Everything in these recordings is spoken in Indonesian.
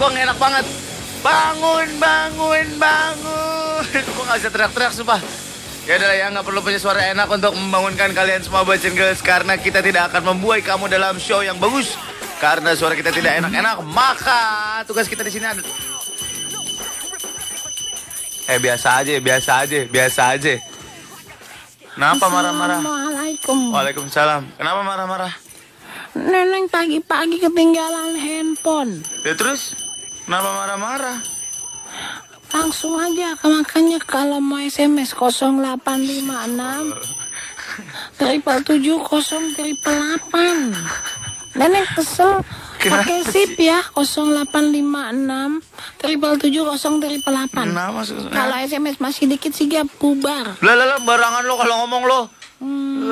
gue enak banget. Bangun, bangun, bangun. gue gak bisa teriak-teriak, sumpah. Ya udah ya, nggak perlu punya suara enak untuk membangunkan kalian semua and girls karena kita tidak akan membuai kamu dalam show yang bagus karena suara kita tidak enak-enak. Maka tugas kita di sini ada. Eh biasa aja, biasa aja, biasa aja. Kenapa marah-marah? Waalaikumsalam. Kenapa marah-marah? Neneng pagi-pagi ketinggalan handphone. Ya terus? Kenapa marah-marah? Langsung aja, makanya kalau mau SMS 0856 triple tujuh kosong triple delapan. Neneng kesel pakai sip ya 0856 triple tujuh kosong triple delapan. Kenapa maksudnya? Kalau SMS masih dikit sih dia bubar. Lah lah barangan lo kalau ngomong lo. Hmm,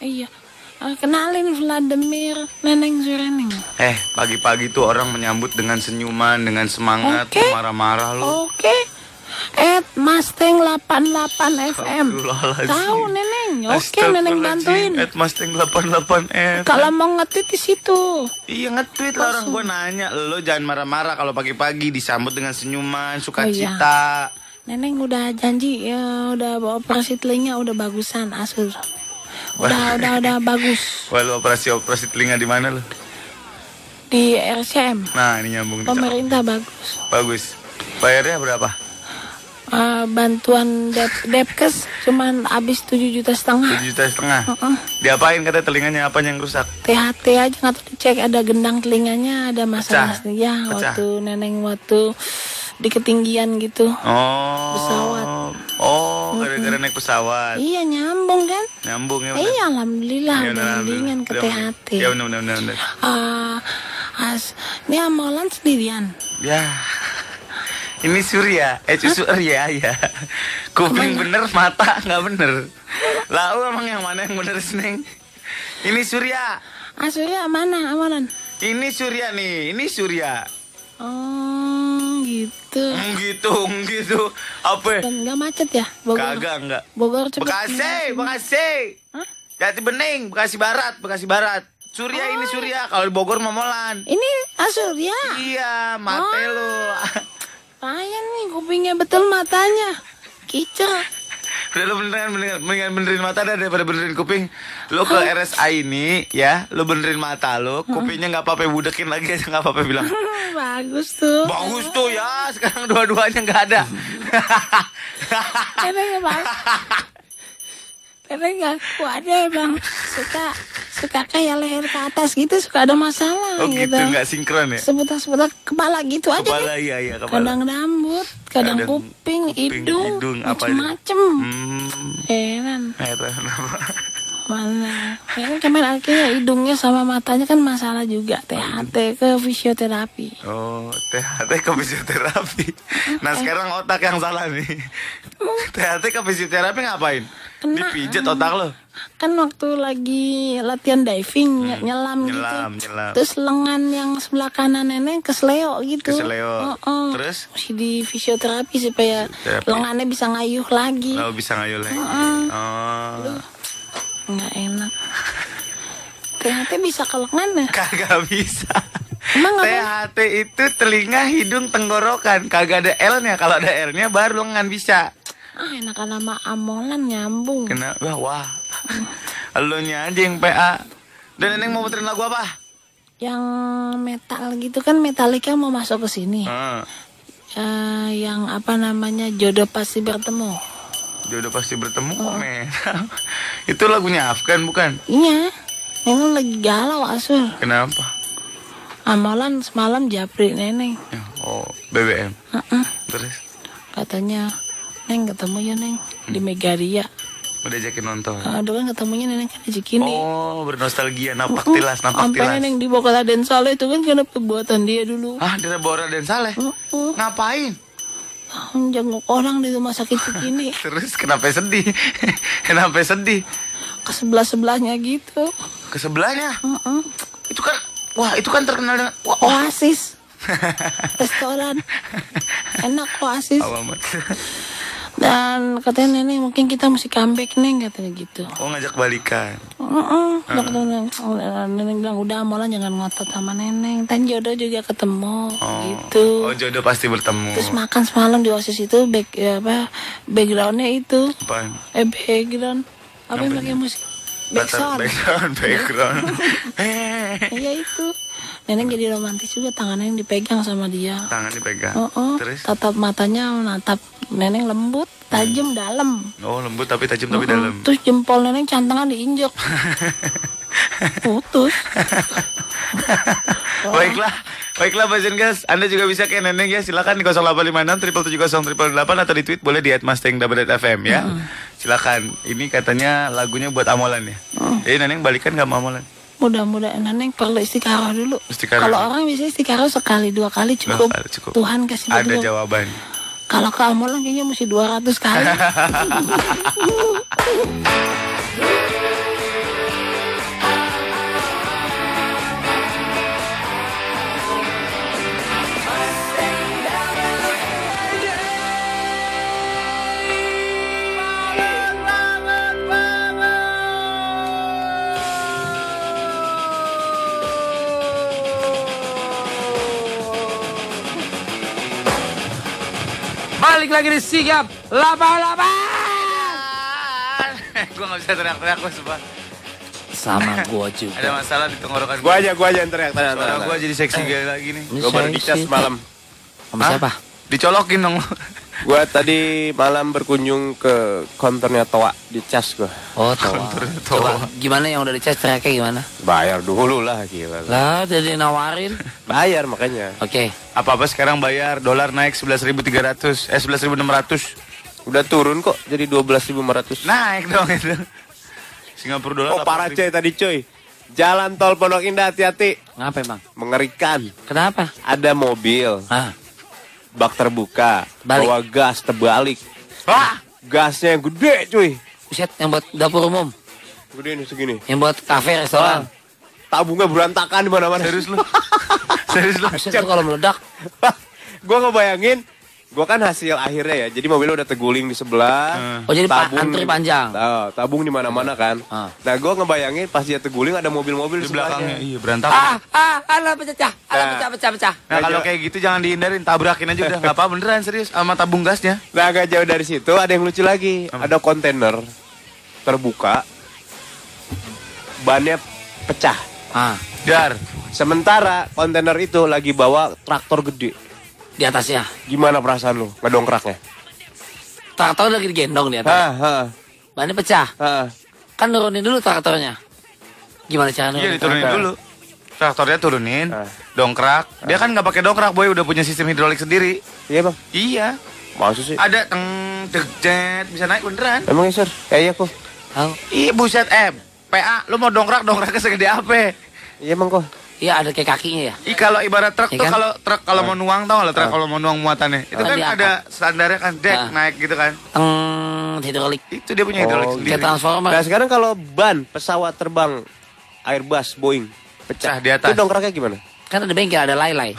Eh. iya. Eh, Kenalin Vladimir Neneng Zureneng. Eh, pagi-pagi tuh orang menyambut dengan senyuman, dengan semangat. Oh. marah-marah lo. Oke. At Mustang 88 FM. Tahu Neneng. Oke, Neneng bantuin. At Mustang 88 F. Kalau mau nge-tweet di situ. Iya nge-tweet lah orang gue nanya Lo jangan marah-marah kalau pagi-pagi disambut dengan senyuman, Oh, sukacita Neneng udah janji ya udah operasi telinga udah bagusan Asur. Udah udah udah bagus Wah lu operasi-operasi telinga di mana lo? di RCM. Nah ini nyambung Pemerintah bagus. Bagus Bayarnya berapa? Eh, bantuan Dep Depkes cuman habis 7 juta setengah. 7 juta setengah Heeh. Diapain kata telinganya apa yang rusak? THT aja nggak tahu dicek ada gendang telinganya ada masalah Pecah. ya Pecah. waktu neneng waktu di ketinggian gitu Oh Pesawat. Oh gara-gara naik pesawat iya nyambung kan Nyambung ya bener. iya alhamdulillah Ya, bener, mendingan ke. THT Ya benar benar benar. Ah, as ini amalan sendirian Ya. Ini Surya, eh Surya ya. Kuping bener, mata nggak bener. Lalu emang yang mana yang bener Neng? Ini Surya. ah Surya mana amalan Ini Surya nih, ini Surya. oh gitu gitu, gitu. Apa? dan nggak macet ya Bogor Kagak enggak. Bogor cepet Bekasi, Bekasi. Hah? Jati Bening, Bekasi Barat, Bekasi Barat. Surya ini Surya, kalau di Bogor Momolan. ini ah Surya Iya, mate Oh. lu. Payah nih kupingnya betul matanya kicau Udah lu beneran, beneran, mendingan benerin mata dah daripada benerin kuping. Lu ke RSA ini ya Lu benerin mata lu Kupingnya nggak apa-apa budekin lagi aja nggak apa-apa bilang. Bagus tuh. Bagus tuh ya Sekarang dua-duanya nggak ada. Neneng bang Neneng gak kuat ya bang. Suka Suka kayak leher ke atas gitu Suka ada masalah Oh gitu. gitu. Nggak sinkron ya? Seputar-seputar kepala gitu aja Kepala deh. iya iya kepala. Kadang rambut Kadang Kadang kuping, kuping, hidung, hidung. Macem-macem. Hmm. Heran. Heran apa Mana Ini kemarin akhirnya hidungnya sama matanya kan masalah juga THT ke fisioterapi Oh, THT ke fisioterapi. Nah, sekarang otak yang salah nih. THT ke fisioterapi ngapain? Kena. Dipijet otak lo. Kan waktu lagi latihan diving ny- nyelam, Hmm. Nyelam, gitu nyelam. Terus lengan yang sebelah kanan nenek kesleo gitu Kesleo. Oh, oh. Terus? Mesti di fisioterapi supaya Fisioterapi. lengannya bisa ngayuh lagi Lo bisa ngayul lagi. Heeh. Oh. Nggak enak THT bisa ke lengan ya? Kagak bisa. Emang apa? THT itu telinga, hidung, tenggorokan. Kagak ada L-nya. Kalau ada L-nya baru lengan bisa. Ah enakan sama amolan nyambung Kenapa? Wah. Lo nya aja yang PA. Dan Neneng mau puterin lagu apa? Yang metal gitu kan Metallica mau masuk ke sini Heeh. Eh, Yang apa namanya jodoh pasti bertemu Jodoh pasti bertemu Oh. kok men. itu lagunya Afgan bukan? Iya Neneng lagi galau Asur Kenapa? Amalan semalam japri neneng Ya, Oh, BBM. Heeh. Terus Katanya Neng ketemu ya Neng Di Megaria udah ajakin nonton. Aduh kan ketemunya Neneng kan di Cikini Oh, bernostalgia, napak tilas, napak Sampai tilas. Neneng dibawa ke Raden Saleh itu kan karena perbuatan dia dulu Ah, dia Bora dan Saleh. Heeh. Ngapain? Jenguk orang di rumah sakit Cikini Terus kenapa sedih? kenapa sedih? Ke sebelah-sebelahnya gitu Ke sebelahnya. Heeh. Itu kan wah, itu kan terkenal dengan wah, wah. Oasis Restoran Enak Oasis Alamat. Dan katanya nenek mungkin kita mesti comeback neng katanya gitu. Oh ngajak balikan. Heeh, udah ketemu nenek. Oh, nenek bilang udah malah jangan ngotot sama neneng. Dan jodoh juga ketemu Oh. gitu. Oh jodoh pasti bertemu. Terus makan semalam di osis itu back ya apa backgroundnya itu Apaan? eh background apa yang pakai musik Background, background. Eh, iya itu nenek jadi romantis juga tangannya yang dipegang sama dia Tangan dipegang. oh, oh. Terus? tatap matanya natap neneng lembut tajam dalam Oh lembut tapi tajam tapi Oh, dalam. terus jempol neneng cantangan diinjek putus Baiklah, baiklah Bajen Gas. Anda juga bisa ke Neneng ya. Silakan di 0856 770 atau di tweet boleh di @mustang.fm ya. Silakan. Ini katanya lagunya buat amolan ya. Jadi Neneng balikan gak mau amolan? Mudah-mudahan neneng perlu istiqarah dulu Istiqarah. kalau orang bisa istiqarah sekali dua kali cukup, kali cukup. Tuhan kasih Ada petunjuk. jawaban. Kalau ke Amolan kayaknya mesti 200 kali. Balik lagi di Sigap 88 gue gak bisa teriak-teriak gue sumpah. Sama gua juga Ada masalah di tenggorokan Gua aja, gua aja yang teriak tenang, gue jadi seksi gaya lagi nih. Gua baru dicas malam. Sama siapa? Dicolokin dong. Gua tadi malam berkunjung ke konternya Toa di cas gua. Oh Coba tahu. gimana yang udah dicas teriaknya gimana? Bayar dulu lah gila. Lah jadi nawarin Bayar makanya. Oke Apa-apa sekarang bayar dolar naik 11.300 eh 11.600. Udah turun kok jadi 12.500. Naik dong itu. Singapura dolar. oh parah 8.000. coy tadi coy. Jalan tol Pondok Indah hati-hati. Ngapa emang? Mengerikan. Kenapa? Ada mobil, Ah, bak terbuka, Balik. bawa gas terbalik. Wah, Gasnya yang gede cuy. Buset yang buat dapur umum Gede nih segini. Yang buat kafe restoran Tabungnya berantakan di mana-mana. serius lu? serius lu? Buset kalau meledak gua ngebayangin gua kan hasil akhirnya ya. Jadi mobilnya udah terguling di sebelah. Hmm. Oh jadi pa- antri panjang Oh, tabung di mana-mana kan. Ah. Nah, gua ngebayangin pas dia terguling ada mobil-mobil Di di belakangnya, sebelahnya. iya berantakan. Ah, ah, alah pecah, alah Nah. pecah, pecah, pecah Nah kalau kayak gitu jangan dihindarin, tabrakin aja udah nggak apa beneran serius sama tabung gasnya. Nah, agak jauh dari situ ada yang lucu lagi. Ada kontainer terbuka. Bannya pecah. Ah, Dar, Sementara kontainer itu lagi bawa traktor gede. Di atasnya Gimana perasaan lu ngedongkraknya? Traktor lagi digendong di atas Hah, hah, Bannya pecah hah. Kan nurunin dulu traktornya Gimana cara iya nurunin? diturunin Nah. dulu. Traktornya turunin, Ah. dongkrak. Dia kan nggak pakai dongkrak, boy udah punya sistem hidrolik sendiri. Iya, Bang. Iya, Maksud sih? ada teng deg jet bisa naik beneran. Emang ya, Sir? Kayaknya kok. Tahu? Ih buset eh PA, lu mau dongkrak dongkraknya segede apa? Iya, Emang kok. Iya ada kayak kakinya ya Ih kalau ibarat truk Iya tuh kan? kalau truk kalau mau nuang tau lo truk Ah. kalau mau nuang muatannya itu Ah, kan ada standarnya kan dek Ah. naik gitu kan Teng hidrolik itu dia punya hidrolik Oh, sendiri Kayak transformer Nah, sekarang kalau ban pesawat terbang Airbus, Boeing Pecah di atas. Itu dongkraknya gimana? Kan ada bengkel ada lay-lay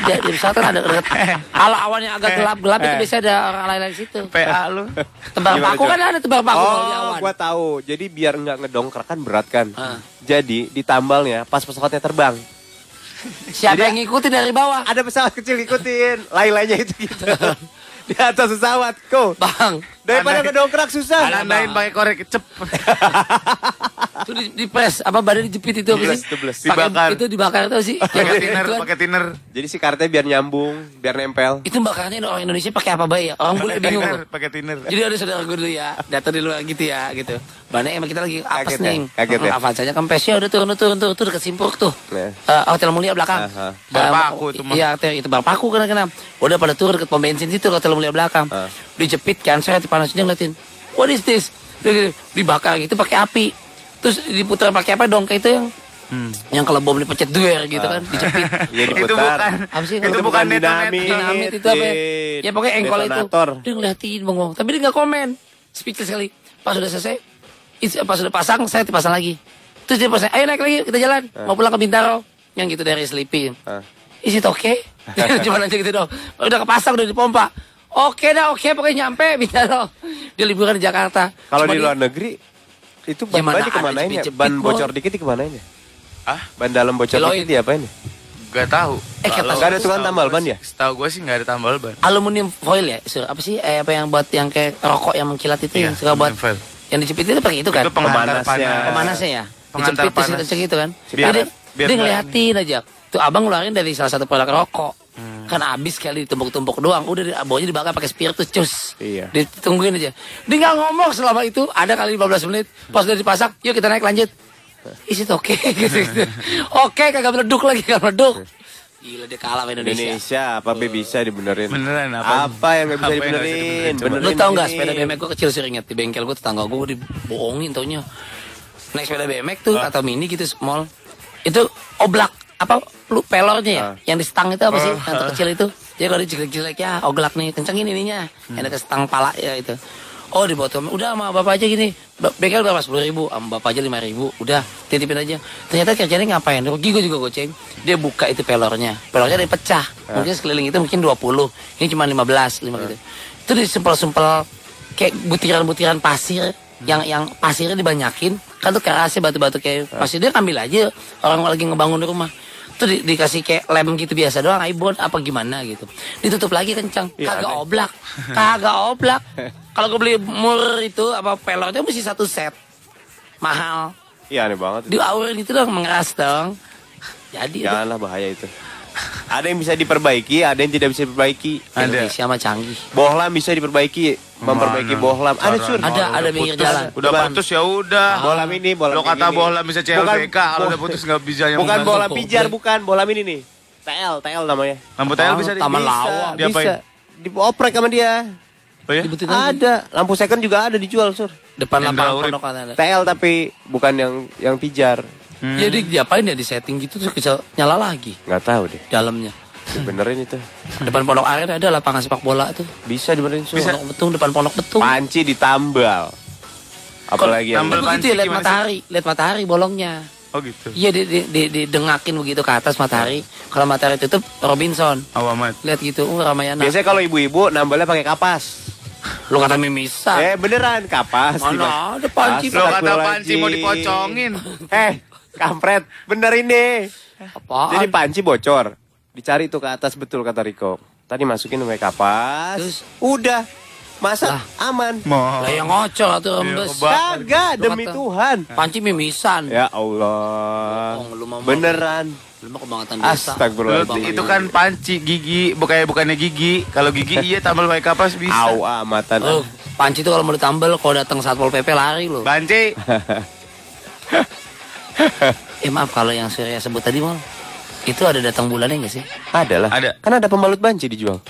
Di, di pesawat kan ada Kalau awannya agak gelap-gelap itu Eh. biasa ada orang lay-lay di situ PA lu Tebar Gimana, paku kan ada tebar paku oh, gua tahu. Jadi biar nggak ngedongkrak kan berat kan. Ah. Jadi ditambalnya pas pesawatnya terbang. Siapa Jadi- yang ngikutin dari bawah Ada pesawat kecil ngikutin, lay-laynya itu gitu. Di atas pesawat, kok. Bang Daripada ngedongkrak susah. nandain pakai korek kecep Itu di, di press Apa badan dijepit itu apa sih Dibakar. Itu dibakar itu sih pakai itu kan. pakai thinner Jadi si kartnya biar nyambung, biar nempel. Itu bakarnya orang Indonesia pakai apa baik ya Orang bule bingung pakai thinner Jadi ada saudara gue dulu ya, datang di luar gitu ya, gitu. Banyak emang kita lagi apes Kaget ya? nih. Kaget ya? Avanzanya kempesnya udah turun, turun, turun, turun dekat Simpuruk tuh. Nah. Eh, Hotel Mulia belakang. Bar paku itu mah. Iya, itu bar paku kena kena. Udah pada turun dekat pom bensin situ Hotel Mulia belakang. Ah. Dijepit kan, saya panasnya ngeliatin. What is this? Gitu, Dibakar gitu pakai api. Terus diputar pakai apa dong? Kayak itu yang Hmm. yang kalau bom dipecet duer gitu kan, dijepit. Iya itu bukan Apa sih? itu Itu bukan dinamit. dinamit itu apa ya? Dit. Ya pokoknya engkol itu. Detonator. Dia ngeliatin bang. Tapi dia nggak komen. Speechless sekali. Pas sudah selesai, is- pas sudah pasang, saya dipasang lagi. Terus dia pasang, ayo naik lagi, kita jalan. Mau pulang ke Bintaro. Yang gitu dari Sleepy. Ah. Is it okay? Cuma nanya gitu dong. Udah kepasang, udah dipompa. Oke dah, oke pokoknya nyampe Bintaro. Dia liburan di Jakarta. Kalau di luar negeri itu ban Gimana ban ada kemanain ya? jepit-jepit, Ban bocor dikit kemanain ya? Ah, Ban dalam bocor Kiloin. dikit diapain ya? gak tahu. Eh, kata- Nggak ada tukang tambal ban ya? Setahu gue sih nggak ada tambal ban. aluminium foil ya, Sur? apa sih? Eh, apa yang buat yang kayak rokok yang mengkilat itu yang suka buat foil. yang dijepit itu pakai itu kan? Itu penghantar Pemanasnya. panas. Pemanasnya ya. Pengantar Dijepit panas. terus gitu kan. Biar- dia, biar dia ngeliatin aja. Tuh abang ngeluarin dari salah satu produk rokok. Hmm. Kan abis kali ditumpuk-tumpuk doang. Udah di- bawahnya dibakar pakai spiritus cus. Iya. Ditungguin aja. Dia nggak ngomong selama itu. Ada kali 15 menit. Pas udah dipasak, yuk kita naik lanjut. Is it oke? gitu, gitu. Oke, kagak meleduk lagi, kagak meleduk. Gila dia kalah sama Indonesia. Indonesia apa be bisa dibenerin? Beneran, apa? Apa yang nggak bisa Apa yang nggak bisa dibenerin? dibenerin? Benerin Lu tau gak sepeda BMX gue kecil sering inget di bengkel gue tetangga gue dibohongin taunya naik sepeda BMX tuh Ah. atau mini gitu small itu oblak apa lu pelornya ya? Ah. yang di stang itu apa sih? Ah. yang terkecil itu? Dia kalau dijelek-jelek ya oglak nih kencengin ininya. Hmm. yang ada stang pala ya itu. Oh dibawa tuh udah sama bapak aja gini. Bengkel berapa? Sepuluh ribu. Sama bapak aja lima ribu. Udah titipin aja. Ternyata kerjanya ngapain? Rugi gue juga goceng dia buka itu pelornya. Pelornya yang pecah. Ah. mungkin sekeliling itu mungkin 20 ini cuma 15 lima gitu. Itu disempel-sempel kayak butiran-butiran pasir. Yang yang pasirnya dibanyakin. Kan tuh kerasnya batu-batu kayak pasir. Dia ambil aja. Orang lagi ngebangun rumah tuh di- dikasih kayak lem gitu biasa doang ibon apa gimana gitu ditutup lagi kencang Iya, kagak aneh. oblak kagak oblak kalau gue beli mur itu apa pelornya mesti satu set mahal Iya aneh banget. di aurin itu dong mengeras dong jadi. Janganlah bahaya itu. Ada yang bisa diperbaiki, ada yang tidak bisa diperbaiki. Ada. Indonesia mah canggih Bohlam bisa diperbaiki, memperbaiki Mana? bohlam. Ada sur. Ada, ada pinggir putus. jalan. Udah putus ya udah. Bohlam ini, bohlam Lo kata gini. bohlam bisa CLBK, Bukan, kalau udah putus nggak bisa yang Bukan bohlam pijar, bukan bohlam ini nih. TL, TL namanya. Lampu tail bisa di- Taman bisa. Lawang. Diapain? Bisa. Dioprek sama dia. Oh ya? Ada. Lampu second juga ada dijual, Sur. depan lapangan Urip. pondok ada TL tapi bukan yang yang pijar. Hmm. Jadi diapain ya di setting gitu terus bisa nyala lagi Nggak tahu deh. dalamnya. Dibenerin itu. Depan pondok aren ada lapangan sepak bola tuh. Bisa dibenerin, Sur. Bisa. Pondok betung depan pondok betung. Panci ditambal. Apalagi yang tambal panci ya lihat matahari, lihat matahari bolongnya. Oh gitu. Iya di, di, di, didengakin begitu ke atas matahari. Kalau matahari tutup Robinson. Awamat. Lihat gitu, uh Ramayana. Biasanya kalau ibu-ibu nambalnya pakai kapas. Lu kata mimisan. Eh beneran kapas. Mana ada panci, Lo kata panci mau dipocongin. Eh, kampret. Bener ini. Apaan? Jadi panci bocor. Dicari tuh ke atas betul kata Riko. Tadi masukin pakai kapas. Terus? Udah. Masa Lah. aman. Mau. Lah yang ngocor atau rembes. kebak. Kagak demi kata- Tuhan. Panci mimisan. Ya Allah. Lu Beneran. Lu mah kebangetan desa. Astagfirullahaladzim. Itu kan panci gigi, bukannya bukannya gigi. Kalau gigi iya tambal pakai kapas bisa. Au amatan. Oh, panci tuh kalau mau ditambal kalau datang satpol pp lari lo. Banci. Eh maaf kalau yang Surya sebut tadi mal itu ada datang bulannya nggak sih? Ada lah. Ada. Kan ada pembalut banci dijual.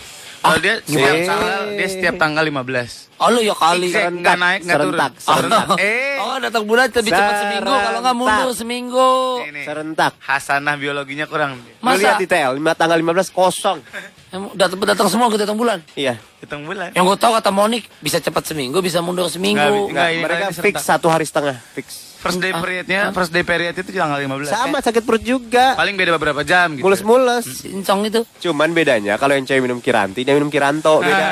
Kalau dia setiap Eh. tanggal, dia setiap tanggal 15. Oh lu ya kali. Eh, nggak naik, nggak turun. Serentak, Oh, serentak. Eh. oh datang bulan lebih cepat seminggu kalau nggak mundur Serentak. seminggu. Ini Serentak. Hasanah biologinya kurang. Lu Masa lihat di TL, lima- tanggal 15 kosong. Datang datang semua ke datang bulan? Iya. Hitung bulan. Yang gue tahu kata Monik bisa cepat seminggu bisa mundur seminggu. Nggak, Enggak, ini mereka fix serentak. satu hari setengah, fix. First day periodnya, first day period itu tanggal 15. Sama sakit perut juga. Paling beda beberapa jam gitu. Mules-mules. Cincong itu. Cuman bedanya kalau yang cewek minum kiranti, dia minum kiranto, beda.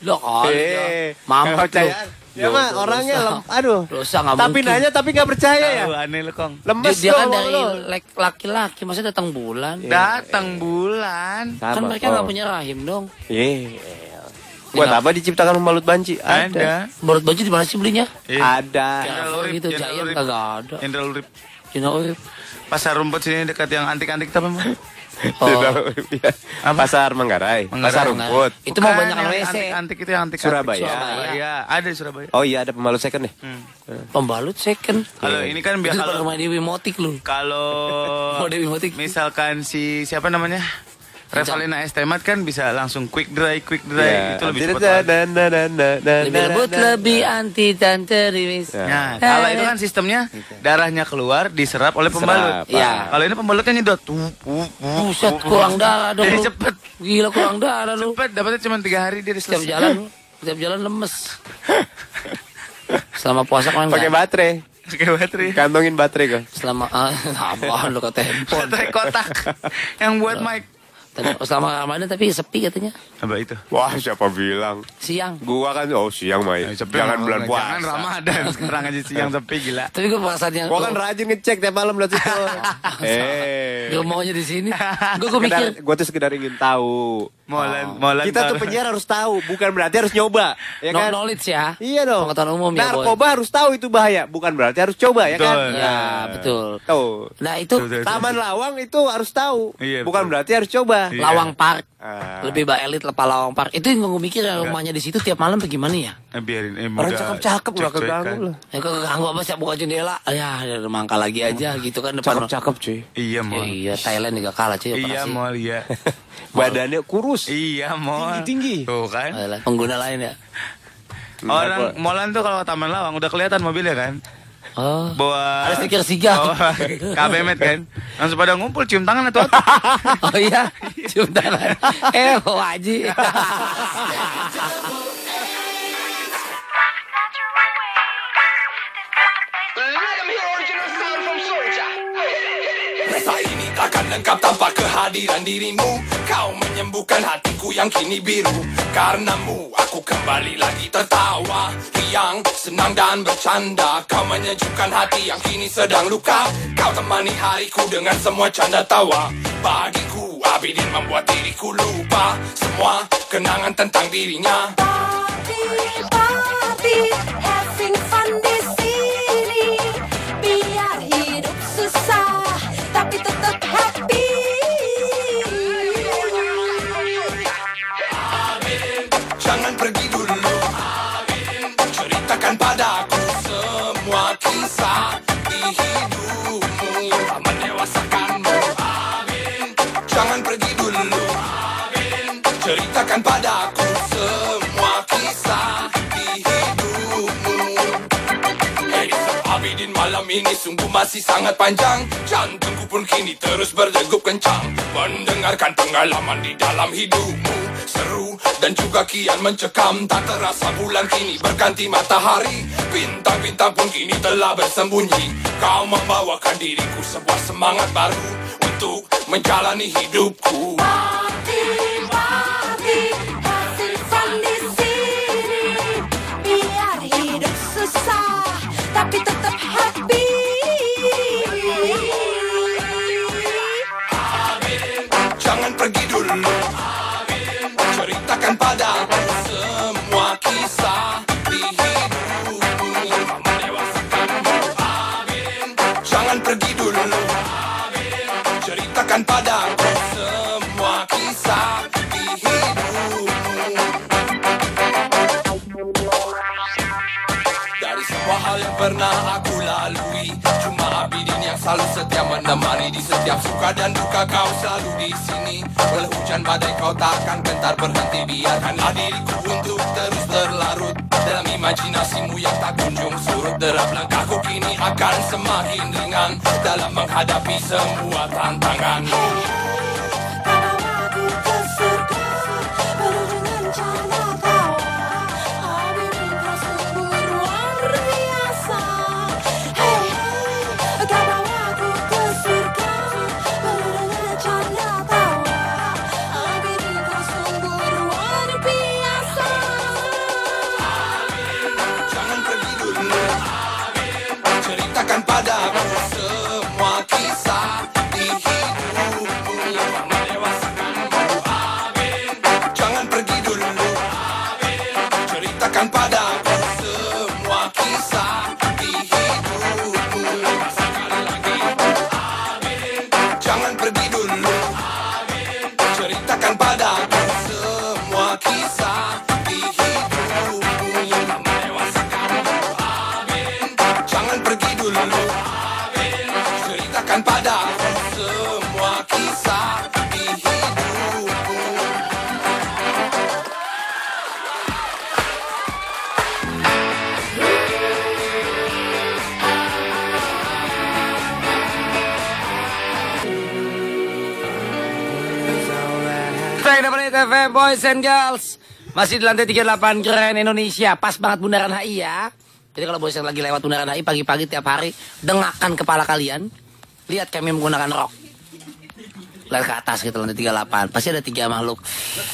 Lo kali. Eh, Mampet nggak percaya. lu. Ya mah orangnya lem, aduh. Dosa nggak Tapi mungkin. nanya tapi nggak percaya ya. Tahu, aneh lu, Kong. Dia, Lemes dia kan dong, dari laki-laki, maksudnya datang bulan. Iya. Datang bulan. Kan mereka nggak punya rahim dong. Iya. Buat apa diciptakan pembalut banci? Ada. Menurut baju di mana sih belinya? Iya. Ada. Jenderal Urip, gitu, Urip. kagak ada. Jenderal Urip. Cina Urip. Pasar rumput sini dekat yang antik-antik tapi mah. Oh. Urip, ya. Apa? Pasar Manggarai, Manggarai. pasar rumput. Itu mau banyak yang WC. Antik-antik itu yang antik. Surabaya. Surabaya. Ada di Surabaya. Oh iya ada pembalut second nih. Hmm. Pembalut second. Kalau ini kan pada kalau rumah Dewi Motik lu. kalau Dewi Motik. misalkan si siapa namanya? Revalina S. Temat kan bisa langsung quick dry, quick dry Ya. itu lebih cepat. Da- banget. da- da- da- da- da- Lebih lembut, da- lebih anti dan terimis. Ya. Nah, kalau itu kan sistemnya darahnya keluar diserap oleh pembalut. Iya. Kalau ini pembalutnya nyedot. Buset, kurang darah dong Jadi cepet. Gila kurang darah lu. Cepet dapatnya cuma tiga hari dia Setiap selesai. jalan, setiap jalan lemes. Selama puasa kan Pakai baterai. Pakai baterai. Kantongin baterai kok. Selama ah, apa lu kata handphone. Baterai kotak yang buat mic. Tadi- Selama Ramadan tapi sepi katanya. Apa itu? Wah, siapa bilang? Siang. Gua kan oh siang main. Eh, sepi Jangan bulan puasa. Jangan Ramadan sekarang aja siang sepi gila. Tapi gue perasaannya Gua kan rajin ngecek tiap malam lihat situ. eh. Gue maunya di sini. Gue gue mikir gua tuh sekedar ingin tahu. Molan, molan. Kita tuh penyiar harus tahu, bukan berarti harus nyoba, ya kan? knowledge ya. Iya dong. Pengetahuan umum ya, Boy. Narkoba harus tahu itu bahaya, bukan berarti harus coba ya kan? Betul. Ya, betul. Tuh. Nah, itu Betul, betul. Taman Lawang itu harus tahu, Iya, bukan betul. berarti harus coba. Iya. Lawang Park. Ah. Lebih baik elit lepas Lawang Park. Itu yang gue mikir ya, rumahnya di situ tiap malam bagaimana ya? Eh, biarin. Eh, Orang muda cakep-cakep cek-cekan. keganggu lah. Ya kok ganggu apa sih buka jendela? Ya, ya mangkal lagi aja gitu kan depan. Cakep-cakep cuy. Iya, Ya, Mol. iya, Thailand juga kalah cuy Iya, operasi. Mol, iya. Badannya kurus. Iya, Mol. Tinggi-tinggi. Tuh kan. Thailand. Pengguna lain ya. Orang Molan tuh kalau Taman Lawang udah kelihatan mobilnya kan. Oh. Bawa Ada stiker siga. Oh, kabemet kan. Langsung pada ngumpul cium tangan atau Oh iya, cium tangan. Eh, wajib. Rasa ini takkan lengkap tanpa kehadiran dirimu. Kau menyembuhkan hatiku yang kini biru. Karenamu aku kembali lagi tertawa. Riang, senang dan bercanda. Kau menyejukkan hati yang kini sedang luka. Kau temani hariku dengan semua canda tawa. Bagiku Abidin membuat diriku lupa. Semua kenangan tentang dirinya. Party, party, having Malam ini sungguh masih sangat panjang. Jantungku pun kini terus berdegup kencang. Mendengarkan pengalaman di dalam hidupmu Seru dan juga kian mencekam. Tak terasa bulan kini berganti matahari. Bintang-bintang pun kini telah bersembunyi. Kau membawakan diriku sebuah semangat baru Untuk menjalani hidupku. Party, party, selalu setia menemani Di setiap suka dan duka. Kau selalu di sini. Walau hujan badai kau takkan gentar. Berhenti Biarkanlah diriku untuk terus berlarut. Dalam imajinasimu yang tak kunjung surut Derap langkahku kini akan semakin ringan. Dalam menghadapi semua tantangan Boys and Girls. Masih di lantai 38 Keren Indonesia. Pas banget bundaran HI ya. Jadi kalau boys yang lagi lewat bundaran HI Pagi-pagi tiap hari Dengarkan kepala kalian. Lihat kami menggunakan rok. Lihat ke atas gitu lantai 38 pasti ada tiga makhluk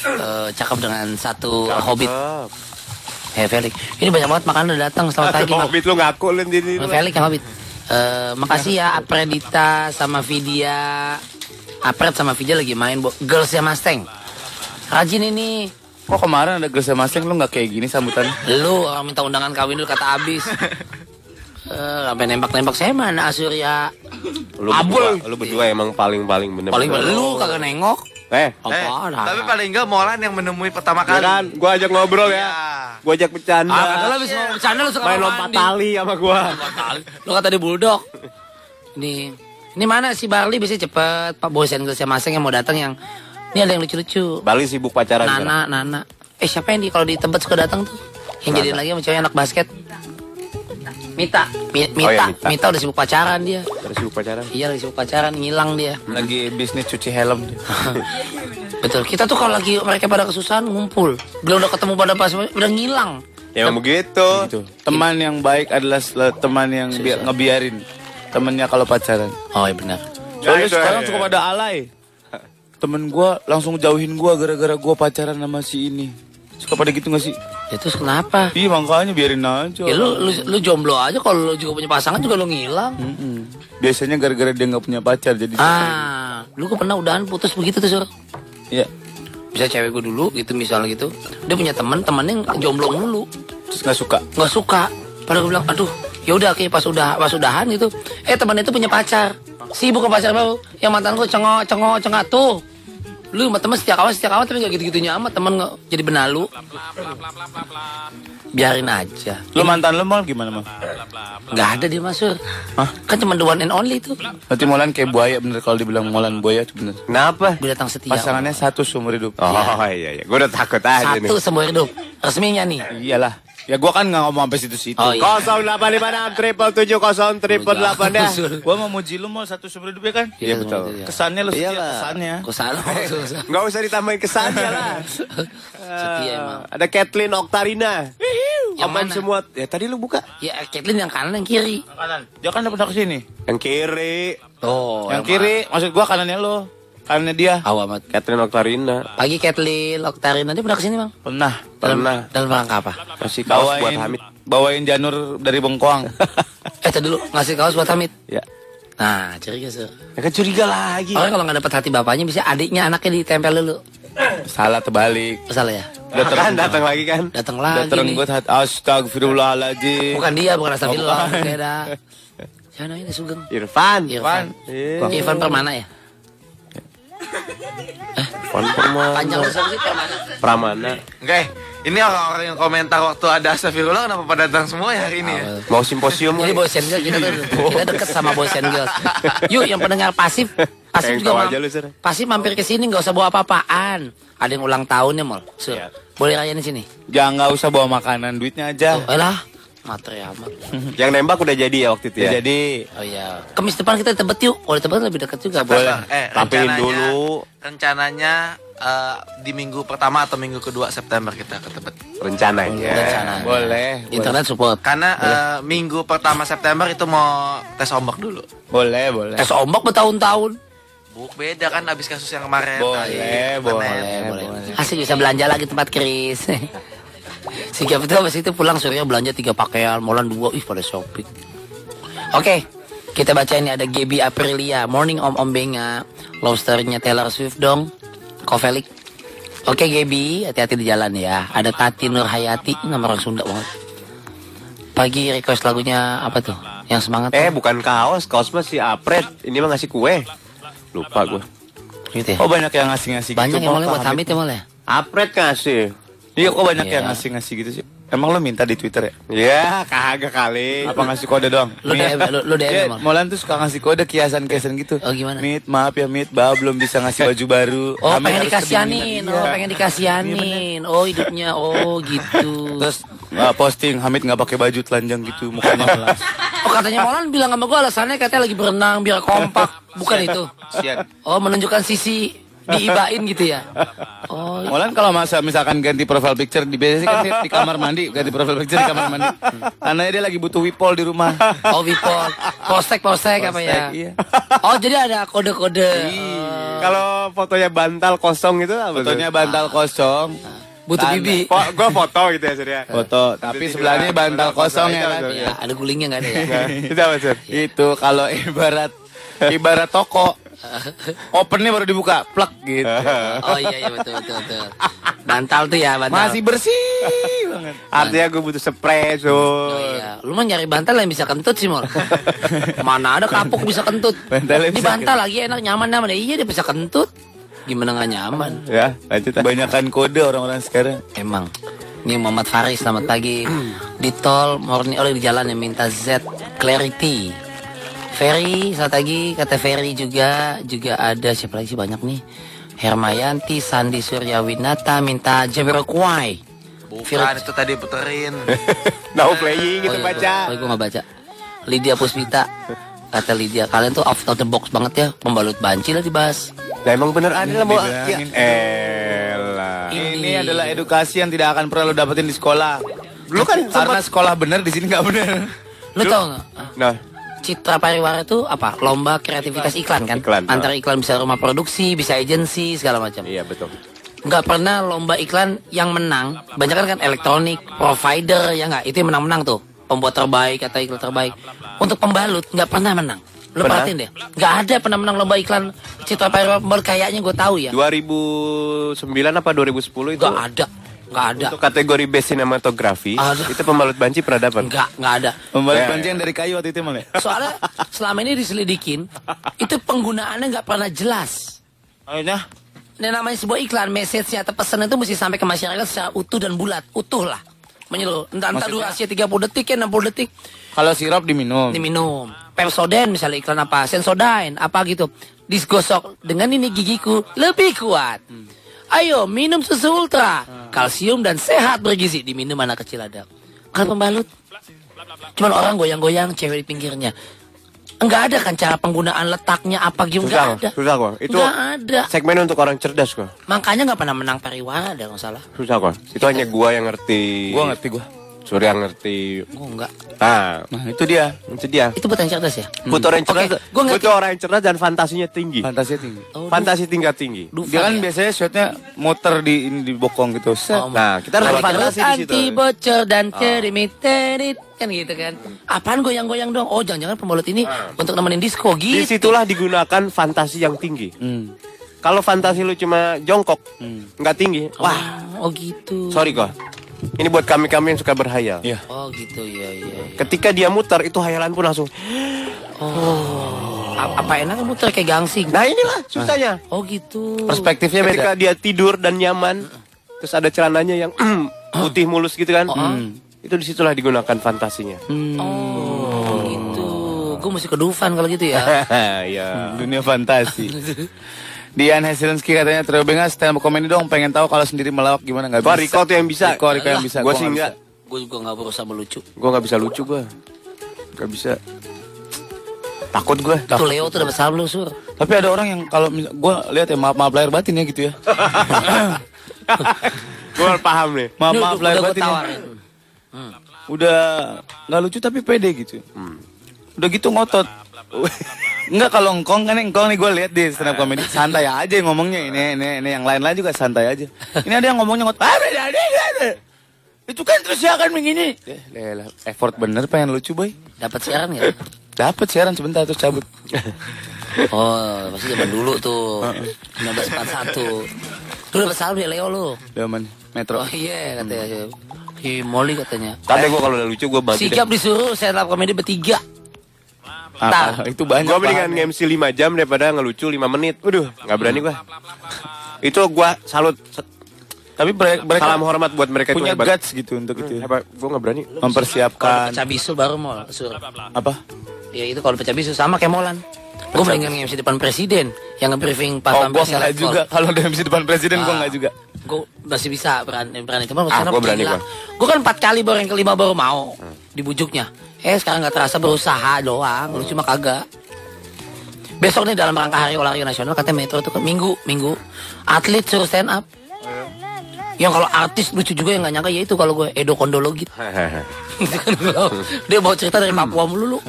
eh, cakep dengan satu hobbit. Cakep. Eh Felix. Ini banyak banget makanan udah datang. Selamat pagi. Hobbit lu ngaku lu. Felix yang hobbit. Eh, makasih ya Apredita sama Vidya. Apred sama Vidya lagi main bu Girls ya Mustang Rajin ini Kok kemarin ada Gresya Masing lu nggak kayak gini sambutan? Lu orang minta undangan kawin dulu kata abis Eh, sampai nembak-nembak saya mana Asurya Lu berdua, lu berdua emang paling-paling bener. paling lu kagak nengok Eh, apa Eh, tapi paling enggak Molan yang menemui pertama ya kali. kan, gua ajak ngobrol ya. Ya. Gua ajak bercanda. ah kata lu habis mau bercanda lu suka Main lompat mandi. tali sama gua. Lompat tali. lu kata di bulldog ini ini mana si Barli biasanya cepet Pak and Girls Masing yang mau datang yang ini ada yang lucu-lucu Bali sibuk pacaran. sekarang. Nana Nana eh siapa yang di kalau di Tebet suka datang tuh yang jadiin lagi sama cewek anak basket Mita Mi- Mita, Oh, ya, Mita. Mita udah sibuk pacaran dia Terus sibuk pacaran. iya lagi sibuk pacaran ngilang dia Lagi bisnis cuci helm. Betul. Kita tuh kalau lagi mereka pada kesusahan ngumpul. Belum udah ketemu pada pas udah ngilang. Ya emang begitu. Gitu. Teman yang baik adalah teman yang bi- ngebiarin temennya kalau pacaran. Oh iya benar. Soalnya itu, sekarang ya, cukup ada alay. Temen gua langsung jauhin gua gara-gara gua pacaran sama si ini. Suka pada gitu gak sih? Ya terus kenapa? Iya makanya biarin aja. Ya lu, lu lu jomblo aja kalau lu juga punya pasangan juga lu ngilang. Mm-mm. Biasanya gara-gara dia nggak punya pacar jadi. Ah, lu kok pernah udahan putus begitu tuh, Sur? Iya. Bisa cewek gue dulu gitu misalnya gitu. Dia punya teman, temennya jomblo mulu. Terus nggak suka. nggak suka. Padahal gue bilang, aduh, ya udah kayak pas udah pas udahan gitu. Eh temannya itu punya pacar. Sibuk ke pacar baru. Yang mantan gue cengok cengok cengok tuh. Lu sama temen setiap kawan setiap kawan tapi gak gitu-gitunya amat temen nggak jadi benalu. Biarin aja. Lu mantan lu mal gimana mal? Nggak ada dia masuk. Hah? Kan cuma the one and only tuh. Berarti Molan kayak buaya bener kalau dibilang Molan buaya itu bener. Kenapa? Binatang setia. Pasangannya satu seumur hidup. Oh iya iya, gua udah takut aja nih. Satu seumur hidup. Resminya nih. Iyalah. Ya gua kan nggak ngomong sampai situ-situ. Oh iya. 0856 triple tujuh kosong triple delapan ya. Gua mau muji lu mau satu seumur hidup ya kan? Iya, betul. Kesannya lu setia Iyalah. kesannya. Kok salah? Nggak usah ditambahin kesannya lah. Setia emang. Ada Kathleen Oktarina. Yang Aman mana? semua. Ya tadi lu buka. Ya Caitlyn yang kanan yang kiri. Kanan. Dia kan udah pernah ke sini. Yang kiri. Oh, yang kiri maksud gua kanannya lu. Kanannya dia. Awas amat. Kathleen Oktarina. Pagi Kathleen Oktarina dia pernah ke sini bang? Pernah. Dalam, Pernah. dalam rangka apa? Kasih kaos buat Bawain Hamid. bawain janur dari Bengkoang. Eh tadi dulu ngasih kaos buat Hamid. Ya. Nah curiga sih. Ya kan curiga lagi. Orang kalau nggak dapet hati bapaknya bisa adiknya anaknya ditempel dulu. Salah terbalik. Salah ya? Udah kan datang lagi kan. Datang lagi nih. terenggut hati. Astagfirullahaladzim. Bukan dia, bukan Astagfirullah. Bukan. Beda. Siapa namanya Sugeng? Irfan. Irfan. Iya. Irfan Permana ya? Permana. Panjang sih Permana? Pramana. Oke, ini orang-orang yang komentar waktu ada Astagfirullah kenapa pada datang semua ya hari ini ya? Mau simposium boys and girls kita tuh kita deket sama boys and girls. Yuk yang pendengar pasif, pasif juga aja lu, pasif mampir ke sini nggak usah bawa apa-apaan. Ada yang ulang tahunnya mal, Sur. Iya. Boleh rayain di sini. Jangan nggak usah bawa makanan, duitnya aja. Oh, lah, materi amat. Yang nembak udah jadi ya waktu itu ya. Ya, jadi Oh iya, kemis depan kita tebet yuk. Kalau tebet lebih dekat juga. Boleh. Eh, rencananya- dulu. Rencananya eh, di minggu pertama atau minggu kedua September kita ke Tebet. Rencana ya. Rencana. boleh. Internet support. Karena eh, minggu pertama September itu mau tes ombak dulu. Boleh, boleh. Tes ombak bertahun-tahun. Buk beda kan abis kasus yang kemarin. Boleh, Tadi, boleh, internet. boleh. Asik bisa belanja lagi tempat Kris. si Gap itu habis itu pulang Surya belanja tiga pakaian, Molan dua, ih pada shopping. Oke, kita baca ini ada Gaby Aprilia, Morning Om Om Benga, Lobsternya Taylor Swift dong, Kovelik. Oke Gaby, hati-hati di jalan ya. Ada Tati Nur Hayati, nama orang Sunda banget. Pagi request lagunya apa tuh? Yang semangat Eh tuh? bukan kaos, kaos mah si Apret. Ini mah ngasih kue. Lupa gue. gitu ya. Oh banyak yang ngasih-ngasih Banyak gitu. yang mulai buat Hamid ya mulai. Apret ngasih. Iya kok banyak Iya. yang ngasih-ngasih gitu sih. Emang lo minta di Twitter ya? Ya kagak kali. Apa ngasih kode doang? Lu DM, lu, lu DM Iya, emang. Molan tuh suka ngasih kode kiasan-kiasan gitu. Oh, gimana? Mit, maaf ya Mit, Ba belum bisa ngasih baju baru. Oh Kami pengen harus dikasihanin, kedinginan. oh Iya. pengen dikasihanin, oh hidupnya, oh gitu. Terus uh, posting Hamid nggak pakai baju telanjang gitu, mukanya melas. Oh katanya Molan bilang sama gue alasannya katanya lagi berenang biar kompak, bukan itu. Sian. Oh menunjukkan sisi diibain gitu ya. Oh, Molan kalau masa misalkan ganti profile picture di biasanya kan di, di kamar mandi, ganti profile picture di kamar mandi. Karena dia lagi butuh wipol di rumah. oh Vipol. Postek postek apa ya? iya. Oh jadi ada kode-kode. Kalau fotonya bantal kosong itu apa? Fotonya bantal kosong. Butuh bibi. Po- gua foto gitu ya Surya. Foto, tapi sebelahnya bantal kosong ya kan. Ya, ada gulingnya nggak ada ya? Itu apa? Itu kalau ibarat ibarat toko opennya baru dibuka, plek gitu. Oh iya iya betul betul betul. Bantal tuh ya bantal. Masih bersih banget. Artinya gue butuh spray, Sur. Oh iya, lu mah nyari bantal yang bisa kentut sih, Mor. Mana ada kapuk bisa kentut. Bantal Di bantal lagi enak nyaman nyaman. Iya dia bisa kentut. Gimana nggak nyaman? Ya, lanjut. ah. Kebanyakan kode orang-orang sekarang. Emang. Ini Muhammad Faris, selamat pagi. Di tol, morning oleh di jalan yang minta Z Clarity. Ferry, selamat pagi. Kata Ferry juga, juga ada siapa lagi sih banyak nih. Hermayanti, Sandi Suryawinata minta Jamiroquai. Bukan itu tadi puterin. Now playing gitu iya, baca. Oh, gue gak baca. Lydia Puspita. Kata Lydia, kalian tuh out of the box banget ya. Pembalut banci lah dibahas. Nah, emang bener ada lah mau. Ya, elah. Ini adalah edukasi yang tidak akan pernah lo dapetin di sekolah. Lu kan Karena sekolah bener di sini nggak bener. Lu tau gak? Nah, Citra Pariwara itu apa? Lomba kreativitas iklan kan? Iklan, Antara iklan bisa rumah produksi, bisa agensi, segala macam. iya betul. Nggak pernah lomba iklan yang menang. Banyak kan elektronik, provider, ya nggak? Itu yang menang-menang tuh. Pembuat terbaik atau iklan terbaik. Untuk pembalut nggak pernah menang. Lu Pernah? perhatiin deh. Nggak ada pernah menang lomba iklan Citra Pariwara kayaknya gue tahu ya. 2009 apa 2010 itu? Nggak ada. Nggak ada. Untuk kategori best cinematography, Ada. itu pembalut banci pernah dapat. Nggak, nggak ada. Pembalut Ya. banci yang dari kayu waktu itu malah. Soalnya selama ini diselidikin, itu penggunaannya nggak pernah jelas. Akhirnya Dan namanya sebuah iklan, message-nya atau pesan itu mesti sampai ke masyarakat secara utuh dan bulat. Utuh lah. Menyeluruh. Entah, entah durasinya 30 detik ya 60 detik. kalau sirup diminum. Diminum. Pepsodent misalnya iklan apa. Sensodyne apa gitu. Disgosok. Dengan ini gigiku lebih kuat. Ayo minum susu ultra. Kalsium dan sehat bergizi. Diminum anak kecil ada. Kalau pembalut. Cuman orang goyang-goyang cewek di pinggirnya. Enggak ada kan cara penggunaan letaknya apa gitu. Susah, Enggak ada. susah kok. Itu Nggak ada. segmen untuk orang cerdas kok. Makanya nggak pernah menang pariwara ada nggak salah. Susah kok. Itu hanya gua yang ngerti. Gua ngerti gua. Surya ngerti. Gue enggak. Nah, Nah, itu dia. itu dia. Itu buat yang cerdas ya? Butuh orang cerdas. Oke, gua ngerti. butuh orang yang cerdas dan fantasinya tinggi. Fantasinya tinggi. Oh, Fantasi tingkat tinggi. Dufan Dia kan ya? biasanya shotnya muter di ini di bokong gitu. Set. Oh, Nah, kita harus terus di situ. anti bocor dan cerimit terit kan gitu kan. Apaan goyang-goyang dong? Oh, jangan-jangan pembalut ini untuk nemenin disco gitu. Di situlah digunakan fantasi yang tinggi. Hmm. Kalau fantasi lu cuma jongkok, nggak tinggi. Wah, Wah, oh gitu. sorry kok. Ini buat kami-kami yang suka berhayal. Iya. Oh gitu ya ya. ya. Ketika dia muter, itu hayalan pun langsung. A- apa enaknya muter kayak gangsing? Nah inilah susahnya. Oh gitu. Perspektifnya beda. Ketika dia tidur dan nyaman, terus ada celananya yang putih mulus gitu kan. Itu di situlah digunakan fantasinya. Oh gitu. Gue mesti ke Dufan kalau gitu ya. ya. Dunia fantasi. Dian Hesilinski katanya Trio Benga stand up comedy dong pengen tahu kalau sendiri melawak gimana nggak Wah, bisa. Riko tuh yang bisa. Riko, Riko yang bisa. Gua Gua sih nggak enggak. Gue juga nggak berusaha melucu. Gue nggak bisa lucu gue. Nggak bisa. Takut gue. Tuh Leo tuh dapat salam lu sur. Tapi ada orang yang kalau gue lihat ya maaf maaf lahir batin ya gitu ya. gue paham nih. Maaf maaf lahir batin. ya. tawarin. Udah nggak lucu tapi pede gitu. Udah gitu ngotot. Enggak kalau engkong kan engkong nih gue lihat di stand up comedy santai aja ngomongnya ini ini ini yang lain-lain juga santai aja. Ini ada yang ngomongnya ngotot. Ah. Itu kan terus ya kan begini. Eh, lelah, effort bener pengen lucu boy. Dapat siaran ya? Dapat siaran sebentar terus cabut. Oh, pasti zaman dulu tuh. 1941. Lu dapat salam ya Leo lu. Daman Metro. Oh iya katanya. Si Molly katanya. Tapi gue kalau udah lucu gue deh. Sikap disuruh stand up comedy bertiga. Apa? Itu banyak. Gue mendingan nge-MC 5 jam daripada ngelucu 5 menit. Waduh, nggak berani gue. Itu gue salut. Tapi mereka, Salam hormat buat mereka itu punya hebat. guts gitu untuk itu. ya. Hebat, gue nggak berani. Kalau Mempersiapkan pecah bisul baru mau sur. apa? Ya itu kalau pecah bisul sama kayak Molan. Gue mendingan nge-MC depan presiden yang nge-briefing pas Oh, gua pampres nggak juga. Kalau udah MC depan presiden gua nggak juga. Gue masih bisa berani berani cuman Ah, gua berani, gua. Gue kan empat kali baru yang kelima baru mau dibujuknya. Eh sekarang nggak terasa berusaha doang. Lu cuma kagak. Besok nih dalam rangka Hari Olahraga Nasional katanya Metro tuh minggu minggu atlet suruh stand up. Yang kalau artis lucu juga yang nggak nyangka ya itu kalau gue Edo Kondologit. Dia bawa cerita dari Papua mulu lu.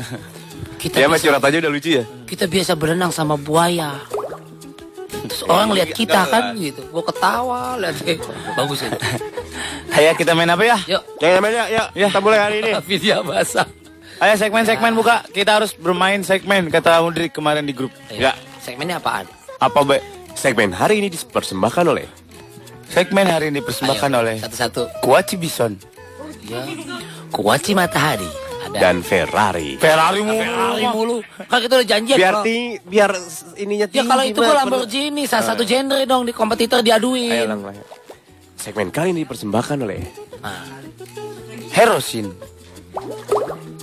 Kita Ya biasa, curhat aja udah lucu ya. kita biasa berenang sama buaya. Terus orang lihat kita kan gitu. Gue ketawa lihat bagus itu. Ayo kita main apa ya? Yuk, Yang namanya ya, Ya. kita mulai hari ini. video basah. Ayo segmen-segmen buka. Kita harus bermain segmen kata Mudrik kemarin di grup. Ya. Segmennya apaan? Apa be? Segmen hari ini dipersembahkan oleh Segmen hari ini dipersembahkan Ayo, oleh satu-satu. Kuaci Bison. Ya. Kuaci matahari. Ada. dan Ferrari. Ferrari mulu. Ferrari mulu. Kan kita udah janjian. Biar kalau- ting, biar ininya Ya tinggi. kalau itu gue. Lamborghini, salah satu genre dong di kompetitor diaduin. Ayo lang, lang. Segmen kali ini dipersembahkan oleh Nah, Herosin.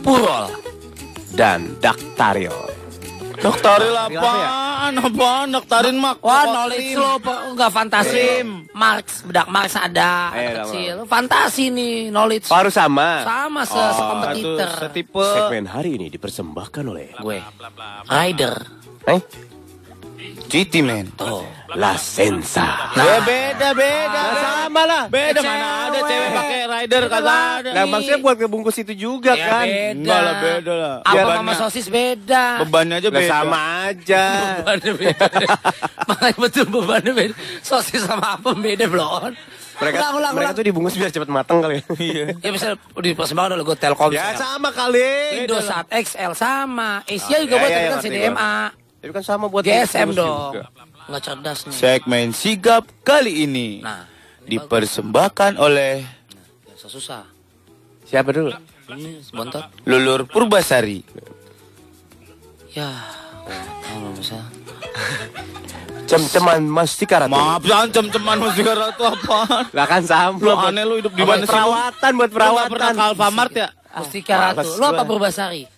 Purol. dan Daktaril. Doktarin apaan? Apaan? Doktarin mak. Wah, knowledge lo enggak fantasi. Marx, bedak Marx ada, Ayo, lang, kecil. Fantasi nih, knowledge. Baru sama. Sama se Satu sekompetitor. setipe. Segmen hari ini dipersembahkan oleh Gue. Rider. eh? GT man. Tuh. La Sensa. Nah, beda beda. sama lah. Beda Cewek. mana ada cewek pakai rider kagak ada. Nah, maksudnya buat ngebungkus itu juga Ya kan. beda. Enggak lah beda lah. Apa Bebannya- mama sosis beda. Bebannya aja beda. sama aja. Bebannya beda. Makanya betul bebannya beda. Sosis sama apa beda belum? Mereka ulang, ulang, mereka ulang. tuh dibungkus biar cepet matang kali. Iya. Ya misalnya di persembahkan oleh gue Telkom. ya sama kali. Indosat XL sama. Asia juga ya, buat ya, tapi ya, kan CDMA. Tapi kan sama buat GSM dong. Nggak cerdas nih. Segmen sigap kali ini Nah, dipersembahkan oleh yang susah. Siapa dulu? Ini bontot. Lulur Purbasari. Ya. Oh, bisa. Cem-ceman Mas Tikaratu. Maaf, jangan cem-ceman musik ratu apaan? Lah kan sama. Lu aneh lu hidup di mana sih? perawatan buat Lu nggak pernah perawatan. ke Alfamart ya? Mustika Ratu. Males Lo apa. Purbasari?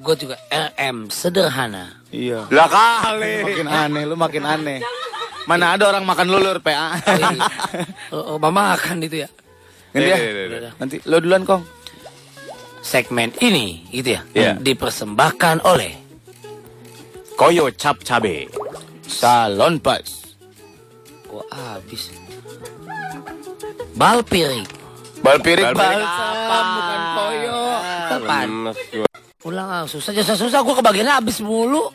Gue juga RM sederhana. Iya. Lah kali. Makin aneh, lu makin aneh. Mana ada orang makan lulur, PA. Oh, oh, mama akan itu ya. Nanti Iya, ya. iya, iya, iya. Nanti lo duluan, Kong. Segmen ini gitu ya. Iya. Dipersembahkan oleh Koyo cap cabe. Salon Pas. Oh habis. Balpirik balsam, bukan koyo. Kapan? Lemes gua. Ulang ah, susah susah susah gue kebagiannya habis mulu.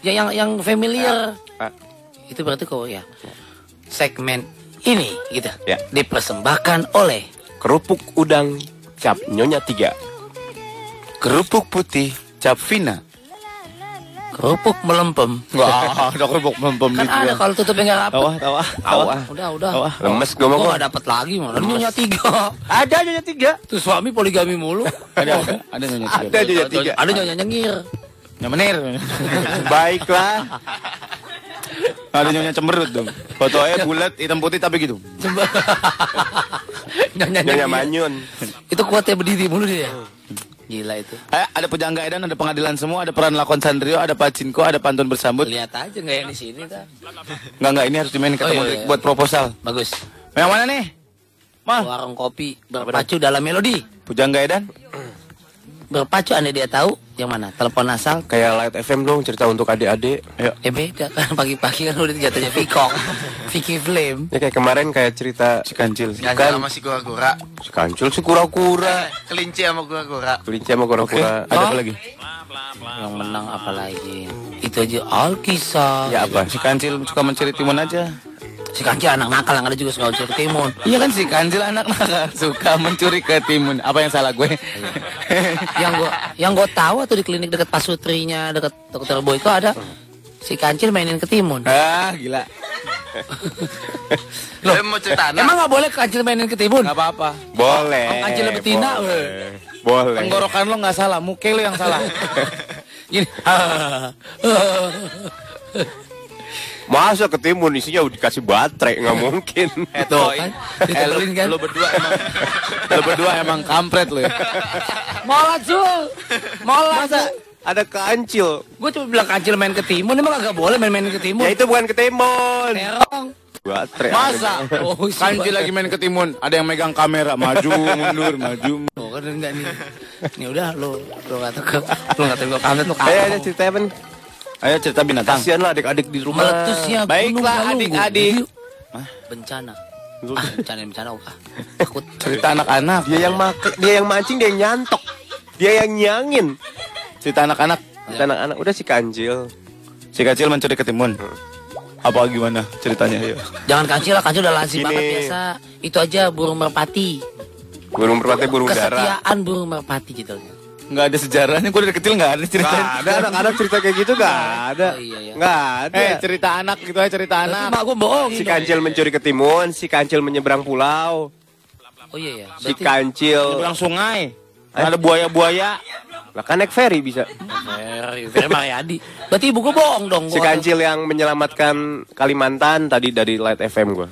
Ya yang yang familiar. Ah. Itu berarti kok ya. Segmen ini gitu. Ya. Dipersembahkan oleh Kerupuk udang cap nyonya tiga. Kerupuk putih, cap Vina. Kerupuk melempem. Wah, ada kerupuk melempem Kan gitu ada ya. kalau tutupnya nggak rapat. Tawa, tawa, tawa. Udah udah. Tawa. Lemes gua mau Gue gua. gak dapet lagi malah. Nyonya tiga. Ada nyonya tiga. Tuh suami poligami mulu. Ada, ada, ada nyonya tiga. Ada nyonya tiga. Ada nyonya nyengir. Nyomenir. Baiklah. Ada nyonya cemberut dong. Fotonya bulat, hitam putih tapi gitu. Nyonya Nyonya manyun. Itu kuatnya berdiri mulu dia. Gila itu. Eh, ada pujangga edan, ada pengadilan semua, ada peran lakon Sandrio, ada Pacinko, ada pantun bersambut. Lihat aja nggak yang di sini ta. Enggak, enggak, ini harus dimainin Oh, kata iya, Modric iya. buat proposal. Bagus. Yang mana nih? Mal, Warung kopi berpacu dalam melodi. pujangga edan. Berpacu anda dia tahu yang mana? Telepon asal. Kayak Light FM dong cerita untuk adik-adik. Ayo. Eh beda kan pagi-pagi kan udah jatuhnya Vikong, Vicky Flame. Ya kayak kemarin kayak cerita Si kancil. Nyanyi sama si gura-gura. si kancul si kura-kura. Kelinci sama gura-gura. Kelinci sama kura-kura. Ada Oh. apa lagi? Yang menang apa lagi? Itu aja Alkisah. Ya apa? Si kancil suka mencuri timun aja. Si Kanki anak nakal yang ada juga suka unsur timun. Iya kan si kancil anak nakal suka mencuri ke timun. Apa yang salah gue? yang gua yang gua tahu tuh di klinik dekat Pasutrinya dekat dokter Boyko ada si kancil mainin ke timun. ah, gila. Lo mau cerita anak? Emang nggak boleh kancil mainin ke timun? Gak apa-apa. Boleh. Oh, kancil betina, Boleh. Boleh. Tenggorokan lo nggak salah, muke lo yang salah. Gini. Masa ketimun isinya udah dikasih baterai nggak mungkin. Tuh, kan? eh, lu, Ditebelin kan? lu berdua emang lu berdua emang kampret lu ya. Molat sul. Molat. Masa ada kancil? Gue cuma bilang kancil main ke timun emang agak boleh main-main ke timun. Ya itu bukan ketimun. Terong. Baterai. Masa Oh, si kancil lagi main ke timun, ada yang megang kamera, maju mundur, maju. mundur. Oh, kan enggak nih. Nih udah lu lu kata ke lu kata gue kamet lu Ayo ada kapok. cerita apa nih? Ayo cerita binatang. Kasihan lah adik-adik di rumah. Meletusnya gunung Baiklah, adik-adik. Bencana. Ah, bencana bencana uka. Takut. Cerita anak-anak. Dia yang mak dia yang mancing, dia yang nyantok. Dia yang nyangin. Cerita anak-anak. Kita anak-anak udah si kancil. Si kecil mencuri ketimun. Apa gimana ceritanya? Ayo. Jangan kancil lah, kancil udah lazim Gini. banget biasa. Itu aja burung merpati. Burung merpati burung dara. Kesetiaan burung merpati gitu. Nggak ada sejarahnya. Gue dari kecil nggak ada ceritanya. Gak ada anak-anak cerita kayak gitu gak ada. Oh, iya, iya. Gak ada. Eh cerita anak gitu aja cerita anak. Mak gue bohong. Si kancil mencuri ketimun, si kancil menyeberang pulau, Oh iya ya. si kancil. Bilang sungai. Ada buaya-buaya. Lah kan naik ferry bisa. Ferry, Ferry Mariadi. Berarti ibu gue bohong dong. Si kancil yang menyelamatkan Kalimantan tadi dari Light FM gua.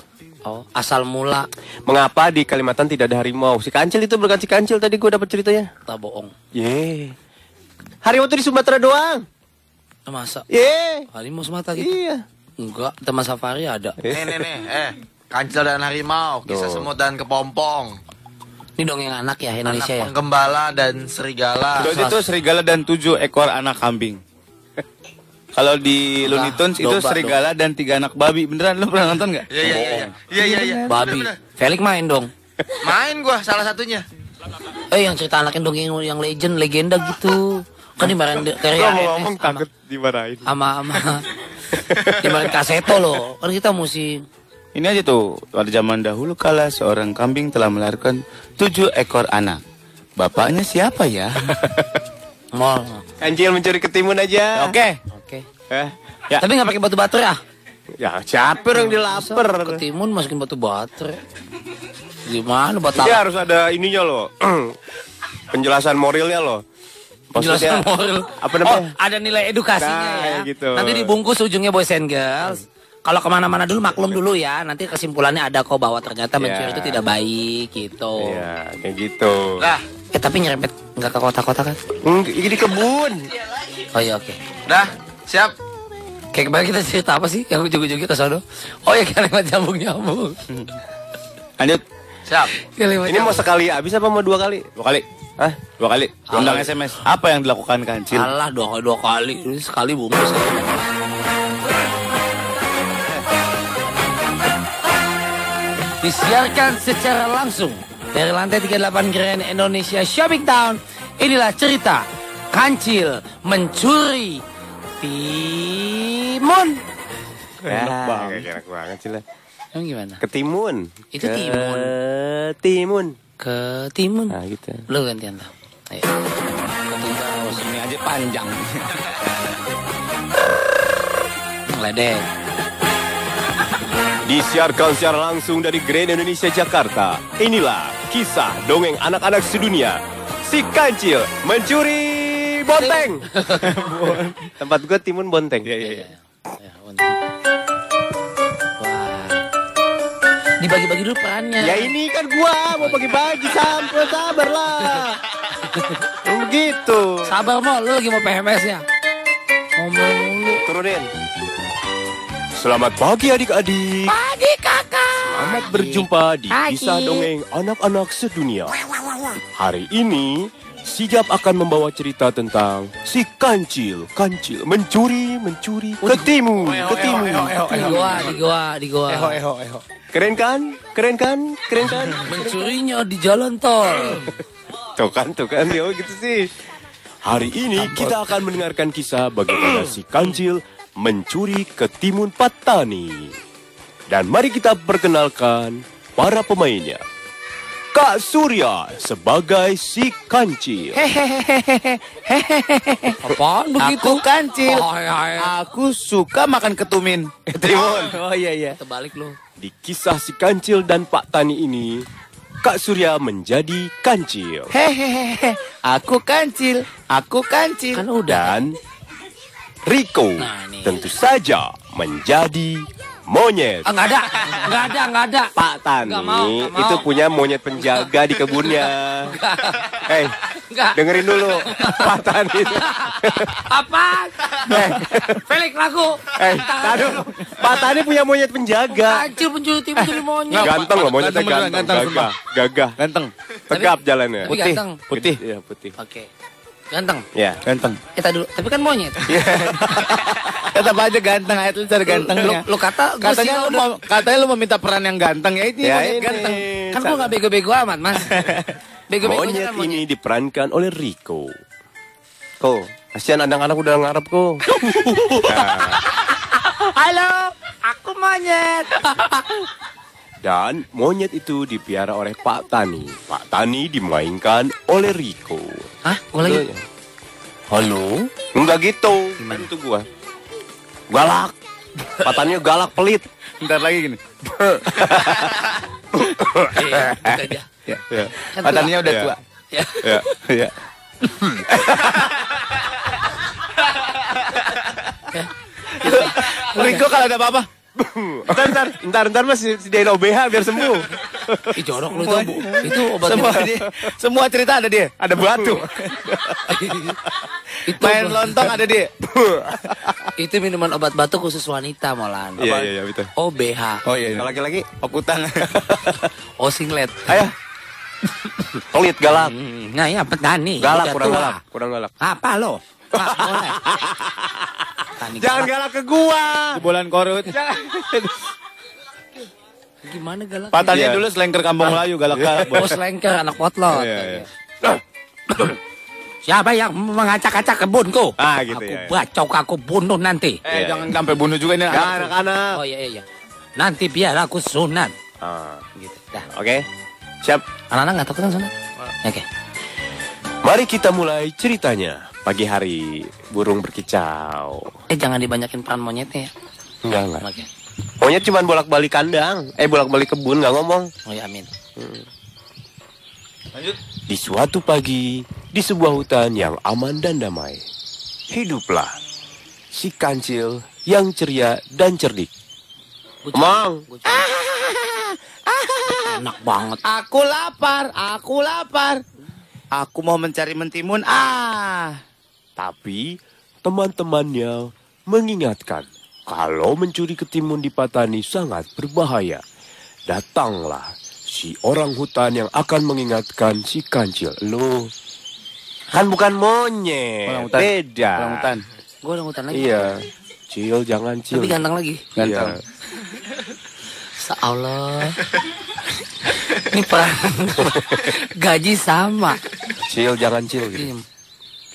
Oh, asal mula Mengapa di Kalimantan tidak ada harimau? Si kancil itu berkat si kancil tadi gua dapat ceritanya. tak bohong. Ye. Harimau itu di Sumatera doang. Masa Ye. harimau semata gitu? Iya. Enggak, teman safari ada. Nih nih nih, eh. Kancil dan harimau, kisah Tuh. semut dan kepompong, Ini dong yang anak ya Indonesia anak ya. penggembala dan serigala. Itu, itu serigala dan tujuh ekor anak kambing. Kalau di Looney Tunes itu domba serigala dan tiga anak babi. Beneran lu pernah nonton nggak? Iya iya iya iya. Iya iya iya. Babi. Felix main dong. Main gua salah satunya. Eh yang cerita anak yang dongeng yang legend, legenda gitu. Kan dimarahin Gua mau ngomong takut dimarahin. sama sama dimarahin kaseto loh. Kan kita mesti Ini aja tuh, pada zaman dahulu kala seorang kambing telah melahirkan tujuh ekor anak. Bapaknya siapa ya? mall. Kancil mencuri ketimun aja. Oke. Oke. Eh, Ya. Tapi nggak pakai batu bater ya? ya siapa orang dilaper? Ketimun masukin batu bater. Gimana batu Dia harus ada ininya loh. Penjelasan moralnya loh. Penjelasan moral. Apa namanya? Oh, ada nilai edukasinya Nah, ya. gitu. Nanti dibungkus ujungnya boys and girls. Kalau ke mana-mana dulu maklum dulu ya. Nanti kesimpulannya ada kok bahwa ternyata mencuri Iya. itu tidak baik gitu. Iya, kayak gitu. Dah, Eh tapi nyerempet nggak ke kota-kota kan? Hmm, ini di kebun. Oh iya oke. dah, siap. Kayak kemarin kita cerita apa sih? Yang ujung-ujungnya ke sono. Oh ya kalimat nyambung-nyambung. Lanjut. Siap. Kalimat Ini mau sekali habis apa mau dua kali? Dua kali. Hah? Dua kali. Undang. SMS. Apa yang dilakukan kancil? Alah dua, dua kali. Ini sekali bungkus. Disiarkan secara langsung dari lantai 38 Grand Indonesia Shopping Town. Inilah cerita Kancil mencuri timun. Enak banget. Enak banget sih lah. Emang gimana? Ketimun. Itu timun. Ketimun. Ke timun. Nah gitu. Lu gantian lah. Ayo. Ketimbang Ini aja panjang. Ledek. Disiarkan secara langsung dari Grand Indonesia Jakarta. Inilah kisah dongeng anak-anak sedunia. Si Kancil mencuri bonteng. Tempat gua timun bonteng. Iya, iya, Ya, untuk. Wah. Dibagi-bagi dulu perannya. Ya ini kan gua mau bagi-bagi sampai sabar lah. Begitu. Sabar mau, lu lagi mau PMS ya? Ngomong mulu. Turunin. Selamat pagi adik-adik. Pagi kakak. Selamat berjumpa di Pagi. kisah dongeng anak-anak sedunia. Hari ini Sigap akan membawa cerita tentang si kancil, kancil mencuri, mencuri ketimun, ketimun. Di goa, di goa, di goa. Keren kan? Keren kan? Keren kan? Mencurinya di jalan tol. Tuh kan, tuh kan, yo gitu sih. Hari ini kita akan mendengarkan kisah bagaimana si kancil mencuri ketimun patani. Dan mari kita perkenalkan para pemainnya. Kak Surya sebagai si kancil. Apaan begitu? Aku kancil. Oh, iya, iya. Aku suka makan ketumin. Ketimun. Oh iya iya. Terbalik lu. Di kisah si kancil dan Pak Tani ini, Kak Surya menjadi kancil. Hehehe. Aku kancil. Aku kancil. Kan udah. Dan Rico Nah, ini. tentu saja menjadi monyet. Ah, nggak ada. Nggak ada, nggak ada. Pak Tani Nggak mau, nggak mau. itu punya monyet penjaga di kebunnya. Hei, Nggak. dengerin dulu Pak Tani. Apaan? Felix lagu. Eh, taduh. Pak Tani punya monyet penjaga. Kancil pencuri timun jadi monyet. Ganteng loh monyetnya Ganteng ganteng, ganteng, gagah, gagah, Ganteng. tegap jalannya. Ganteng. Putih. Iya putih. Oke. Ganteng. Ya. Ganteng. Kita dulu, tapi kan monyet. Tetap aja ganteng, ayat lu cari Lu, gantengnya. lu kata Katanya lu mau, katanya lu mau minta peran yang ganteng ya ini Ya, monyet ini. ganteng. Kan gua gak bego-bego amat, Mas. Bego-begonya Monyet kan monyet. ini diperankan oleh Rico. Ko, kasihan anak-anak udah ngarep ko. Halo, aku monyet. Dan monyet itu dipiara oleh Pak Tani. Pak Tani dimainkan oleh Rico. Hah? Gua lagi. Halo? Enggak gitu. Gimana itu gua? Galak. Pak Tani galak pelit. Bentar lagi gini. Aja. Ya. Ya. Kan Matanya udah Ya. tua. Ya. Ya. Iya. Rico kalau ada apa-apa. Ntar, ntar, ntar, ntar mas si Dino BH biar sembuh. Ih, jorok lu itu, Bu. Itu obat Semua dia, semua cerita ada dia. Ada batu. itu, Main lontong ada dia. itu minuman obat batuk khusus wanita malah. Iya, iya, iya, betul. OBH. Oh iya. Kalau laki-laki, Okutang. Oh singlet. ayo. Pelit, galak. Hmm, Nah ya petani. Galak, kurang galak, kurang galak. Apa lo? Boleh. Petani Jangan galak. galak ke gua. Bulan korut. Gimana galak? Patahnya Iya. dulu selengker kampung Melayu galak Bos lengker anak potlot. Iya, iya. Siapa yang mengacak-acak kebunku? Ah, gitu aku ya. bacok, aku bunuh nanti. Eh Iya, jangan sampai bunuh juga ini. Anak. anak-anak. Oh iya iya. Nanti biar aku sunat. Ah, Gitu. Dah. Oke, siap. Anak-anak nggak takut kan sunat? Oke. Mari kita mulai ceritanya. Pagi hari, burung berkicau. Eh jangan dibanyakin peran monyetnya ya. Enggak, enggak. Oke. Monyet cuma bolak-balik kandang. Eh, bolak-balik kebun, nggak ngomong. Oh ya amin. Di suatu pagi, di sebuah hutan yang aman dan damai, hiduplah si kancil yang ceria dan cerdik. Cuma- Enak banget. Aku lapar, aku lapar. Aku mau mencari mentimun. Ah. Tapi teman-temannya mengingatkan kalau mencuri ketimun di Patani sangat berbahaya. Datanglah si orang hutan yang akan mengingatkan si kancil. Lo kan bukan monyet, Orang hutan. beda. Orang hutan. Gue udah hutan lagi. Iya, cil jangan cil. Tapi ganteng lagi. Ganteng. Iya. Ya Allah. Ini peran gaji sama. Cil jangan cil gitu.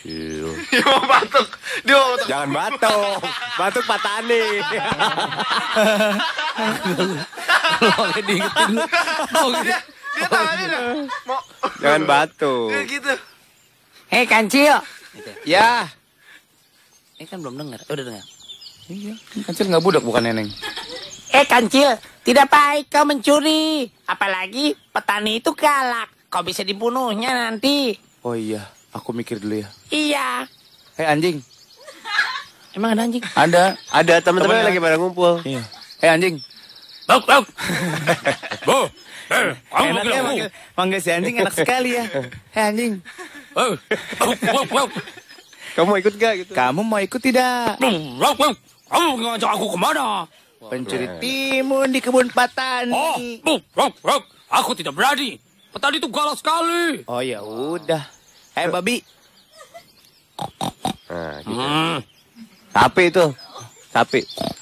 Cil. Dia mau batuk. Dia mau batuk. Jangan batuk. Batuk Patani. Lo kayak diingetin lu. Gitu. Dia tangannya. Mau jangan batuk. kayak gitu. Hei kancil. Ya. Ini kan belum dengar. Udah dengar. Iya. Kancil nggak budak bukan neneng. Eh kancil, tidak baik kau mencuri. Apalagi petani itu galak. Kau bisa dibunuhnya nanti. Oh iya. Aku mikir dulu ya. Iya. Hei anjing. Emang ada anjing? Ada. Ada teman-teman lagi pada ngumpul. Iya. Hei anjing. Bok, bok. Bu, Enaknya manggil, manggil si anjing enak sekali ya. Hei anjing. Bok, bok, bok. kamu ikut gak gitu? Kamu mau ikut tidak? Bok, bok. Kamu ngajak aku ke mana? Pencuri timun di kebun Patani. Oh, bok, bok, bok. Aku tidak berani. Petani itu galak sekali. Oh ya udah. Hei babi. Nah, gitu. Hmm. Sapi itu. Sapi.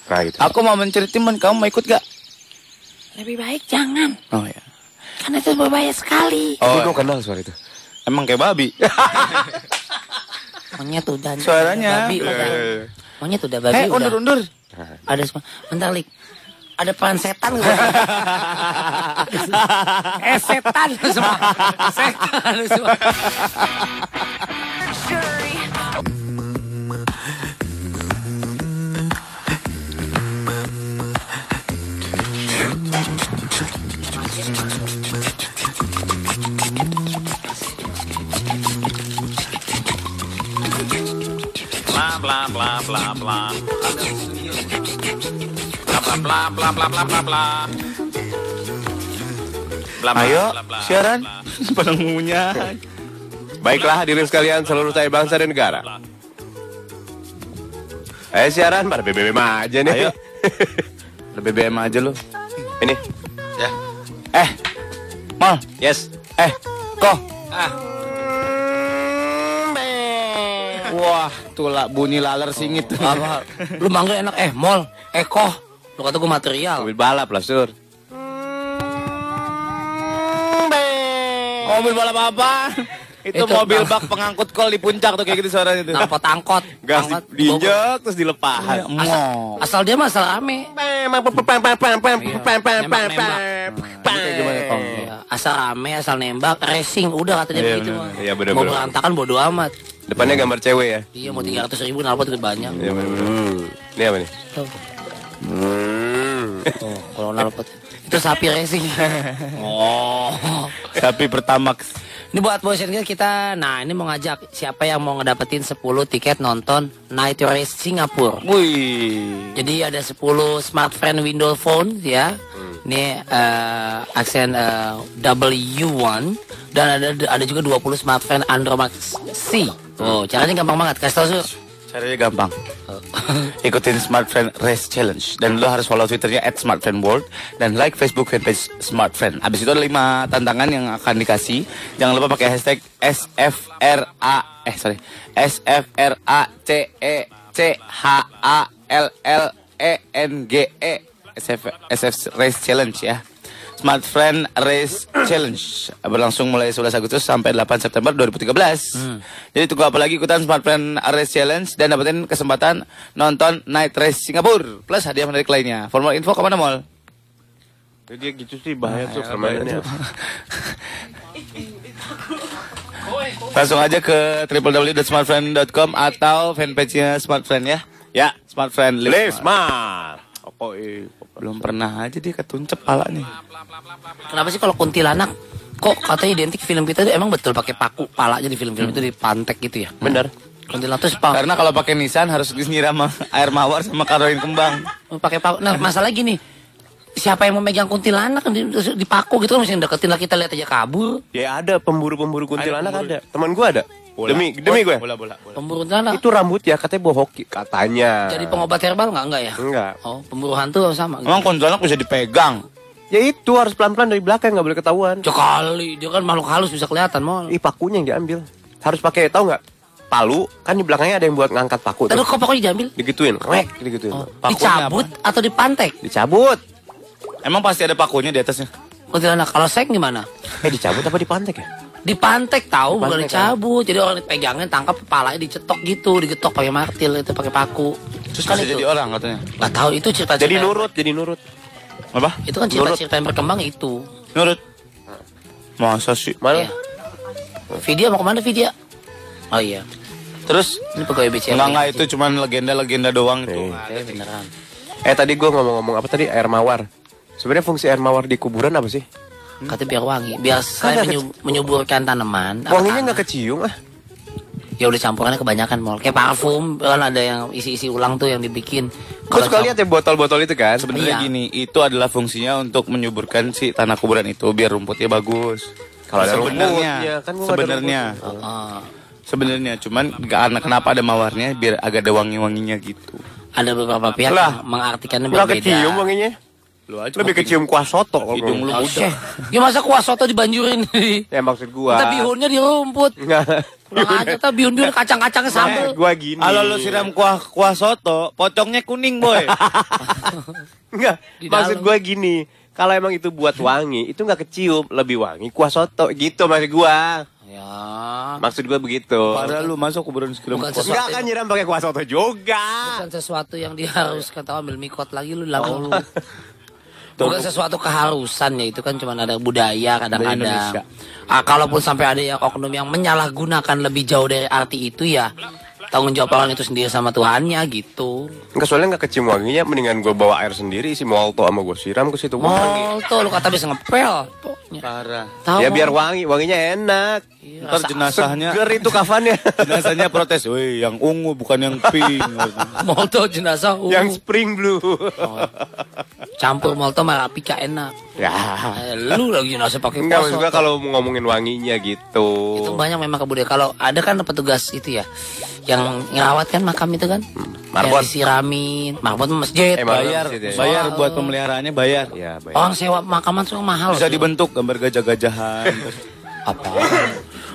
Nah, gitu. Aku mau mencuri timun. Kamu mau ikut gak? Lebih baik jangan, Oh ya. karena itu berbahaya sekali. Oh, Oh, gue kenal suara itu. emang kayak babi. Monyet udah. Suaranya. Babi udah. Monyet udah babi Hei udah. undur undur. Ada semua. Bentar, Lik. Ada peran setan nggak? eh, setan semua. Setan semua. Bla bla bla bla bla. Bla bla bla bla bla bla bla. Bla bla Ayo bla bla. siaran. Pada ngunyah. Baiklah hadirin sekalian seluruh saya bangsa dan negara. Eh siaran pada BBM aja nih. Ayo. BBM aja lu. Ini. Ya. Eh. Mal. Yes. Eh. Kok. Ah. Wah, tuh lah bunyi laler singit. Apa? Lu manggil enak eh mall, Eko. Lu kata gue material. Mobil balap lah, Sur. Mobil balap apa? Itu, Itu mobil bak pengangkut kol di puncak tuh kayak gitu suaranya tuh. Knalpot angkot. Gas diinjek terus dilepas. Asal, asal dia mah asal rame. Iya, asal rame, asal nembak, racing, udah katanya Iya, begitu. Iya, bener, Mau berantakan bodo amat. Depannya gambar cewek ya. Iya mau 300 ribu nalpot itu banyak. Iya bener-bener. Ini apa nih? Hmm. tuh, kalau nalpot itu sapi racing. oh. Sapi pertamax. Ini buat boys and girls kita, nah ini mau ngajak siapa yang mau ngedapetin 10 tiket nonton Night Race Singapura. Wih. Jadi ada 10 smartphone Windows Phone ya. Ini eh, aksen eh, W1 dan ada ada juga 20 smartphone Android Max C. Oh, caranya gampang banget. Kasih tau Sur. Caranya gampang. Ikutin Smartfriend Race Challenge dan lo harus follow Twitternya @smartfriendworld dan like Facebook fanpage Smartfriend. Abis itu ada lima tantangan yang akan dikasih. Jangan lupa pakai hashtag SFRA eh sorry SFRA C E C H A L L E N G E SF, SF Race Challenge ya. Smart Friend Race Challenge berlangsung mulai 11 Agustus sampai 8 September 2013. Jadi tunggu apa lagi ikutan Smart Friend Race Challenge dan dapetin kesempatan nonton Night Race Singapura plus hadiah menarik lainnya. For more info ke mana mall? Dia gitu sih bahaya tuh permainannya. Langsung aja ke www.smartfriend.com atau fanpage-nya Smart Friend ya. Ya, Smart Friend Live Live. smart. Apa eh? Belum pernah aja dia ketuncep pala nih. Kenapa sih kalau kuntilanak kok katanya identik film kita itu emang betul pakai paku palanya di film-film itu dipantek gitu ya? Bener. Kuntilanak tuh sepa- Karena kalau pakai Nissan harus disiram air mawar sama karoin kembang. pakai paku. Nah, masalah gini. Siapa yang mau megang kuntilanak di, di paku gitu kan mesti deketin lah kita lihat aja kabur. Ya ada pemburu-pemburu kuntilanak pemburu. ada. Teman gua ada. Demi demi gue. Bola bola. bola. Pemburu kuntilanak. Itu rambut ya katanya bawa hoki katanya. Jadi pengobat herbal nggak enggak ya? Enggak. Oh, pemburu hantu sama. Emang kuntilanak bisa dipegang. Ya itu harus pelan-pelan dari belakang nggak boleh ketahuan. Cokali, dia kan makhluk halus bisa kelihatan mau. Ih pakunya yang diambil. Harus pakai tahu nggak? Palu kan di belakangnya ada yang buat ngangkat paku tuh. kok pokoknya diambil? Digituin, rek, digituin. Oh, Pakunya dicabut atau dipantek? Dicabut. Emang pasti ada pakunya di atasnya. Kuntilanak kalau sek gimana? Eh dicabut apa dipantek ya? Dipantek tahu bukan Dipantek, kan? dicabut. Jadi orang dipegangin tangkap kepalanya dicetok gitu, digetok pakai martil itu pakai paku. Terus kan itu. jadi orang katanya. Nggak tahu itu cerita Jadi nurut, jadi nurut. Apa? Itu kan cerita-cerita yang berkembang itu. Nurut. Masa sih? Mana? Iya. Vidya mau ke mana Vidya? Oh iya, Terus ini pegawai BCA. enggak enggak itu cuman legenda-legenda doang itu. Sih. beneran. Eh tadi gua ngomong-ngomong apa tadi? Air mawar. Sebenarnya fungsi air mawar di kuburan apa sih? Katanya biar wangi, biar selain Kagak menyu- menyuburkan tanaman. Wanginya nggak kecium ah. Ya udah campurannya kebanyakan mall. Kayak parfum kan ada yang isi-isi ulang tuh yang dibikin. Gua suka lihat ya botol-botol itu kan. Sebenarnya Iya. gini, itu adalah fungsinya untuk menyuburkan si tanah kuburan itu biar rumputnya bagus. Kalau ada sebenarnya, rumputnya, kan ada sebenarnya, Oh, sebenarnya, cuman karena kenapa ada mawarnya biar agak ada wangi-wanginya gitu. ada beberapa pihak Lah. yang mengartikannya berbeda. kecium wanginya. Lu aja Lebih kecium kuah soto. kalau Hidung lu syeh. Ya masa kuah soto dibanjurin Ya maksud gua. Kita bihunnya di rumput. Enggak. Kurang aja kita bihun-bihun kacang-kacangnya sambel. Gua gini. Kalau lu siram kuah kuah soto, pocongnya kuning boy. Enggak. Maksud gua gini. Kalau emang itu buat wangi, itu nggak kecium, lebih wangi kuah soto gitu maksud gua. Ya. Maksud gua begitu. Padahal lu masuk kuburan siram Bukan kuah. sesuatu. Enggak kan nyiram pakai kuah soto juga. Bukan sesuatu yang diharuskan tahu ambil mikot lagi lu lalu. Oh. Bukan sesuatu keharusan ya itu kan cuma ada budaya kadang-kadang. Ah, kalaupun sampai ada yang oknum yang menyalahgunakan lebih jauh dari arti itu ya tanggung jawab orang itu sendiri sama Tuhannya gitu. Enggak soalnya nggak kecium wanginya, mendingan gua bawa air sendiri isi molto sama gua siram ke situ. Molto lu kata bisa ngepel. Parah. Tahu Ya biar wangi, wanginya enak. Iya, Ntar jenazahnya Seger itu kafannya. jenazahnya protes, woi yang ungu bukan yang pink. Molto jenazah ungu. yang spring blue. Oh. campur molto sama rapika enak. ya. Eh, lu lagi jenazah pakai Enggak soto. kalau mau ngomongin wanginya gitu. Itu banyak memang kebudayaan. Kalau ada kan petugas itu ya, yang ngerawat kan makam itu kan, Marbot. yang disiramin, marbot masjid. Eh, bayar, Masjid ya. bayar Soal- buat pemeliharaannya bayar. Ya, baik. Orang sewa makaman tuh mahal. Bisa sih. dibentuk gambar gajah-gajahan. apa?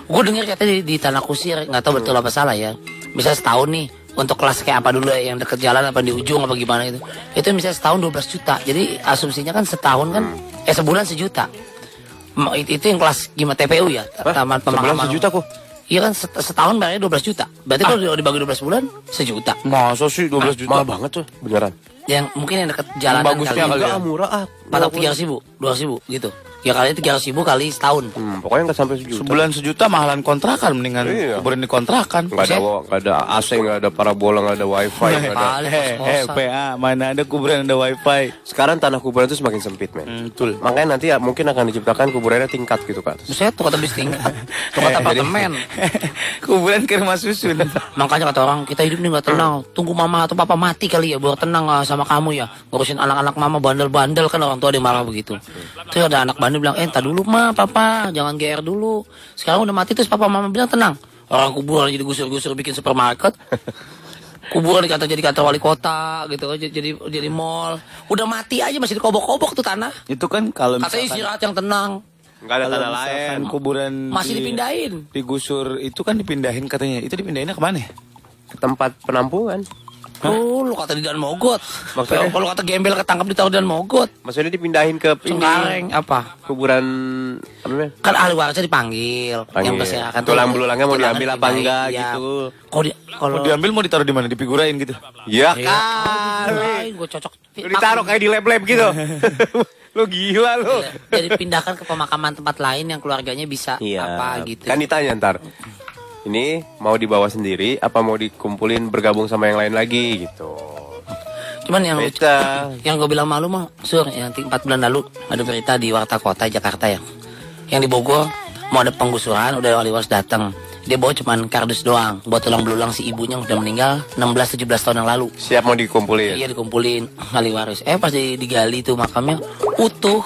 Gue denger katanya di, di tanah kusir, nggak tahu betul apa salah ya. misalnya setahun nih untuk kelas kayak apa dulu ya, yang deket jalan apa di ujung apa gimana itu itu misalnya setahun 12 juta jadi asumsinya kan setahun kan eh sebulan sejuta itu, itu yang kelas gimana TPU ya taman Sebulan pemakaman sejuta kok. iya kan set- setahun bayarnya 12 juta berarti kalau dibagi 12 bulan sejuta Masa sih 12 juta? Mahal banget tuh, beneran. yang mungkin yang deket jalan bagusnya kali ya. Ah, murah ah. patok tiga ribu dua ribu gitu ya kali tiga ribu kali setahun Hmm, pokoknya nggak sampai sejuta. Sebulan sejuta mahalan kontrakan mendingan Iya. kuburan di kontrakan. Nggak ada, nggak ada AC, nggak ada parabola, nggak ada wifi, nggak ada. Eh, eh, kos-kosan. PA, mana ada kuburan ada wifi. Sekarang tanah kuburan itu semakin sempit, men. Hmm, betul. Makanya nanti ya, mungkin akan diciptakan kuburannya tingkat gitu kan. Saya tuh kata bis tingkat, tuh kata apartemen. kuburan ke rumah susun. Makanya kata orang kita hidup ini nggak tenang. Tunggu mama atau papa mati kali ya, baru tenang ah, sama kamu ya. Ngurusin anak-anak mama bandel-bandel kan orang tua dia marah begitu. Terus ada anak bandel bilang, eh entar dulu ma, papa, jangan GR dulu. Sekarang udah mati terus papa mama bilang tenang. Orang kuburan jadi gusur-gusur bikin supermarket. Kuburan dikata jadi kantor wali kota gitu jadi jadi, jadi mall. Udah mati aja masih dikobok-kobok tuh tanah. Itu kan kalau Katanya istirahat yang tenang. Nggak ada tanah lain. kuburan Masih di- dipindahin. Digusur itu kan dipindahin katanya. Itu dipindahinnya ke mana ya? Ke tempat penampungan. Oh, lu kata di Dan Mogot. Maksudnya? Kalau kata gembel ketangkap di Dan Mogot. Maksudnya dipindahin ke Cengkareng apa? kuburan apa namanya? Kan ahli warisnya dipanggil. Panggil. Yang tuh- Tulang belulangnya mau diambil apa enggak iya. gitu. Kalau di kalau diambil mau ditaruh di mana? Dipigurain gitu. Iya Iya. kan. gue cocok. Lu ditaruh kayak di lab-lab gitu. lu gila lu. Jadi pindahkan ke pemakaman tempat lain yang keluarganya bisa Iya. apa gitu. Kan ditanya ntar. Ini mau dibawa sendiri apa mau dikumpulin bergabung sama yang lain lagi gitu. Cuman yang Beda. yang gue bilang malu mah, sur, yang empat bulan lalu ada berita di Warta Kota Jakarta ya. Yang di Bogor mau ada penggusuran, udah wali waris datang. Dia bawa cuman kardus doang, buat tulang belulang si ibunya yang udah meninggal 16-17 tahun yang lalu. Siap mau dikumpulin. Iya dikumpulin wali waris. Eh pas di- digali tuh makamnya utuh,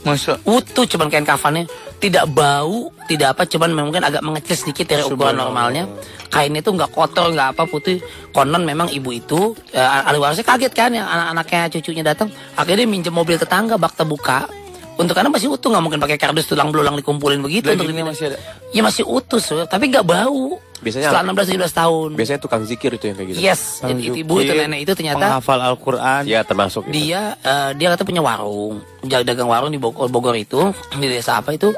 Masa? utuh cuman kain kafannya tidak bau, tidak apa, cuman mungkin agak mengecil sedikit dari ukuran normalnya. Kainnya tuh nggak kotor, nggak apa putih. Konon memang ibu itu, eh, ahli warisnya kaget kan, yang anak-anaknya cucunya datang. Akhirnya dia minjem mobil tetangga, bak terbuka. Untuk karena masih utuh, nggak mungkin pakai kardus tulang belulang dikumpulin begitu. untuk dipindah. masih ada. Ya masih utuh, Sur. tapi nggak bau. Biasanya Setelah 16-17 tahun. Biasanya tukang zikir itu yang kayak gitu. Yes, jadi itu ibu itu nenek itu ternyata penghafal Al-Quran. Iya termasuk. itu. dia eh, dia kata punya warung dagang warung di Bogor, Bogor itu di desa apa itu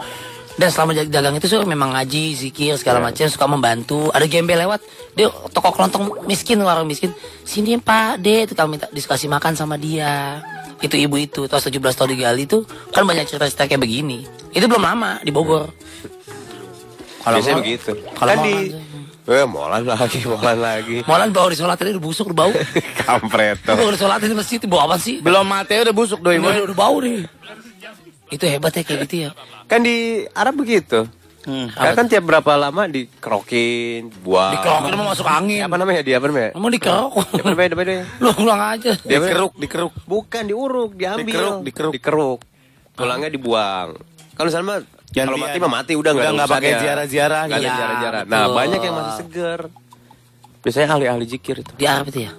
dan selama dagang itu suka memang ngaji zikir segala macam suka membantu ada gembel lewat dia toko kelontong miskin warung miskin sini pak deh tukang minta diskusi makan sama dia itu ibu itu terus 17 tahun digali itu kan banyak cerita-cerita kayak begini itu belum lama di Bogor kalau Biasanya mau- begitu. kalau kan mau di aja. Eh, molan lagi, molan lagi. Malah bawa di sholat ini udah busuk udah bau. Kampret tuh. Bawa di sholat di masjid bau apa sih? Belum mati udah busuk doi. Udah, udah bau nih. Itu hebat ya kayak gitu ya. Kan di Arab begitu. Hmm. Kan, kan tiap berapa lama dikerokin, buang. Dikerokin mau masuk angin. Apa namanya dia? Apa namanya? Mau dikerok. Apa namanya? Apa namanya? Lu ulang aja. Dia Dikeruk, dikeruk. Bukan diuruk, diambil. Dikeruk, dikeruk. Dikeruk. Tulangnya dibuang. Kalau misalnya kalau mati mah mati udah nggak nggak pakai ziarah-ziarah Nggak ada gitu. ziarah-ziarah. Iya, Nah, betul. banyak yang masih seger. Biasanya ahli-ahli zikir itu. Di Arab itu ya.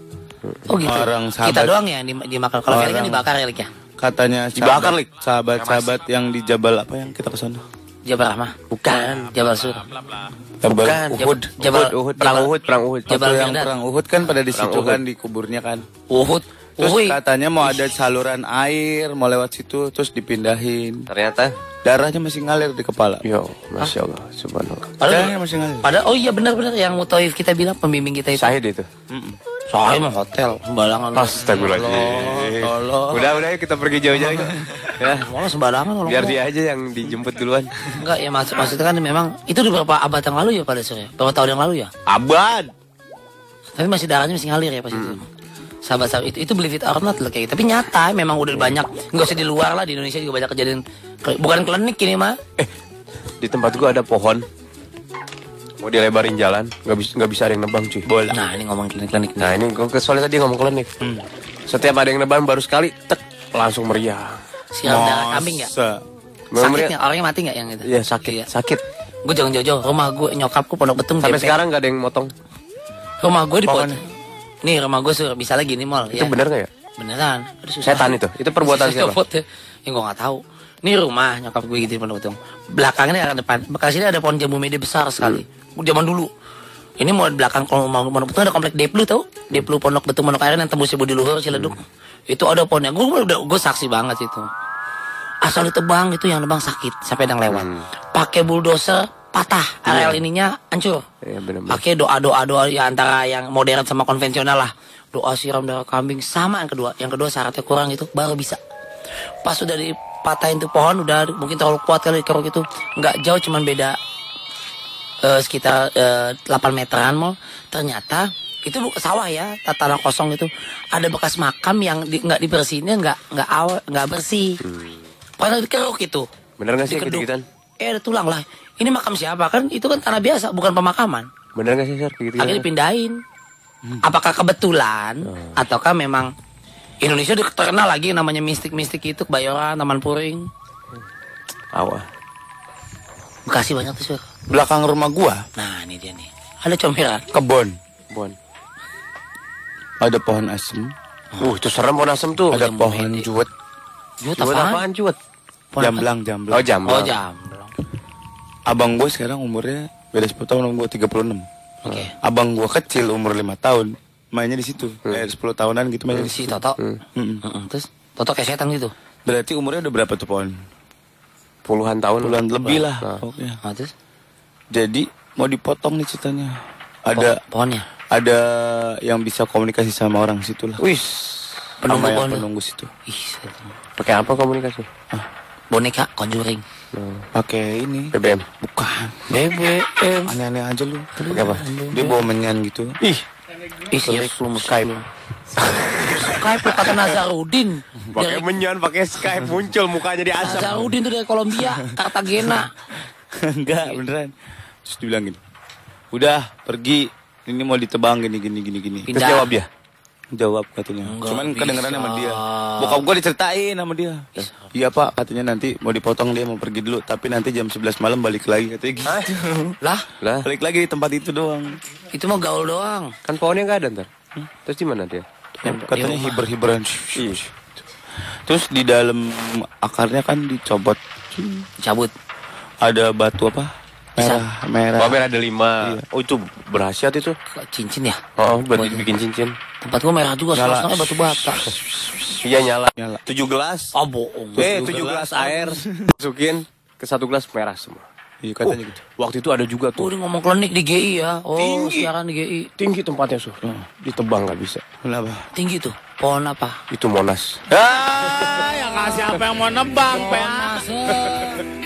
Oh gitu. Orang Kita sahabat. doang ya yang di- dimakan. Kalau Felix kan dibakar ya, Lik ya. Katanya Dibakar, Lik. Sahabat-sahabat yang di Jabal apa yang kita ke sana? Jabal Rahmah. Bukan. Jabal Sur. Jabal Bukan. Uhud. Jabal, Uhud, Uhud, perang Jabal- Uhud, perang Uhud. Jabal yang perang Uhud kan pada di situ kan di kuburnya kan. Uhud. Terus Uhuy. katanya mau ada saluran air, mau lewat situ terus dipindahin. Ternyata Darahnya masih ngalir di kepala. Yo, masya Allah, subhanallah. Darahnya masih ngalir. Padahal oh iya benar-benar yang Mutoif kita bilang pembimbing kita itu. Syahid itu. Soalnya mah hotel, sembarangan. Astagfirullahaladzim. Tolong. Udah, udah kita pergi jauh-jauh ya. Malah sembarangan kalau Biar dia aja yang dijemput duluan. Enggak ya maksud maksudnya kan memang itu udah berapa abad yang lalu ya pada sore. Berapa tahun yang lalu ya? Abad. Tapi masih darahnya masih ngalir ya pas itu. Sahabat-sahabat itu itu believe it or not lah kayak gitu. Tapi nyata memang udah banyak nggak usah di luar lah di Indonesia juga banyak kejadian bukan klinik ini mah. Di tempat gua ada pohon. Mau dilebarin jalan, nggak bisa nggak bisa ada yang nebang cuy. Bola. Nah ini ngomong klinik-klinik. Nah ini gua soalnya tadi ngomong klinik. Setiap ada yang nebang baru sekali, tek langsung meriah. Siram darah kambing ya? Masa? Memang Sakit meriah. nggak? Orangnya mati nggak yang itu? Iya sakit, Iya. sakit. Gue jangan jauh-jauh. Rumah gue nyokapku pondok betung. Sampai DP. sekarang nggak ada yang motong. Rumah gue di pot. Nih rumah gue sur bisa lagi nih mall. Itu bener nggak ya? Beneran. Aduh. Setan itu. Itu perbuatan siapa? Ya. Yang gue nggak tahu. Ini rumah nyokap gue gitu betung. Belakangnya ada depan. Bekas ini ada pohon jambu mede besar sekali. Hmm. Zaman dulu. Ini mau di belakang kalau mau Pondok Betung ada komplek Deplu tau? Deplu Pondok Betung Pondok Aren yang tembusnya Budi Luhur Ciledug. Itu ada pohonnya. Gue udah gue saksi banget itu. Asal ditebang itu yang nebang sakit sampai yang lewat. Pakai bulldozer patah areal ininya hancur. Iya, benar-benar. Pakai doa doa doa ya antara yang modern sama konvensional lah. Doa siram darah kambing sama yang kedua. Yang kedua syaratnya kurang itu baru bisa. Pas sudah dipatahin tuh pohon udah mungkin terlalu kuat kali keruk itu. Nggak jauh cuman beda eh, sekitar eh, 8 meteran mal. Ternyata itu sawah ya ta- tanah kosong itu ada bekas makam yang di, nggak dibersihinnya nggak nggak awal nggak bersih. Padahal dikeruk itu. Bener gak sih gitu-gituan? Eh ada tulang lah. Ini makam siapa kan? Itu kan tanah biasa bukan pemakaman. Bener gak sih kayak gitu? Akhirnya dipindahin. Apakah kebetulan ataukah memang Indonesia udah terkenal lagi namanya mistik-mistik itu Kebayoran, Taman Puring. Awal. Bekasi banyak tuh, Sur. Belakang rumah gua Nah, ini dia nih. Ada comberan. kebon. Bon. Ada pohon asem, Uh, itu serem pohon asem tuh. ada pohon mede. juwet, Juut Jual apaan? apaan juet? Pohon jamblang, jamblang. Oh jam. apa? Oh, jam. Abang gua sekarang umurnya beda 10 tahun sama gua 36. Oke. Abang gua kecil umur 5 tahun mainnya di situ. Kayak 10 tahunan gitu mainnya di Si situ. Toto. Mm-mm. Mm-mm. Terus Toto kayak setan gitu. Berarti umurnya udah berapa tuh pohon? Puluhan tahun. Puluhan lebih lah Nah. pokoknya. Nah, terus Jadi mau dipotong nih ceritanya. Ada po- pohonnya. ada yang bisa komunikasi sama orang situ lah. Wis. Penunggu yang pohon. penunggu situ. Ih, setan. Pakai apa komunikasi? boneka conjuring. Pakai ini. BBM. Bukan. BBM. Aneh-aneh aja lu. Pakai apa? Dia bawa menyan gitu. Ih. Ih, siap belum Skype. Skype lu kata Nazarudin. Pakai menyan, pakai Skype muncul mukanya di asap. Nazarudin tuh dari Kolombia, Cartagena. Enggak, beneran. Terus dibilang gini. Udah, pergi. Ini mau ditebang gini gini gini gini. Terus jawab dia. Jawab katanya. Enggak Cuman bisa. kedengeran sama dia. Bokap gua diceritain sama dia. Iya pak, katanya nanti mau dipotong dia mau pergi dulu. Tapi nanti jam 11 malam balik lagi katanya gitu. Lah, Lah, Balik lagi di tempat itu doang. itu mah gaul doang. kan pohonnya nggak ada ntar. Terus di mana dia? Katanya rumah. hiber-hiberan. Ih. Terus di dalam akarnya kan dicopot. Cabut. Ada batu apa? Merah, merah. Oh, merah ada lima. Oh, itu berhasiat itu. Cincin ya. Oh, buat bikin cincin. Tempat gua merah juga, Nyala. soalnya batu bata. Iya nyala. Nyala. Tujuh gelas. Oh, bohong. Eh, tujuh gelas air. Masukin ke satu gelas merah semua. Iya Oh, katanya gitu. waktu itu ada juga Oh, tuh. ini ngomong klinik di GI ya. Oh, Tinggi. siaran di GI. Tinggi tempatnya, Sur. Ditebang nggak bisa. Kenapa? Tinggi tuh. Pohon apa? Itu Monas. Ah, yang ngasih apa yang mau nebang, Monas.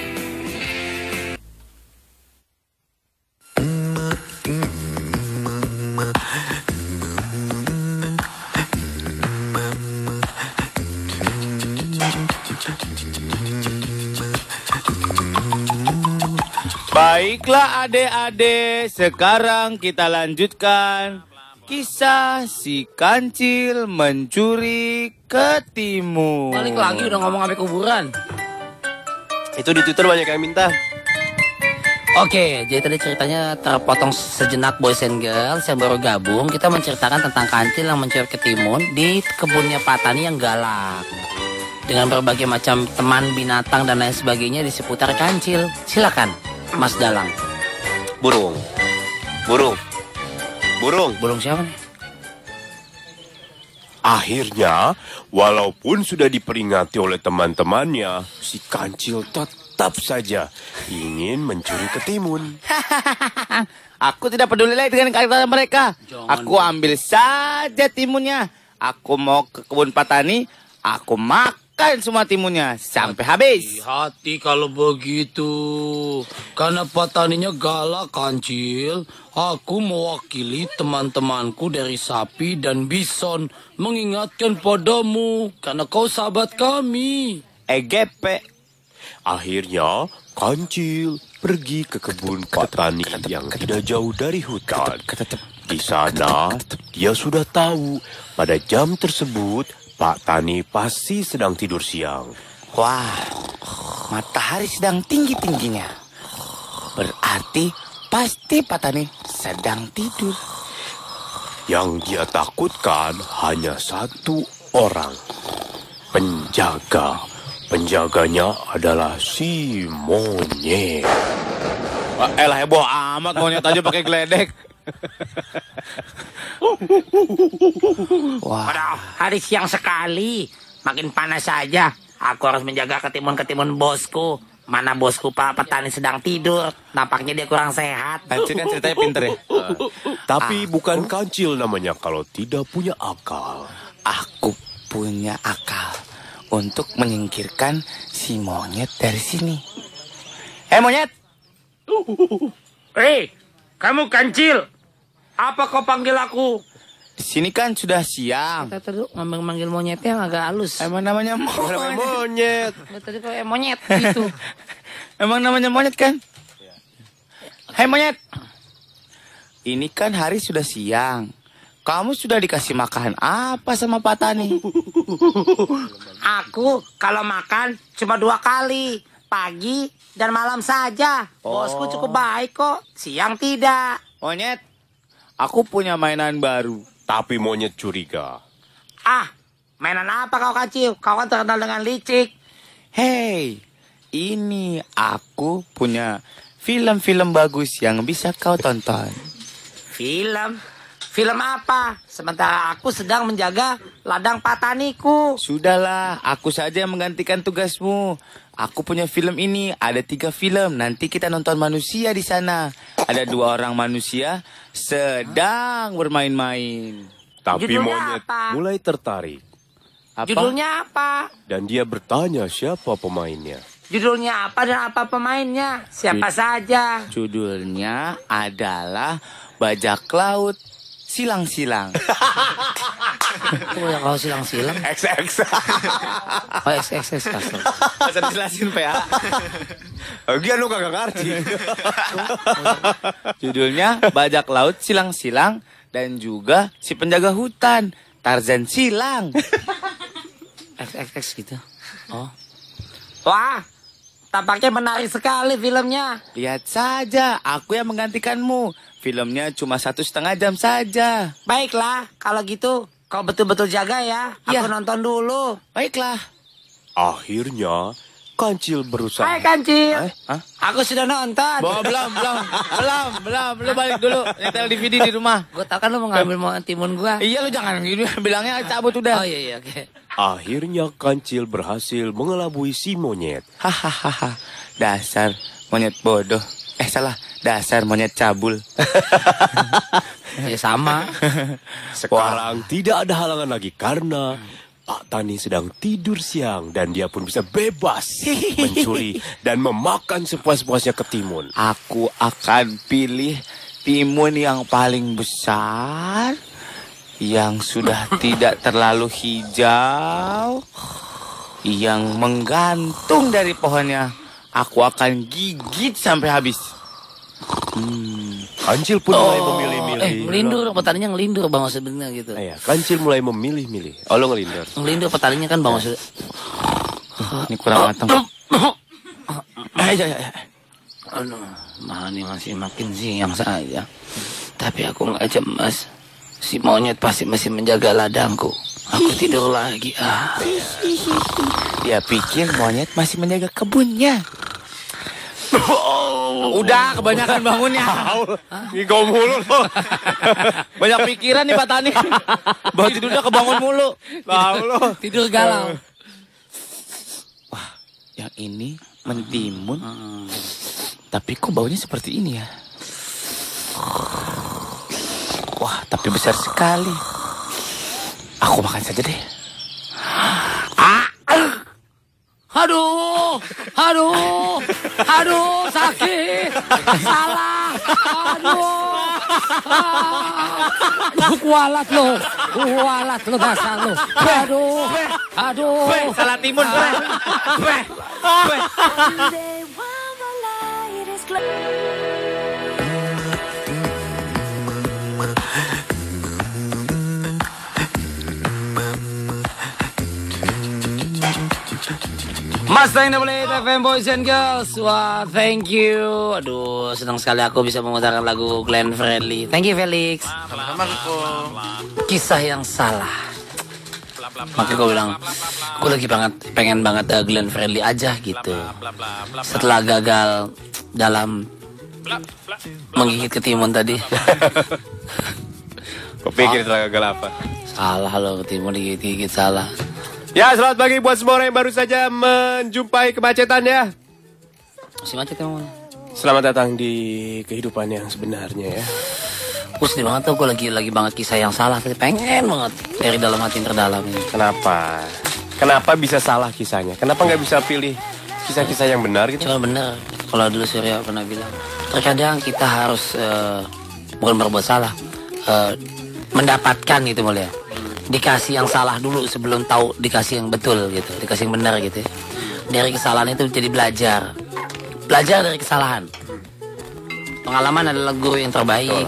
Baiklah adik-adik, sekarang kita lanjutkan kisah si kancil mencuri ketimun. Balik lagi udah ngomong sampai kuburan. Itu di Twitter banyak yang minta. Oke, jadi tadi ceritanya terpotong sejenak boys and girls yang baru gabung. Kita menceritakan tentang kancil yang mencuri ketimun di kebunnya Pak Tani yang galak. Dengan berbagai macam teman binatang dan lain sebagainya di seputar kancil. Silakan, Mas Dalang. Burung. Burung. Burung. Burung siapa nih? Akhirnya, walaupun sudah diperingati oleh teman-temannya, si kancil tetap saja ingin mencuri ketimun. Aku tidak peduli lagi dengan kata mereka. Aku ambil saja timunnya. Aku mau ke kebun petani. Aku makan semua timunnya sampai habis. Hati kalau begitu. Karena petaninya galak kancil. Aku mewakili teman-temanku dari sapi dan bison. Mengingatkan padamu. Karena kau sahabat kami. EGP. Akhirnya, kancil pergi ke kebun petani yang tidak jauh dari hutan. Di sana, dia sudah tahu pada jam tersebut Pak Tani pasti sedang tidur siang. Wah, matahari sedang tinggi-tingginya. Berarti pasti petani sedang tidur. Yang dia takutkan hanya satu orang. Penjaga. Penjaganya adalah si monyet. Wah, elah heboh amat monyet aja pakai geledek. Wah. hari siang sekali. Makin panas saja. Aku harus menjaga ketimun-ketimun bosku. Mana bosku Pak Petani sedang tidur. Nampaknya dia kurang sehat. Kancil kan ceritanya pinter ya. Tapi bukan kancil namanya kalau tidak punya akal. Aku punya akal untuk menyingkirkan si monyet dari sini. Eh monyet, Hei, kamu kancil. Apa kau panggil aku? di sini kan sudah siang. Kita tadi ngambil manggil monyetnya yang agak halus. Emang namanya monyet. monyet. Tadi kayak monyet gitu. Emang namanya monyet kan? Hei monyet, ini kan hari sudah siang. Kamu sudah dikasih makan apa sama Pak Tani? Aku kalau makan cuma dua kali. Pagi dan malam saja. Bosku cukup baik kok. Siang tidak. Monyet, aku punya mainan baru. Tapi monyet curiga. Ah, mainan apa kau kacil? Kau kan terkenal dengan licik. Hei, ini aku punya film-film bagus yang bisa kau tonton. Film? Film apa? Sementara aku sedang menjaga ladang pataniku. Sudahlah, aku saja yang menggantikan tugasmu. Aku punya film ini, ada tiga film. Nanti kita nonton manusia di sana. Ada dua orang manusia sedang bermain-main. Tapi Judulnya monyet apa? mulai tertarik. Apa? Judulnya apa? Dan dia bertanya siapa pemainnya. Judulnya apa dan apa pemainnya? Siapa saja? Judulnya adalah Bajak Laut Silang-silang. Aku ya kalau silang-silang. XX. Oh, XXX kasar. Bisa dijelasin, PA. Lagian lu kagak ngerti. Judulnya Bajak Laut Silang-silang dan juga si penjaga hutan Tarzan Silang. XXX gitu. Oh. Wah, tampaknya menarik sekali filmnya. Lihat saja, aku yang menggantikanmu. Filmnya cuma satu setengah jam saja. Baiklah, kalau gitu kau betul-betul jaga ya. Aku Iya. nonton dulu. Baiklah. Akhirnya kancil berusaha. Hai Kancil. Eh, hah? Aku sudah nonton. Bawa belum, belum, belum, belum. Lu balik dulu. Nyetel DVD di rumah. Gue tau kan lu mau ngambil mau timun gua. Iya lu jangan gini, bilangnya cabut udah. Oh iya iya oke. Akhirnya kancil berhasil mengelabui si monyet. Hahaha, dasar monyet bodoh. Eh salah, dasar monyet cabul. Ya sama. Sekarang tidak ada halangan lagi karena Pak Tani sedang tidur siang dan dia pun bisa bebas mencuri dan memakan sepuas-puasnya ketimun. Aku akan pilih timun yang paling besar, yang sudah tidak terlalu hijau, yang menggantung dari pohonnya. Aku akan gigit sampai habis. Kancil pun mulai Eh memilih-milih. melindur petaninya ngelindur bang sebenarnya gitu. Iya, kancil mulai memilih-milih. Oh, lo ngelindur. Ngelindur petaninya kan bang maksudnya. Ini kurang matang. Eh, ya, ya, ya. Aduh, malah nih masih makin siang saja. Tapi aku nggak cemas. Si monyet pasti masih menjaga ladangku. Aku tidur lagi. Ah. Dia pikir monyet masih menjaga kebunnya. Udah kebanyakan bangunnya. Ngigau mulu lo. Banyak pikiran nih Pak Tani. Bangun tidurnya kebangun mulu. Tahu lo. Tidur galau. Yang ini mentimun. Tapi kok baunya seperti ini ya? Wah, tapi besar sekali. Aku makan saja deh. Aduh, aduh, aduh, sakit, salah, aduh, kualat lo, kualat lo dasar lo, aduh, aduh, salah timun. Today while the light is glowing. Mas Tang Double FM Boys and Girls Wah thank you Aduh senang sekali aku bisa memutarkan lagu Glenn Fredly Thank you Felix Sama-sama. Kisah yang salah Makanya gue bilang Gue lagi banget pengen banget uh, Glenn Fredly aja gitu Setelah gagal dalam menggigit ketimun tadi. Kau pikir tenaga apa? salah lo ketimun digigit-gigit salah. Ya, selamat pagi buat semua orang yang baru saja menjumpai kemacetan ya. Masih macet emang. Selamat datang di kehidupan yang sebenarnya ya. Gue sedih banget tuh, gue lagi lagi banget kisah yang salah tadi pengen banget dari dalam hati yang terdalam ini. Kenapa? Kenapa bisa salah kisahnya? Kenapa nggak bisa pilih kisah-kisah yang benar gitu? Cuma bener, kalau dulu Surya pernah bilang, terkadang kita harus eh, bukan berbuat salah, eh, mendapatkan gitu mulia. Dikasih yang salah dulu sebelum tahu dikasih yang betul gitu, dikasih yang benar gitu. ya. Dari kesalahan itu jadi belajar, belajar dari kesalahan. Pengalaman adalah guru yang terbaik.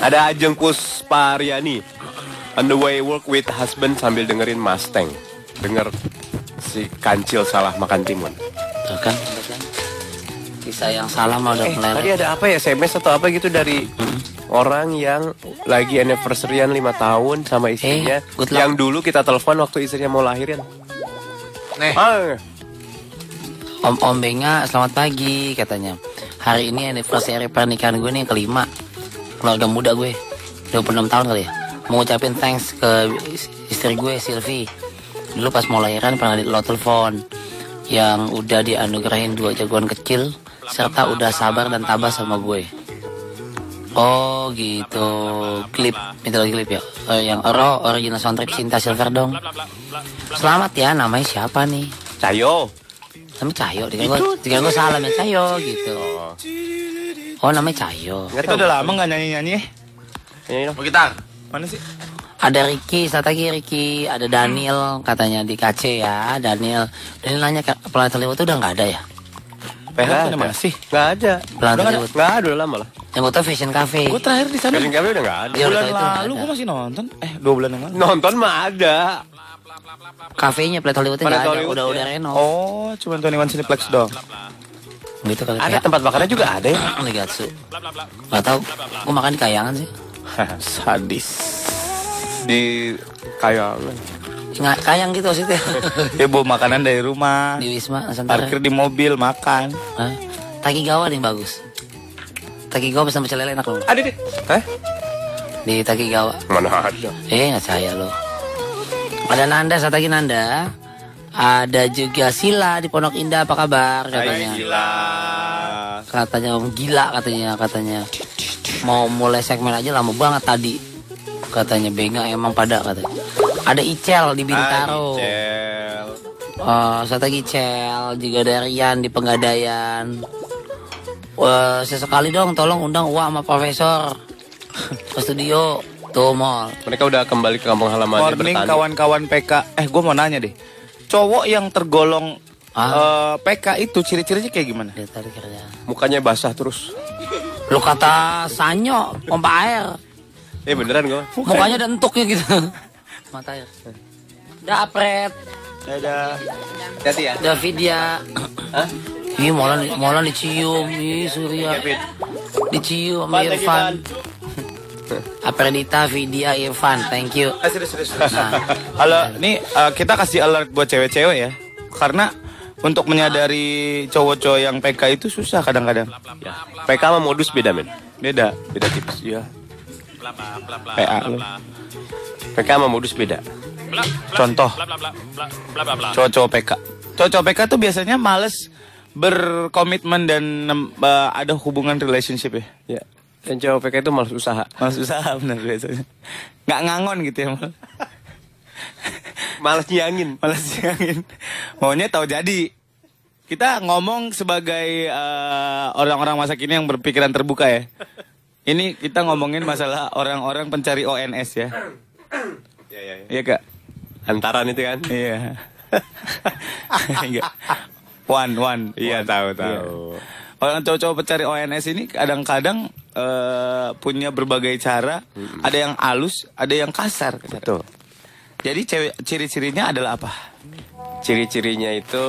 Ada Ajeng Puspariani On the way work with husband sambil dengerin Mustang Denger si kancil salah makan timun Tuh kan, kan. Kisah yang salah mau udah Eh tadi ada apa ya SMS atau apa gitu dari Orang yang lagi anniversaryan 5 tahun sama istrinya Eh, luck. Yang dulu kita telepon waktu istrinya mau lahirin Nih, ah, Om Om Benga, selamat pagi katanya. Hari ini anniversary pernikahan gue nih yang kelima. Keluarga muda gue. 26 tahun kali ya. Mau ngucapin thanks ke istri gue Silvi. Dulu pas mau lahiran pernah di lo telepon. Yang udah dianugerahin dua jagoan kecil serta udah sabar dan tabah sama gue. Oh gitu. Klip. Itu lagi klip ya? Eh, yang Ero original soundtrack Cinta Silver dong. Selamat ya namanya siapa nih? Cayo. Namanya Cahyo dikira gue dikira gue salah ya Cahyo gitu. Oh namanya Cahyo Nggak Itu udah lama nggak nyanyi-nyanyi? Ya? Nyanyi dong. mau gitar. Mana sih? ada Ricky satu lagi Ricky. Ada Daniel katanya di KC ya Daniel. Daniel nanya "Kak, Planet Hollywood itu udah nggak ada ya Ada. mana sih? Nggak ada Udah nggak ada. Nggak ada udah lama lah yang gue tau Fashion Cafe Gue terakhir di sana Kalian kami udah nggak ada Iya, udah bulan lalu gue masih nonton. Eh, dua bulan yang lalu. Nonton mah ada kafenya Planet Hollywood nggak ada udah ya. udah renov Oh, cuma Tony One Cineplex dong. gitu kali Ada tempat makannya juga ada ya Ligatsu nggak tahu gue makan di kayangan sih Sadis. Di kayangan nggak kayang gitu maksudnya Ya bawa makanan dari rumah. di Wisma Nusantara Parkir di mobil, makan. Hah? Takigawa nih bagus Takigawa bersama pecel lele enak loh Ada deh Hah? di Takigawa Mana ada Eh nggak saya loh. Ada Nanda, satu lagi Nanda. Ada juga Sila di Pondok Indah, apa kabar katanya? Gila Katanya om gila katanya katanya. Mau mulai segmen aja lama banget tadi. Katanya Benga emang pada katanya. Ada Icel di Bintaro. Cel Oh, satu lagi Icel, juga ada Rian di Penggadaian. Wah, sesekali dong tolong undang Wah sama Profesor ke studio. Tuh mall. Mereka udah kembali ke kampung halamannya Morning bertani. kawan-kawan PK. Eh, gue mau nanya deh. Cowok yang tergolong Ah. eh, PK itu ciri-cirinya kayak gimana? Dia tadi kerja. Mukanya basah terus. Lu kata Sanyo, pompa air. Eh beneran gue. Mukanya ada entuknya gitu. Mata air. Dapret, Ada Hati ya. Davidia. Ih, molan molan dicium. Ih, Surya. Dicium sama Irfan. Apredita, Vidya, Irfan, thank you. Nah, Halo, nih eh, kita kasih alert buat cewek-cewek ya. Karena untuk menyadari cowok-cowok yang PK itu susah kadang-kadang. PK sama modus beda men. Beda. Beda tipis. Iya. PA lu. PK sama modus beda. Contoh. Cowok-cowok PK. Cowok-cowok PK tuh biasanya males berkomitmen dan eh, ada hubungan relationship ya. Ya. Dan cowok PK itu malas usaha. Males usaha bener biasanya. Nggak ngangon gitu ya. Mal. Malas nyangin. Malas angin. Maunya tahu jadi. Kita ngomong sebagai eh, orang-orang masa kini yang berpikiran terbuka ya. Ini kita ngomongin masalah orang-orang pencari ONS ya. Iya iya. Iya kak? Antaran itu kan. Iya. Enggak. One, one. Iya one. tahu Iya. tahu. Orang cowok-cowok pencari ONS ini kadang-kadang eh, punya berbagai cara. Ada yang halus, ada yang kasar. Betul. Jadi ciri-cirinya adalah apa? Ciri-cirinya itu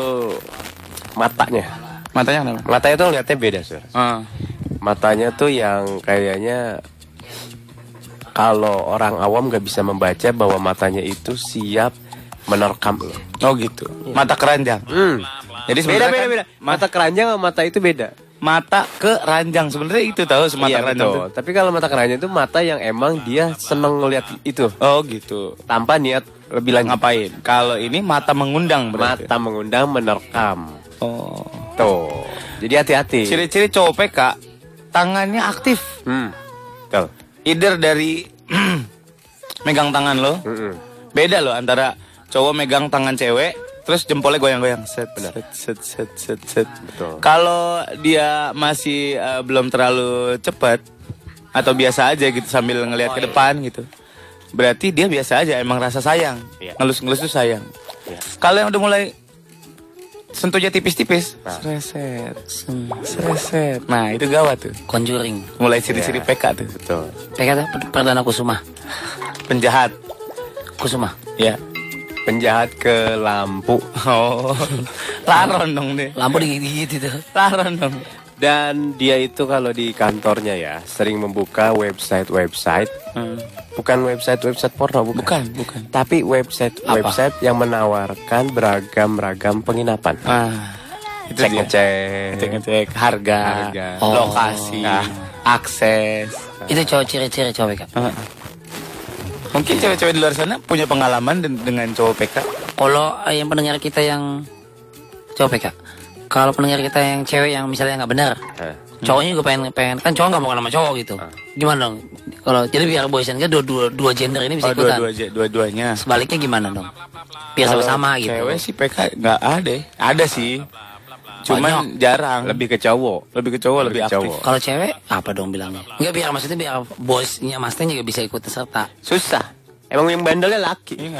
matanya. Matanya kenapa? Matanya tuh lihatnya beda, Sur. Ah. Matanya tuh yang kayaknya kalau orang awam gak bisa membaca bahwa matanya itu siap menerkam lo. Oh gitu. Mata keranjang. Hmm. Jadi Beda beda kan beda. Mata keranjang sama mata itu beda. mata ke ranjang. Sebenarnya itu tahu mata iya, ke ranjang betul. tuh. Tapi kalau mata keranjang itu mata yang emang dia seneng ngeliat itu Oh gitu. tanpa niat lebih lanjut. Ngapain? Kalau ini mata mengundang berarti. Mata mengundang menerkam. Oh. Tuh. Jadi hati-hati. Ciri-ciri cowok PK tangannya aktif. Hmm. Tuh. Either dari megang tangan lo, Mm-mm. beda loh antara cowok megang tangan cewek terus jempolnya goyang-goyang set set set set set set. Kalau dia masih eh, belum terlalu cepat atau biasa aja gitu sambil ngelihat ke depan gitu. Berarti dia biasa aja emang rasa sayang. Iya. Ngelus-ngelus tuh sayang. Iya. Kalau yang udah mulai sentuhnya tipis-tipis, sereset, sereset. Nah, itu gawat tuh. Conjuring. Mulai ciri-ciri PK tuh. Betul. PK tuh Perdana Kusuma. Penjahat. Kusuma. Ya. Penjahat ke lampu. Oh. Laron dong deh. Lampu digigit itu. Laron dong. Dan dia itu kalau di kantornya ya sering membuka website-website, Hmm. bukan website-website porno, bukan. Bukan, bukan. Tapi website-website yang menawarkan beragam-ragam penginapan. Ah. Itu dia. Cek-ngecek. Cek-ngecek harga, Harga. lokasi, Oh. akses. Itu cowok ciri-ciri cowok PK. Ah. Mungkin cewek-cewek di luar sana punya pengalaman den- dengan cowok PK. Kalau eh, yang pendengar kita yang cowok PK. Kalau pendengar kita yang cewek yang misalnya nggak benar, Eh. cowoknya juga pengen pengen kan cowok nggak mau kenal sama cowok gitu. Gimana dong? Kalau jadi biar boys and girl dua, dua, dua gender ini bisa Oh, ikutan. dua-dua dua-duanya. Sebaliknya gimana dong? Biar Kalau sama-sama gitu. Cewek sih PK nggak ada. Ada sih. Cuman jarang. Lebih ke cowok. lebih ke cowok, lebih, Lebih ke aktif. cowok. Kalau cewek apa dong bilangnya? Enggak biar maksudnya biar bosnya masnya juga bisa ikut serta. Susah. Emang yang bandelnya laki. Iya.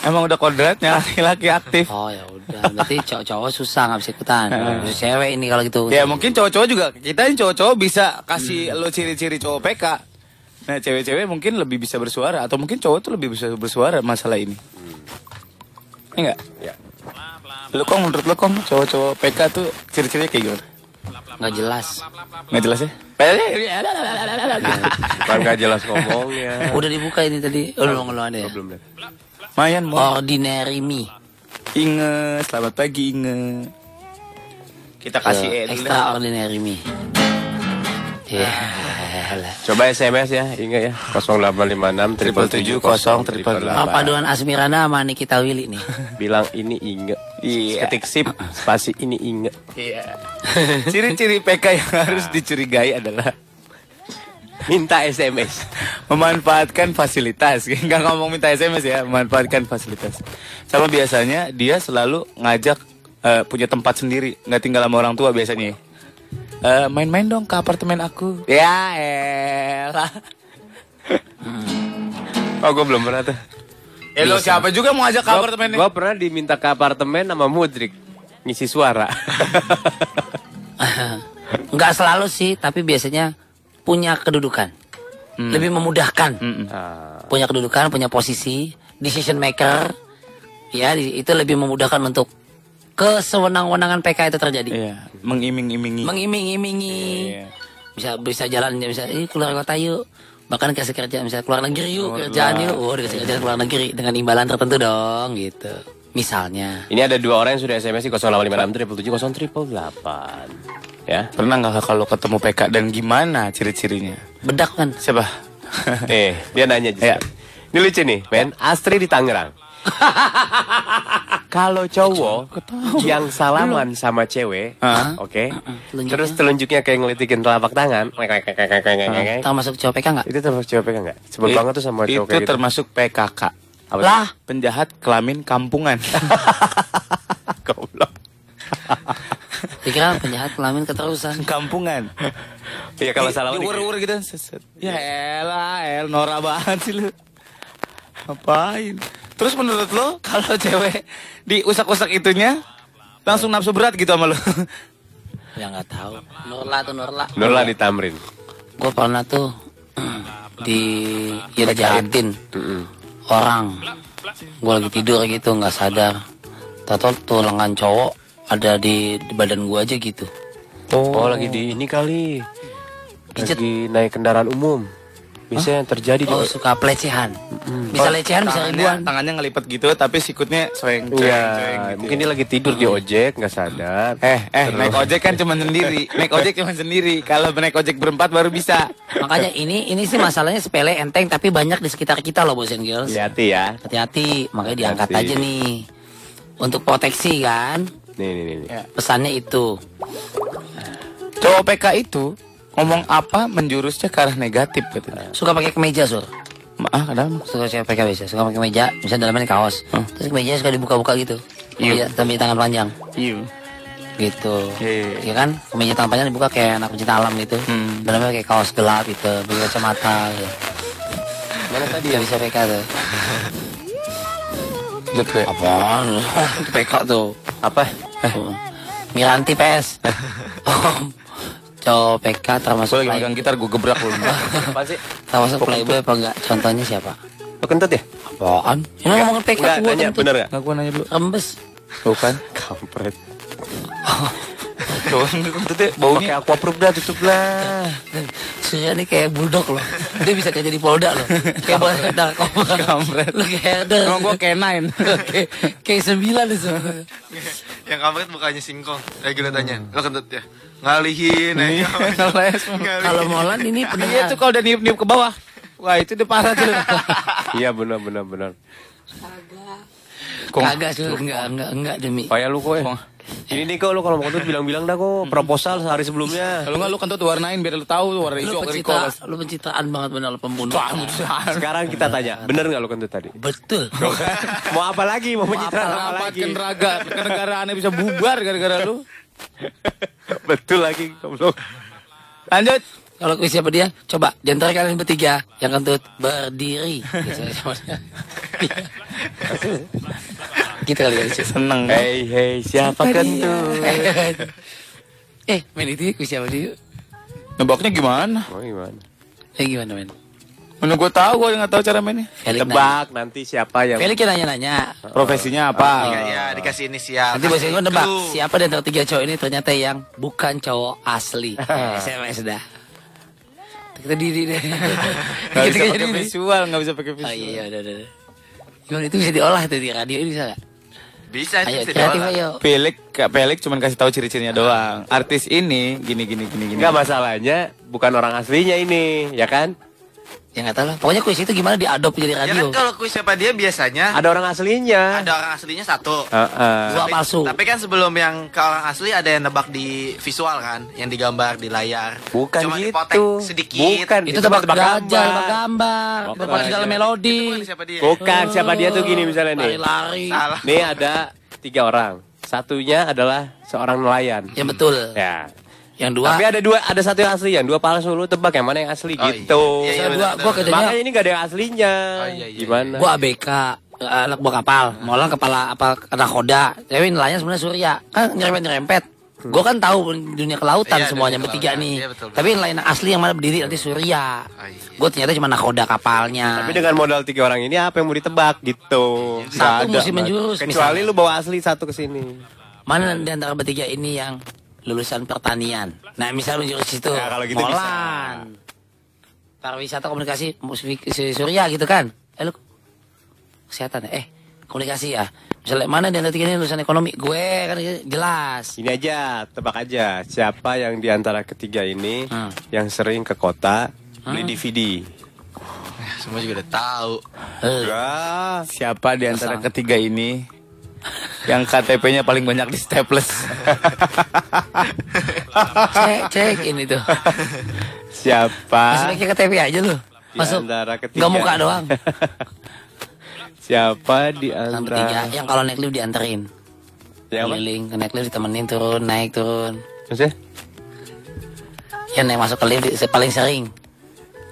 Emang udah kodratnya laki-laki aktif. Oh ya udah, berarti cowok-cowok susah nggak bisa ikutan. Khusus cewek ini kalau gitu. Ya mungkin cowok-cowok juga kita ini cowok-cowok bisa kasih lo ciri-ciri cowok PK. Nah cewek-cewek mungkin lebih bisa bersuara atau mungkin cowok tuh lebih bisa bersuara masalah ini. Enggak? Ya. Lu kong menurut lu kong cowok-cowok PK tuh ciri-cirinya kayak gimana? nggak jelas. Nggak jelas ya? Kan gak jelas ngomongnya. Udah dibuka ini tadi. Oh, belum belum ada ya. Belum deh. Mayan mau. Ordinary me. Inge, selamat pagi Inge. Kita kasih L. extraordinary me. Ya. lah. Coba SMS ya, ingat ya. 0856 Triple tujuh, kosong, triple delapan. Paduan Asmirana sama Nikita Willy nih. Bilang ini inget. Iya. Ketik sip, spasi ini inget. Iya. Ciri-ciri PK yang harus dicurigai adalah Minta SMS. memanfaatkan fasilitas. Enggak ngomong minta SMS ya, memanfaatkan fasilitas. Sama biasanya dia selalu ngajak eh, punya tempat sendiri, nggak tinggal sama orang tua biasanya. Eh, main-main dong ke apartemen aku. Ya elah. Oh, gue belum pernah tuh. Eh lo siapa juga mau ajak ke apartemen Gue pernah diminta ke apartemen sama Mudrik. Ngisi suara. Nggak selalu sih, tapi biasanya punya kedudukan. Lebih memudahkan. Ah, Punya kedudukan, punya posisi, decision maker. Ya, itu lebih memudahkan untuk kesewenang-wenangan PK itu terjadi. Iya, mengiming-imingi. Mengiming-imingi. Iya. Bisa bisa jalan bisa eh keluar kota yuk. Bahkan kasih kerja misalnya keluar negeri yuk, kerjaan yuk. Oh, dikasih kerjaan keluar negeri dengan imbalan tertentu dong gitu. Misalnya. Ini ada dua orang yang sudah SMS di 0856 triple 08. Ya. Pernah nggak kalau ketemu PK dan gimana ciri-cirinya? Bedak kan. Siapa? Eh, dia nanya Ya. Ini lucu nih, men. Astri di Tangerang. Kalau cowok yang salaman sama cewek, Hah? oke, telunjuknya. terus telunjuknya kayak ngelitikin telapak tangan, Termasuk cowok PK nggak? itu termasuk cewek kan nggak? Sebel banget tuh sama Itu cowok kayak gitu. termasuk PKK. Apa? Lah, Penjahat kelamin kampungan. Pikiran penjahat kelamin keterusan. kampungan. Iya kalau dikit. Diur-ur gitu. Ya elah, el Nora banget sih lu. Ngapain? Terus menurut lo kalau cewek diusak-usak itunya langsung nafsu berat gitu sama lo? Ya nggak tahu. Nurla tuh Nurla. Nurla di Tamrin. Gue pernah tuh di ya orang. Gue lagi tidur gitu nggak sadar. Tahu tuh lengan cowok ada di, di badan gue aja gitu. Oh, lagi di ini kali. Pijet. Lagi naik kendaraan umum. Biasanya yang terjadi di Oh suka pelecehan. Bisa lecehan bisa tangannya, ribuan. tangannya ngelipet gitu tapi sikutnya soeng coeng, Iya, coeng gitu. mungkin dia lagi tidur di ojek nggak sadar. Eh, eh, naik ojek kan cuma sendiri. Naik ojek cuma sendiri. Kalau naik ojek berempat baru bisa. Makanya ini ini sih masalahnya sepele enteng tapi banyak di sekitar kita loh boys and girls. Hati-hati ya. Hati-hati, makanya diangkat Hati-hati. aja nih. Untuk proteksi kan. Nih, nih, nih. nih. Pesannya itu. Cowok PK itu ngomong apa menjurusnya ke arah negatif katanya. Suka pakai kemeja, Sur. Ah, kenapa? Suka PK biasa, suka pakai meja, misalnya dalamnya kaos. Terus kemeja suka dibuka-buka gitu. Iya, tapi tangan panjang. Iya. Gitu. Iya. Iya kan? Kemeja tangan panjang dibuka kayak anak pencinta alam gitu. Hmm. Dalamnya pakai kaos gelap gitu, pakai kacamata gitu. Mana tadi yang bisa PK tuh? Gue. Apaan? PK tuh. Apa? Eh, Miranti PS. Cowok PK Gue termasuk lagi megang gitar gue gebrak lu. Sih? termasuk playboy apa enggak? Contohnya siapa? Lo kentut ya? Apaan? Ini ngomongin PK Enggak, gua nanya kentut. bener gak? Nggak gue nanya dulu. Rembes. Bukan. Kampret. Coba kentutnya baunya. Pakai aquaproof dah, tutup lah. Surya ini kayak bulldog loh. Dia bisa kerja di Polda loh. Kayak boleh narkoba. Kampret. Lu kayak ada. Emang gue canine. kayak, kayak sembilan itu. Yang kampret mukanya singkong. Eh gila tanya. Lo kentut ya? Ngalihin. Iya, eh. ngeles. Kalau Molan ini Iya pendengar. tuh kalau udah niup-niup ke bawah. Wah itu udah parah tuh. Iya benar benar benar. Kagak sur, enggak, enggak, enggak demi. Payah lu kok ya. Ini nih kok lu kalau mau kentut bilang-bilang dah kok proposal sehari sebelumnya. Kalau nggak lu kentut warnain biar lu tahu tuh warna hijau pencitra, Riko. lu pencitraan banget benar lu pembunuh. Sekarang kita tanya, bener nggak lu kentut tadi? Betul. mau apa lagi? Mau pencitraan apa Kenapa lagi? keneraga kenegaraannya bisa bubar gara-gara lu? Betul lagi goblok. Lanjut. Kalau kuis siapa dia? Coba di antara kalian bertiga yang kentut berdiri. Kali ya. Sur. Seneng. Hei hei siapa kentut? eh, main itu kuis siapa dia? Nebaknya gimana? Oh gimana? Eh gimana men? Mana gue tahu gue nggak tahu cara mainnya. Felix nanya. Tebak nanti siapa yang Felix yang nanya-nanya. Profesinya apa? Iya, iya, dikasih inisial. Nanti bosnya gue nebak siapa di antara tiga cowok ini ternyata yang bukan cowok asli. SMS dah. Kita diri deh. Nggak bisa Kita pakai visual, nggak bisa pakai Oh visual. iya, iya, udah, udah. Gimana itu bisa diolah tuh di radio ini bisa nggak? Bisa, Ayo, bisa kreatif diolah. ayo. Pelik, Kak Pelik cuma kasih tahu ciri-cirinya doang. Artis ini gini gini gini gini. Enggak masalahnya bukan orang aslinya ini, ya kan? Ya nggak tahu lah. Pokoknya kuis itu gimana diadop jadi Ya radio. kan kalau kuis siapa dia biasanya Ada orang aslinya. ada orang aslinya satu. Heeh. Dua Tapi- palsu. Tapi kan sebelum yang ke orang asli ada yang nebak di visual kan, yang digambar di layar. Bukan Cuma gitu. dipotek sedikit. Bukan. itu tebak tebak gajah, gambar. tebak gambar, Tebak tebak segala melodi. Bukan siapa dia? Bukan siapa dia tuh gini misalnya nih. Lari-lari. Salah. Nih ada tiga orang. Satunya adalah seorang nelayan. Ya betul. Ya. Yang dua. Tapi ada dua, ada satu yang asli, yang dua palsu. Lu tebak yang mana yang asli Oh, gitu. iya. Iya, betul, dua, gua kerjanya Makanya ini gak ada yang aslinya. Oh, iya, iya, Gimana? gua ABK eh, anak buah kapal, Molan kepala apa nakoda, tapi nelayan sebenarnya Surya kan nyerempet nyerempet. Gue kan tahu dunia kelautan Iya, semuanya dunia bertiga kelautan. nih. Iya, betul, betul. Tapi nelayan yang asli yang mana berdiri nanti Surya. Oh, iya. Gue ternyata cuma nakoda kapalnya. Tapi dengan modal tiga orang ini apa yang mau ditebak gitu? Satu Nggak ada, mesti menjurus, Kecuali misalnya. lu bawa asli satu ke sini. Mana di antara bertiga ini yang lulusan pertanian? Nah, misalnya menjurus itu. Ya, kalau gitu Molan. Pariwisata komunikasi musik si Surya gitu kan? Eh lu kesehatan ya? Eh komunikasi ya. Misalnya mana di antara tiga ini lulusan ekonomi? Gue kan jelas. Ini aja, tebak aja. Siapa yang di antara ketiga ini Hmm. yang sering ke kota beli DVD? Semua juga udah tahu. Eh, Wah, Siapa di antara ketiga ini yang KTP-nya paling banyak di staples? cek cek ini tuh. siapa? Pakai KTP aja lu. Masuk. antara ketiga? Nggak muka doang. siapa di antara? yang kalau naik lift dianterin. Yang apa? Keliling ke naik lift ditemenin turun naik turun. Maksudnya? Yang naik masuk ke lift paling sering.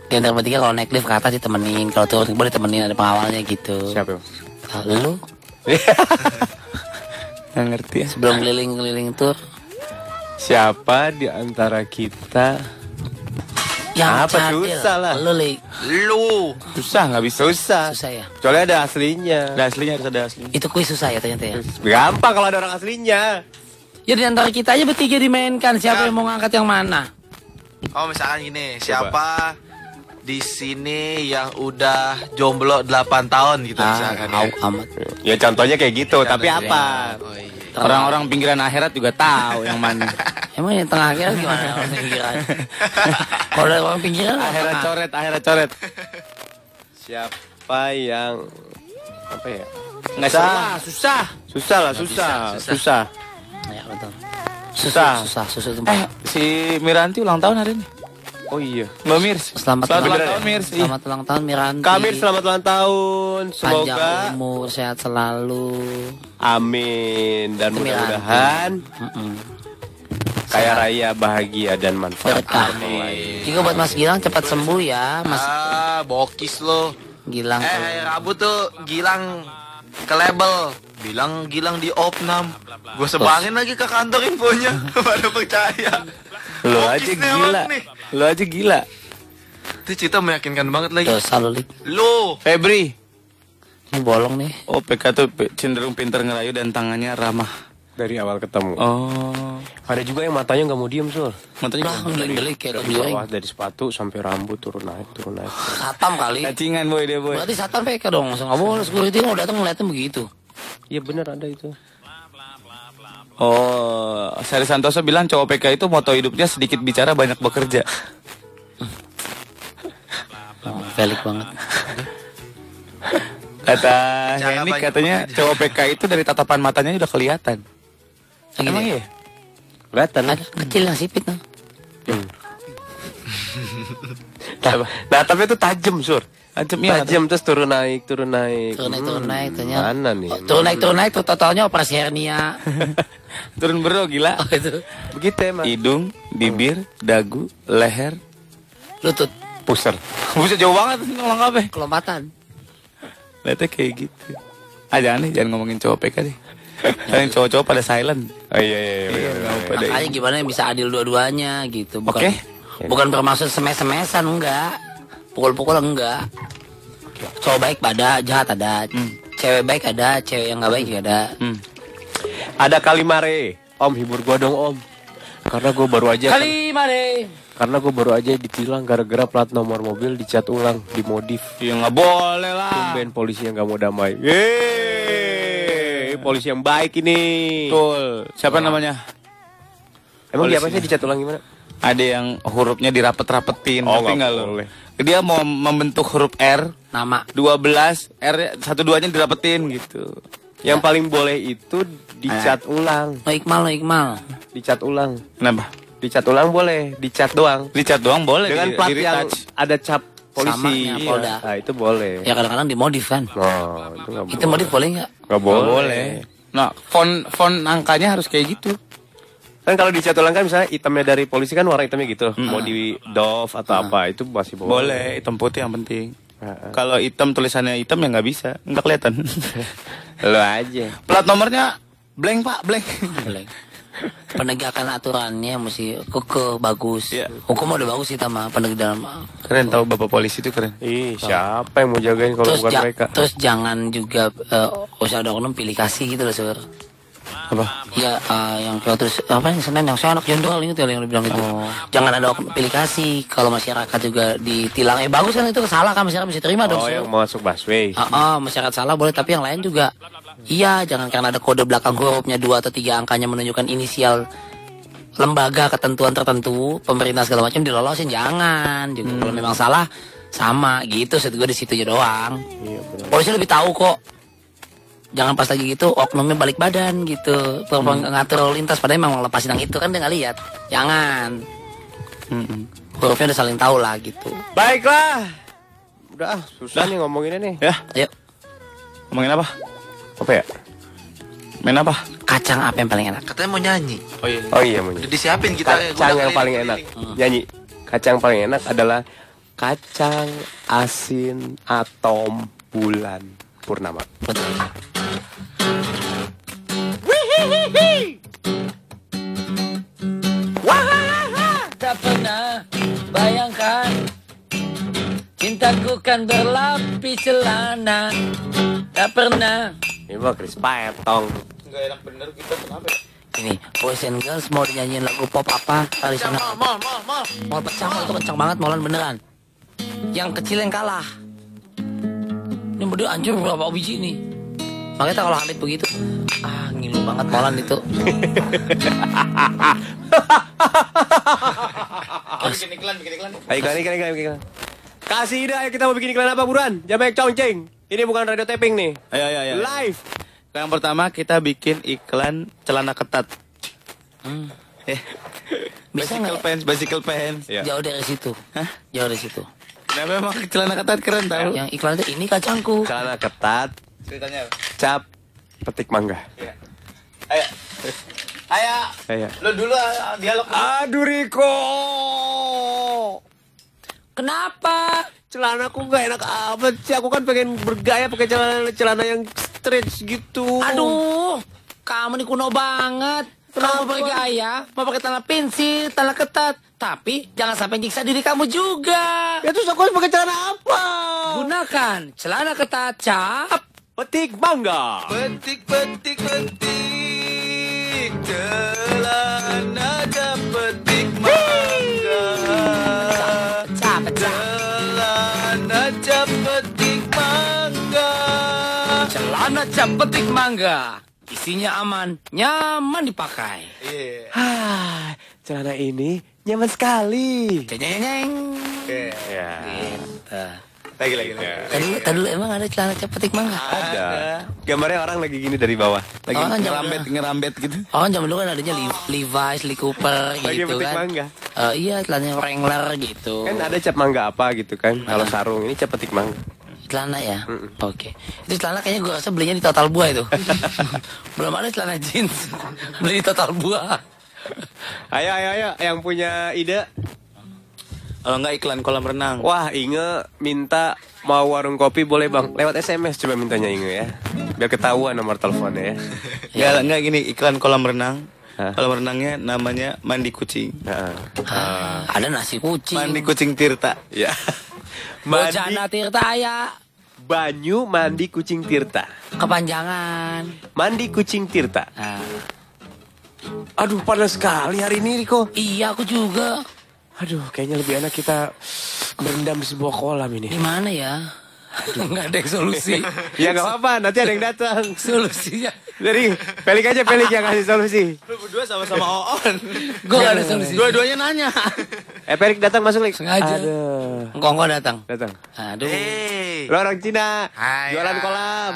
Di antara bertiga kalau naik lift ke atas ditemenin, kalau turun ke bawah ditemenin ada pengawalnya gitu. Siapa? Ah, Lu Nggak ngerti ya. sebelum keliling-keliling tur Siapa di antara kita? yang Apa, cadel. susah lah. Lu li Lu. Susah nggak bisa. Susah. susah ya. Kecuali ada aslinya. Ada aslinya harus ada aslinya. Itu kuis susah ya ternyata ya. Gampang kalau ada orang aslinya. Ya di antara kita aja bertiga dimainkan. Siapa yang mau ngangkat yang mana? Oh misalkan gini, siapa di sini yang udah jomblo 8 tahun gitu Ah, misalkan ya. amat. Ya contohnya kayak gitu, tapi Contohnya. apa? Oh, iya. Orang-orang pinggiran akhirat juga tahu yang mana. Emang yang tengah kira gimana orang pinggiran? Kalau orang pinggiran akhirat coret, akhirat coret. Siapa yang apa ya? Nggak Susah. salah, susah. Susah lah, susah, bisa, susah. Ya betul. Susah. susah, susah itu. Eh, si Miranti ulang tahun hari ini. Oh iya. Mbak Mirs. Selamat, Selamat ulang tahun, Mirs. Ih. Selamat ulang tahun Miranti. Kamir selamat ulang tahun. Panjang Semoga umur, sehat selalu. amin dan mudah-mudahan kaya raya, bahagia dan manfaat. Berkah. Juga buat Mas Gilang cepat sembuh ya, Mas Ah, bokis lo. Gilang. Eh, Rabu tuh Gilang ke label. Bilang Gilang di Opnam. Gue sebangin lagi ke kantor infonya. Baru percaya. Lo aja gila. Lo aja gila. Itu cerita meyakinkan banget lagi. Tuh, selalu Lik. Lo. Febri. Ini bolong nih. Oh, PK tuh cenderung pinter ngerayu dan tangannya ramah. Dari awal ketemu. Oh. Ada juga yang matanya nggak mau diem, Sul. Matanya Lah, gelik-gelik kayak Dari bawah, dari sepatu sampai rambut turun naik, turun naik. Satam kali. cacingan boy dia boy. Berarti satpam PK dong. Langsung nggak boleh security kalau datang ngeliatin begitu. Iya bener ada itu. Oh, Sari Santoso bilang cowok PK itu moto hidupnya sedikit bicara banyak bekerja. Oh, banget. Kata Henny katanya cowok PK itu dari tatapan matanya udah kelihatan. Lagi Emang deh. iya? Kelihatan. Ada kecil yang sipit nah. Nah, nah, tapi itu tajam, Sur. Tajam ya. Tajam terus turun naik, turun naik. Turun naik, turun Hmm, naik. Tanya. Mana nih? Oh, turun naik, turun naik. Tuh totalnya operasi hernia. Turun bro gila. Oh, itu. Begitu emang. Hidung, bibir, dagu, leher, Lutut. Puser. Buset jauh banget ngomong apa? Kelompatan. Lihatnya kayak gitu. Ah jangan nih, jangan ngomongin cowok PK deh. Kalian cowok-cowok pada silent. Oh iya iya iya. iya, iya. pada Makanya gimana yang bisa adil dua-duanya gitu. Bukan, Oke. Bukan bermaksud semes-semesan enggak. Pukul-pukul enggak. Cowok baik ada, jahat ada. Cewek baik ada, cewek yang nggak baik juga ada. Hmm. Ada Kalimare. Om hibur gua dong, Om. Karena gua baru aja Kali mare. karena gua baru aja ditilang gara-gara plat nomor mobil dicat ulang, dimodif. Ya nggak boleh lah. Tumben polisi yang gak mau damai. Yeay, polisi yang baik ini. Betul. Siapa namanya? Emang Polisi. dia apa sih dicat ulang gimana? Ada yang hurufnya dirapet-rapetin, Oh, tapi nggak lo. boleh. Dia mau membentuk huruf R Nama. 12, R satu duanya dirapetin gitu. Yang paling boleh itu dicat ulang, No Iqmal, no Iqmal. dicat ulang. Kenapa? Dicat ulang boleh, dicat doang. Dicat doang boleh Dengan di- plat di yang ada cap polisi. Samanya, Iya. Polda. Nah, itu boleh. Ya kadang-kadang dimodif kan. Oh, itu gak Itu modif boleh nggak? Gak Nggak boleh. boleh. Nah, font font angkanya harus kayak gitu. Kan kalau dicat ulang kan misalnya hitamnya dari polisi kan warna hitamnya gitu. Mau di doff atau apa itu masih boleh. Boleh, hitam putih yang penting. Heeh. Kalau hitam tulisannya hitam ya nggak bisa, nggak kelihatan. Lo aja. Plat nomornya blank pak, blank. Boleh. Penegakan aturannya mesti keke bagus. Iya. Hukum udah bagus sih sama penegakan. Keren tahu bapak polisi itu keren. Ih, siapa yang mau jagain kalau bukan ja- mereka? terus jangan juga eh, usah ada oknum pilih kasih gitu loh sur. Apa? Ya eh, yang terus apa yang Senin yang saya anak jendol itu yang lu bilang itu. Jangan ada pilih kasih kalau masyarakat juga ditilang. Eh bagus kan itu salah kan masyarakat bisa terima dong. Oh, yang masuk busway. Ah, ah, masyarakat salah boleh tapi yang lain juga. Iya jangan karena ada kode belakang hurufnya dua atau tiga angkanya menunjukkan inisial lembaga ketentuan tertentu pemerintah segala macam dilolosin. Jangan juga kalau memang salah sama. Gitu set gue di situ aja doang. Polisi lebih tahu kok jangan pas lagi gitu oknumnya balik badan gitu Perempuan ngatur lalu lintas padahal memang lepasin yang itu kan dia nggak lihat jangan hurufnya udah saling tahu lah gitu Baiklah. Udah, ah, susah nih ngomonginnya nih. Ya, ayo ngomongin apa? Apa ya? Main apa? kacang apa yang paling enak Katanya mau nyanyi. Oh iya. Oh iya, mau Udah disiapin kita. kacang gudang yang paling enak. Nyanyi. Kacang paling enak adalah kacang asin atom bulan purnama. Tak pernah bayangkan Cintaku kan berlapis celana Tak pernah Ini mah Chris Paetong. Ini Boys and Girls mau dinyanyiin lagu pop apa Kali sana Mal, mal, mal, mal. Mau pecah mal itu kencang banget Maulan beneran yang kecil yang kalah. Ini udah anjir berapa biji nih. Makanya kalau Hamid begitu, ah ngilu banget molan itu. bikin iklan, bikin iklan. Ayo iklan, iklan, iklan, iklan. Kasih ide, ayo kita mau bikin iklan apa buruan? Jangan banyak congcing. Ini bukan radio taping nih. Ayo, ayo, ayo. Live. Yang pertama kita bikin iklan celana ketat. Eh, Bisa bicycle nggak? pants, bicycle pants. Ya. Jauh dari situ. Hah? Jauh dari situ. Kenapa emang celana ketat keren tau? Yang iklan itu ini kacangku. Celana ketat, Ceritanya. cap, petik mangga. Ayo. Ayo. Ayo. Lu dulu ah, dialog. Aduh Riko. Kenapa? Celanaku gak enak amat sih. Aku kan pengen bergaya pakai celana celana yang stretch gitu. Aduh, kamu nih kuno banget. Kamu bergaya, mau pakai tanah pensil, tanah ketat. Tapi jangan sampai nyiksa diri kamu juga. Ya terus aku harus pakai celana apa? Gunakan celana ketat cap. Petik mangga. Petik, petik, petik. Celana cap petik mangga. Cap, cap. Celana cap petik mangga. Celana cap petik mangga. Isinya aman, nyaman dipakai. Iya. Ah, celana ini nyaman sekali. Ceng Ya. Lagi, lagi, lagi. Tadi dulu, tadi dulu emang ada celana cap petik mangga. Ada. Gambarnya orang lagi gini dari bawah. Lagi Oh, kan jam ngerambet, ngerambet gitu. Oh, zaman dulu kan adanya Le- Levi's, Lee Cooper Lagi gitu petik kan. mangga. Eh, iya, celananya Wrangler gitu. Kan ada cap mangga apa gitu kan. Kalau sarung ini cap petik mangga. Celana ya? Oke. Itu celana kayaknya gue rasa belinya di Total Buah itu. Belum ada celana jeans. Beli di Total Buah. Ayo, ayo, ayo. Yang punya ide. Kalau enggak iklan kolam renang. Wah, Inge minta mau warung kopi boleh bang. Lewat SMS coba mintanya Inge ya. Biar ketahuan nomor teleponnya ya. Enggak, enggak gini, iklan kolam renang. Hah? Kolam renangnya namanya mandi kucing. Nah, Ah, ada nasi kucing. Mandi kucing Tirta. ya. Mandi Bojana Tirta ya. Banyu mandi kucing Tirta. Kepanjangan. Mandi kucing Tirta. Nah, Aduh, panas sekali hari ini Riko. iya aku juga. Aduh, kayaknya lebih enak kita berendam di sebuah kolam ini. Di mana ya? Enggak ada yang solusi. Ya nggak apa-apa, nanti ada yang datang. Solusinya. Jadi, Pelik aja Pelik yang kasih solusi. Lu berdua sama-sama Oon. Gue gak ada solusi. Dua-duanya nanya. Eh, Pelik datang masuk Lik. Sengaja. Aduh. Engkau engkau datang. Datang. Aduh. Hei. Lo orang Cina, Hai, jualan ah. kolam.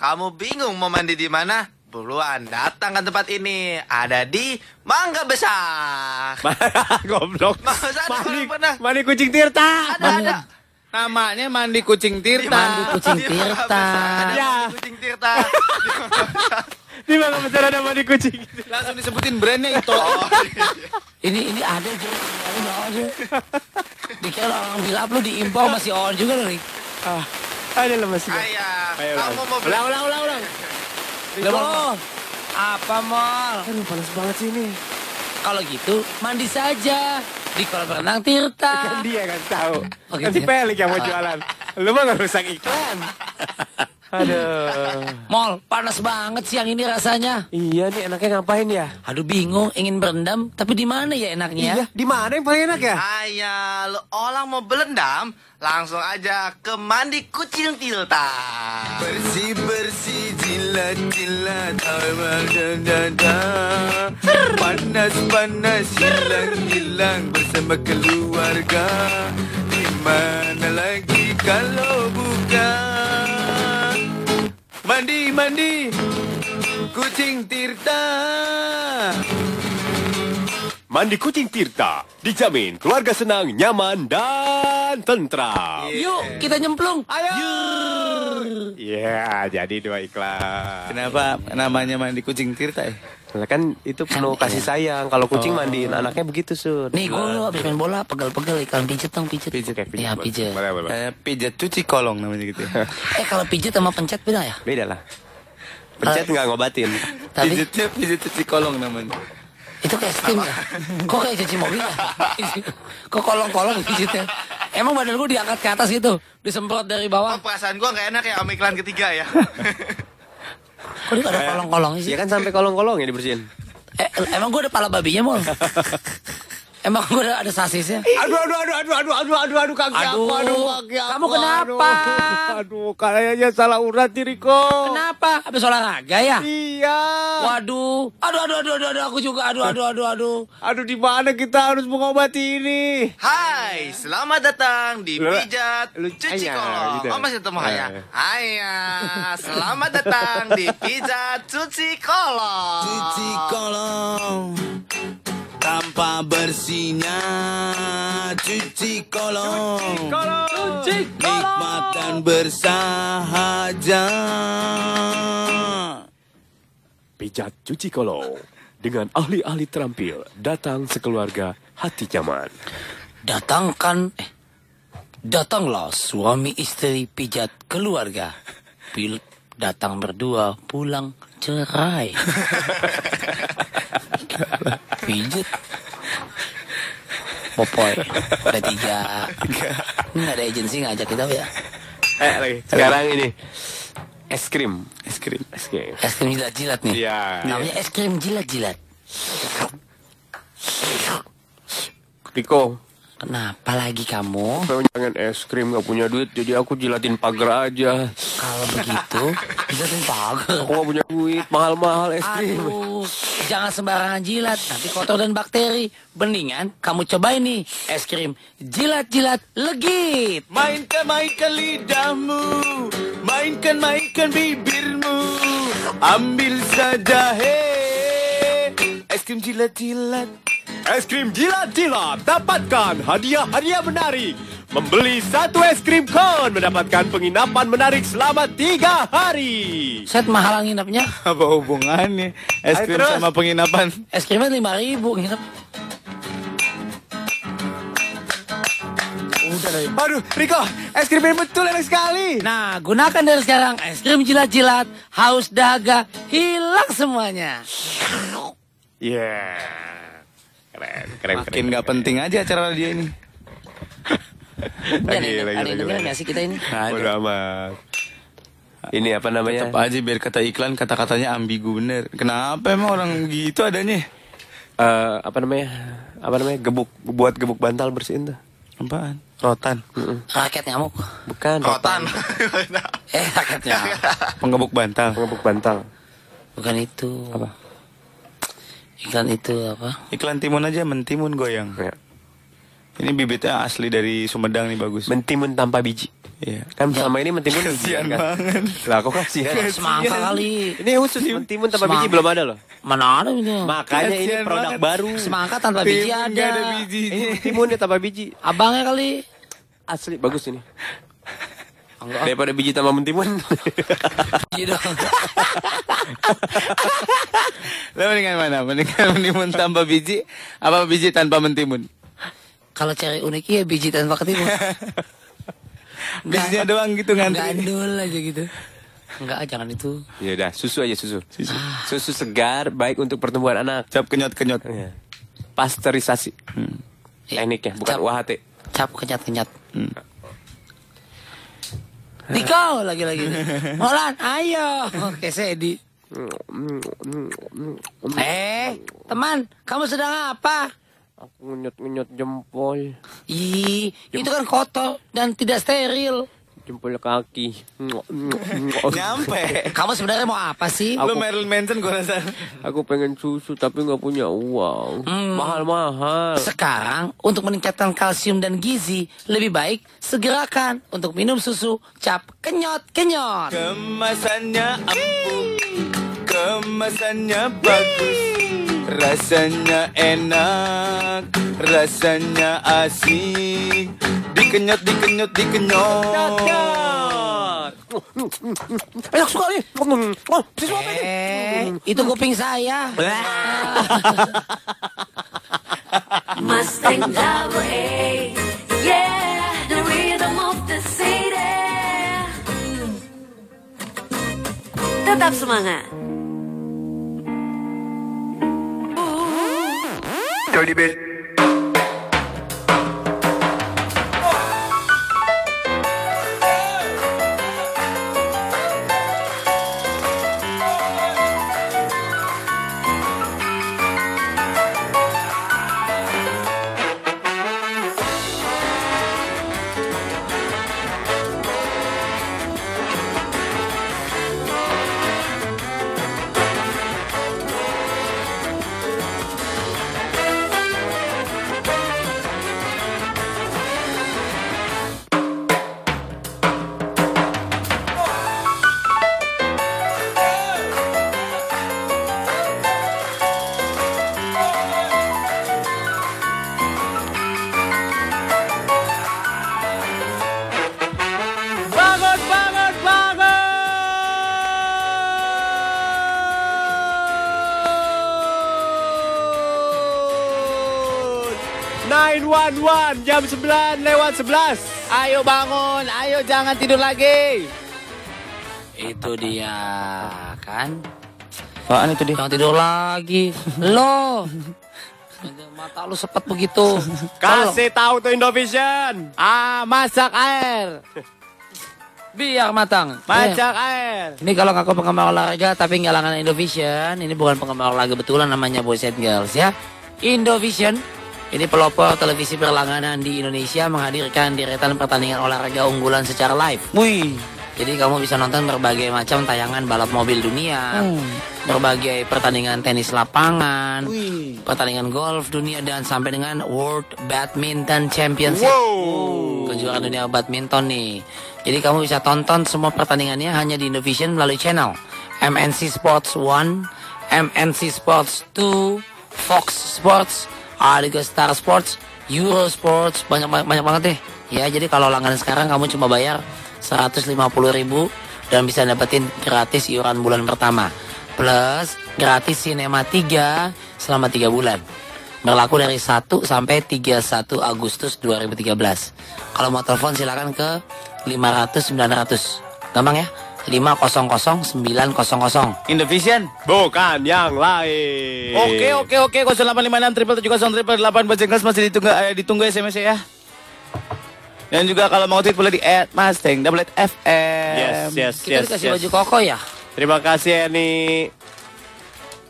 Kamu bingung mau mandi di mana? Buruan datang ke tempat ini. Ada di Mangga Besar. Goblok. Mandi, orang pernah? mandi kucing Tirta. Ada, ada. Namanya mandi kucing Tirta. Mandi kucing Di Mangga Tirta. Ya. mandi kucing Tirta. Di mana besar ada mandi kucing? Langsung disebutin brandnya itu. Ini ini ada juga. Ini ada. Dikira orang bilang lu diimpor masih on juga loh. Rik. Ah, ada lemes. Ayah, Ayo, kamu ulang. mau beli Ulang, ulang, ulang, ulang. Mal. Apa mal? Aduh, panas banget sih ini. Kalau gitu mandi saja di kolam renang Tirta. Kan dia kan tahu. Oh, gitu si ya? Pelik yang mau jualan. Lu mah nggak rusak iklan. Aduh. Mall, panas banget siang ini rasanya. Iya nih enaknya ngapain ya? Aduh bingung, ingin berendam, tapi di mana ya enaknya? Iya, di mana yang paling enak ya? Ayah, lo orang mau belendam, langsung aja ke mandi kucing Tirta. Bersih bersih jilat jilat Panas panas hilang hilang bersama keluarga Di mana lagi kalau bukan Mandi mandi kucing Tirta Mandi kucing Tirta dijamin keluarga senang, nyaman dan tentram. Yuk, kita nyemplung. Iya, jadi dua iklan. Kenapa namanya mandi kucing Tirta ya? Lah kan itu penuh kasih sayang. Kalau kucing mandiin anaknya begitu, Sun. Nih, gue lu habis main bola, pegel-pegel iklan pijet dong, pijet. Pijet kayak pijet. Iya, pijet. Boleh, boleh, boleh. Eh, pijat cuci kolong namanya gitu ya. Eh, kalau pijet sama pencet beda ya? Beda lah. Pencet nggak ngobatin. Tapi Pijatnya pijat cuci kolong namanya. itu kayak steam ya? Kok kayak cuci mobil ya? Kok kolong-kolong pijetnya? Emang badan gue diangkat ke atas gitu? Disemprot dari Oh, bawah? perasaan gua nggak enak ya sama iklan ketiga ya. Kok dia gak ada kolong-kolongnya sih? Ya kan sampai kolong-kolong ya dibersihin. Eh, emang gue ada pala babinya, Mol? Emang gue ada, ada sasisnya? Aduh, aduh, aduh, aduh, aduh, aduh, aduh, aduh, kaki Aduh, aku, aduh, kaki aku. kamu kenapa? Aduh, aduh, kayaknya salah urat diriku. Kenapa? Habis olahraga ya? Iya. Waduh. Aduh, aduh, aduh, aduh, aduh, aku juga. Aduh, aduh, aduh, aduh. Aduh, di mana kita harus mengobati ini? Hai, selamat datang di Pijat lu- Cuci Kolong. gitu. Oh, masih ketemu Haya? Eh. Haya, selamat datang di Pijat Cuci Kolong. Cuci kolong tanpa bersihnya cuci kolong nikmat dan bersahaja Pijat cuci kolong dengan ahli-ahli terampil datang sekeluarga hati nyaman. Datangkan, eh, datanglah suami istri pijat keluarga. Pil, datang berdua, pulang cerai. Pijat. Popoy, ada tiga. Ini nggak ada agensi ngajak kita ya? Eh, lagi. Sekarang ini es krim, es krim, es krim. Es krim jilat-jilat nih. Iya. Namanya es krim jilat-jilat. Riko, Kenapa lagi kamu? saya pengen es krim gak punya duit, jadi aku jilatin pagar aja. Kalau begitu, jilatin pagar. Aku gak punya duit, mahal-mahal es krim. Aduh, jangan sembarangan jilat, nanti kotor dan bakteri. Mendingan kamu cobain nih es krim jilat-jilat legit. mainkan mainkan lidahmu mainkan mainkan bibirmu ambil saja he es krim jilat jilat Es krim jilat-jilat, dapatkan hadiah-hadiah menarik. Membeli satu es krim kon mendapatkan penginapan menarik selama tiga hari. Set mahal nginepnya, apa hubungannya es Ayo krim terus. sama penginapan es krimnya lima ribu nginep. aduh Riko es krim ini betul enak sekali Nah, gunakan dari sekarang es krim jilat-jilat, haus dahaga, hilang semuanya. Yeah. Keren, keren, makin nggak penting aja acara dia ini Lagi, lagi, ada yang dengerin nggak sih kita ini? Bodo amat. Ini apa namanya? Tetap aja biar kata iklan kata-katanya ambigu bener. Kenapa emang orang gitu adanya? Eh, apa namanya? Apa namanya? Gebuk buat gebuk bantal bersihin tuh. Apaan? Rotan. Raket nyamuk. Bukan. Rotan. Eh, raket nyamuk. Penggebuk bantal. Gebuk bantal. Bukan itu. Apa? Iklan itu apa? Iklan timun aja mentimun goyang. Ya. Ini bibitnya asli dari Sumedang nih bagus. Mentimun tanpa biji. Iya. Kan selama ini mentimun Kasian kan? banget. Lah kok kasihan? Semangka kali. Ini khusus mentimun tanpa biji Semangka. belum ada loh. Mana ada itu? Makanya ini Kasihan produk banget. baru. Semangka tanpa biji ada. ada biji. Ini mentimunnya tanpa biji. Abangnya kali. Asli bagus ini. Enggak. Daripada biji tanpa mentimun. Biji dong. Lo mendingan mana? Mendingan mentimun tanpa biji apa biji tanpa mentimun? Kalau cari unik ya biji tanpa ketimun. Bijinya doang gitu ngantri. Gandul aja gitu. Enggak, jangan itu. ya udah, susu aja susu. Susu. segar baik untuk pertumbuhan anak. Cap kenyot-kenyot. Ya. Pasteurisasi. Tekniknya bukan Cap. UHT. Cap kenyat-kenyat. Niko lagi-lagi. Molan, ayo. Oke, Sedi. Eh, teman, kamu sedang apa? Aku ngenyot-ngenyot jempol. Ih, itu kan kotor dan tidak steril. Jempol kaki. Nyampe. Kamu sebenarnya mau apa sih? Lo Marilyn Manson gue rasa. Aku pengen susu tapi nggak punya uang. Hmm. Mahal-mahal. Sekarang, untuk meningkatkan kalsium dan gizi, lebih baik segerakan untuk minum susu cap kenyot-kenyot. Kemasannya empuk, kemasannya bagus, rasanya enak, rasanya asik. Dikenyot, dikenyot, dikenyot. Enak sekali. Oh, Eh, itu kuping saya. Mustang double A. Yeah, the rhythm of the city. Tetap semangat. şöyle bir 9 lewat 11. Ayo bangun, ayo jangan tidur lagi. Itu dia kan. Apaan itu dia? Jangan tidur lagi. Lo. Mata lu sepet begitu. Kasih tahu tuh Indovision. Ah, masak air. Biar matang. Masak air. Ini kalau ngaku penggemar olahraga tapi nggak langganan Indovision, ini bukan penggemar olahraga betulan namanya Boys and Girls ya. Indovision ini pelopor televisi berlangganan di Indonesia menghadirkan deretan pertandingan olahraga unggulan secara live. Wih. Jadi kamu bisa nonton berbagai macam tayangan balap mobil dunia, berbagai pertandingan tenis lapangan, pertandingan golf dunia dan sampai dengan World Badminton Championship. Kejuaraan dunia badminton nih. Jadi kamu bisa tonton semua pertandingannya hanya di Indovision melalui channel MNC Sports 1, MNC Sports 2, Fox Sports, ada juga Star Sports, Euro Sports, banyak banyak banget deh. Ya, jadi kalau langganan sekarang kamu cuma bayar 150.000 dan bisa dapetin gratis iuran bulan pertama. Plus gratis sinema 3 selama 3 bulan. Berlaku dari 1 sampai 31 Agustus 2013. Kalau mau telepon silakan ke 500 900. Gampang ya? 500 900. Indovision. Bukan yang lain. Oke oke oke 0856 triple tujuh kosong triple delapan masih ditunggu eh, ditunggu SMS ya. Dan juga kalau mau tweet boleh di at Mustang double FM. Yes, yes, Kita yes. dikasih yes. baju koko ya? Terima kasih Eni.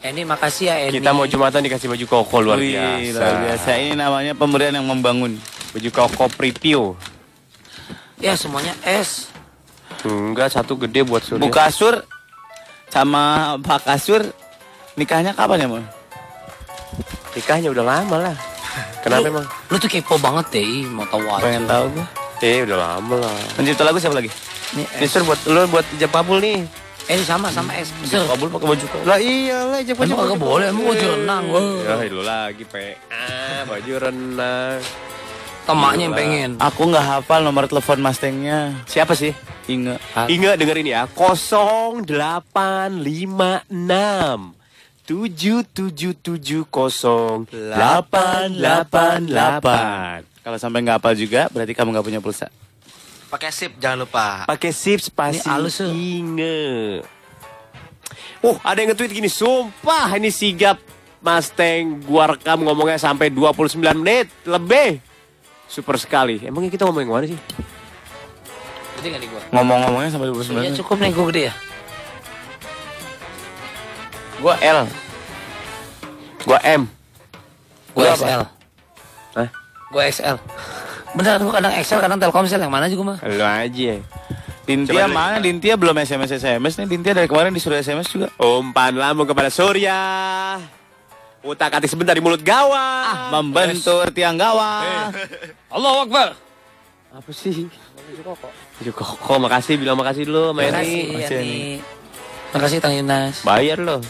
Ini makasih ya Eni. Kita mau Jumatan dikasih baju koko luar Wih, biasa. luar biasa. Ini namanya pemberian yang membangun. Baju koko preview. Ya semuanya S. Enggak, satu gede buat Surya. Bu Kasur sama Pak Kasur nikahnya kapan ya, Mon? Nikahnya udah lama lah. Kenapa emang? Lu tuh kepo banget deh, mau tahu aja. Pengen tahu gua. Eh, udah lama lah. Pencipta lagu siapa lagi? Ini Ini Sur buat lu buat ijab kabul nih. Eh ini sama sama S. Ser. Kabul pakai baju koko. Lah iyalah ijab Emang kagak boleh, emang baju renang. Ya, lu lagi PA, baju renang. Temaknya yang pengen. Aku nggak hafal nomor telepon Mustangnya. Siapa sih? Inge. Ingat dengerin ya 0856 7770 Kalau sampai nggak hafal juga, berarti kamu nggak punya pulsa. Pakai sip jangan lupa. Pakai sip spasi. Inge. Uh, ada yang nge-tweet gini, sumpah ini sigap Mustang gua rekam ngomongnya sampai 29 menit lebih. Super sekali. Emangnya kita ngomongin mana sih? Gede gua? Ngomong-ngomongnya sampai Ya 29 cukup nih gua gede ya. Gua L. Gua M. Gua Gua apa? XL. Hah? Gua XL. Bener gua kadang XL kadang Telkomsel yang mana juga mah. Lu aja. Dintia Coba mana? Dintia belum SMS SMS nih. Dintia dari kemarin disuruh SMS juga. Umpan lambung kepada Surya. Utak atik sebentar di mulut gawang. Membentur tiang gawang. Allah Akbar. Apa sih? Baju koko. makasih. Bilang makasih dulu sama Makasih Eni. ya nih. Makasih Tang Yunas. Bayar loh.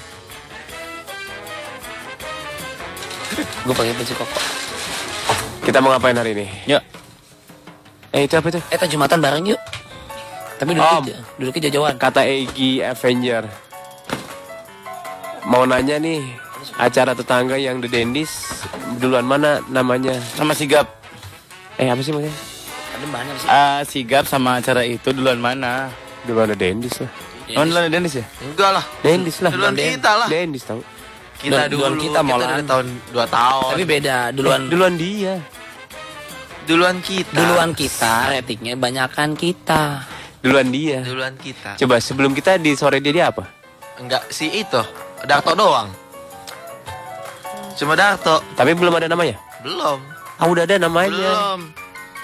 Gua pakai baju koko. Kita mau ngapain hari ini? Yuk. Eh itu apa itu? Eh, Jumatan bareng yuk. Tapi dulu Om. dulu jauh-jauhan. Kata Egi Avenger. Mau nanya nih, acara tetangga yang The Dendis duluan mana namanya? Sama sigap. Eh apa sih maksudnya? Ada banyak sih. Ah, sigap sama acara itu duluan mana? Duluan The Dendis lah. Oh, duluan Dennis ya? Enggak lah. Dendis lah. Duluan kita lah. Dendis tahu. Kita Duluan dulu. kita, Molan. dari tahun 2 tahun. Tapi beda, duluan Duluan dia. duluan kita. duluan kita, ratingnya banyakan kita. Duluan dia. Duluan kita. Coba sebelum kita di sore dia dia apa? Enggak si itu. Darto doang. Cuma Darto. Tapi belum ada namanya. Belum. Ah udah ada namanya. Belum.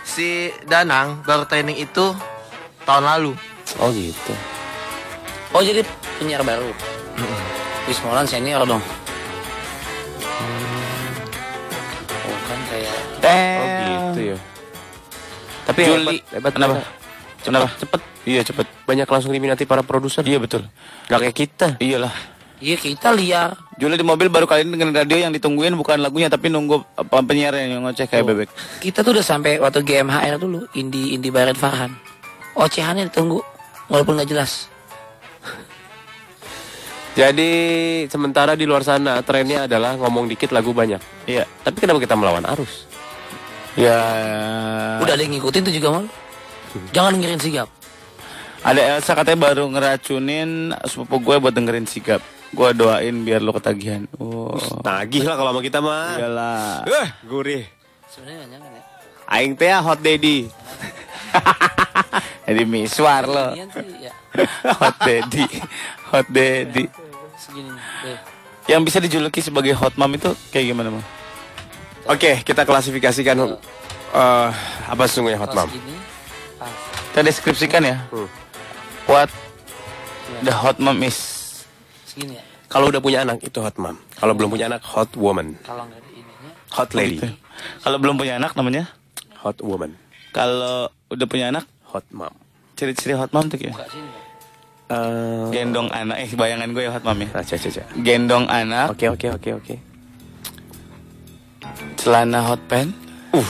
Si Danang baru training itu tahun lalu. Oh gitu. Oh jadi penyiar baru. Wis Molan senior dong. Oh kan kayak Eh. Oh gitu ya. Tapi Juli. hebat, hebat Kenapa? Kenapa? Cepet. Iya cepet. Banyak langsung diminati para produser. Iya betul. Gak kayak kita. Iyalah. Iya kita liar. Juli di mobil baru kali ini dengan radio yang ditungguin bukan lagunya tapi nunggu apa, penyiarnya yang ngoceh kayak bebek. Kita tuh udah sampai waktu GMHR dulu, Indi Indi Baret Farhan. Ocehannya ditunggu, walaupun nggak jelas. Jadi sementara di luar sana trennya adalah ngomong dikit lagu banyak. Iya. Tapi kenapa kita melawan arus? Ya. Udah ada yang ngikutin tuh juga mal. Jangan dengerin sigap. Ada Elsa katanya baru ngeracunin sepupu gue buat dengerin sikap. Gue doain biar lo ketagihan. Oh. Nagih lah kalau sama kita mah. Iyalah. Eh, gurih. Sebenarnya jangan ya. Aing teh ya hot daddy. Jadi miswar lo. Iya ya. Hot daddy. Hot daddy. Segini. Yang bisa dijuluki sebagai hot mom itu kayak gimana, Mam? Oke, kita klasifikasikan eh, apa sesungguhnya hot mom. Kita deskripsikan ya. Hmm. What the hot mom is. Segini ya. Kalau udah punya anak itu hot mom. Kalau belum punya anak hot woman. Kalau nggak ada ininya. Hot lady. Gitu. Kalau belum punya anak namanya? Hot woman. Kalau udah punya anak, Hot mom. ciri-ciri hot mom tuh kayak. Eh, gendong anak. Eh, bayangan gue ya hot mom ya. nah, coba, coba. Gendong anak, Oke, oke, oke, oke. celana hot pants, uh,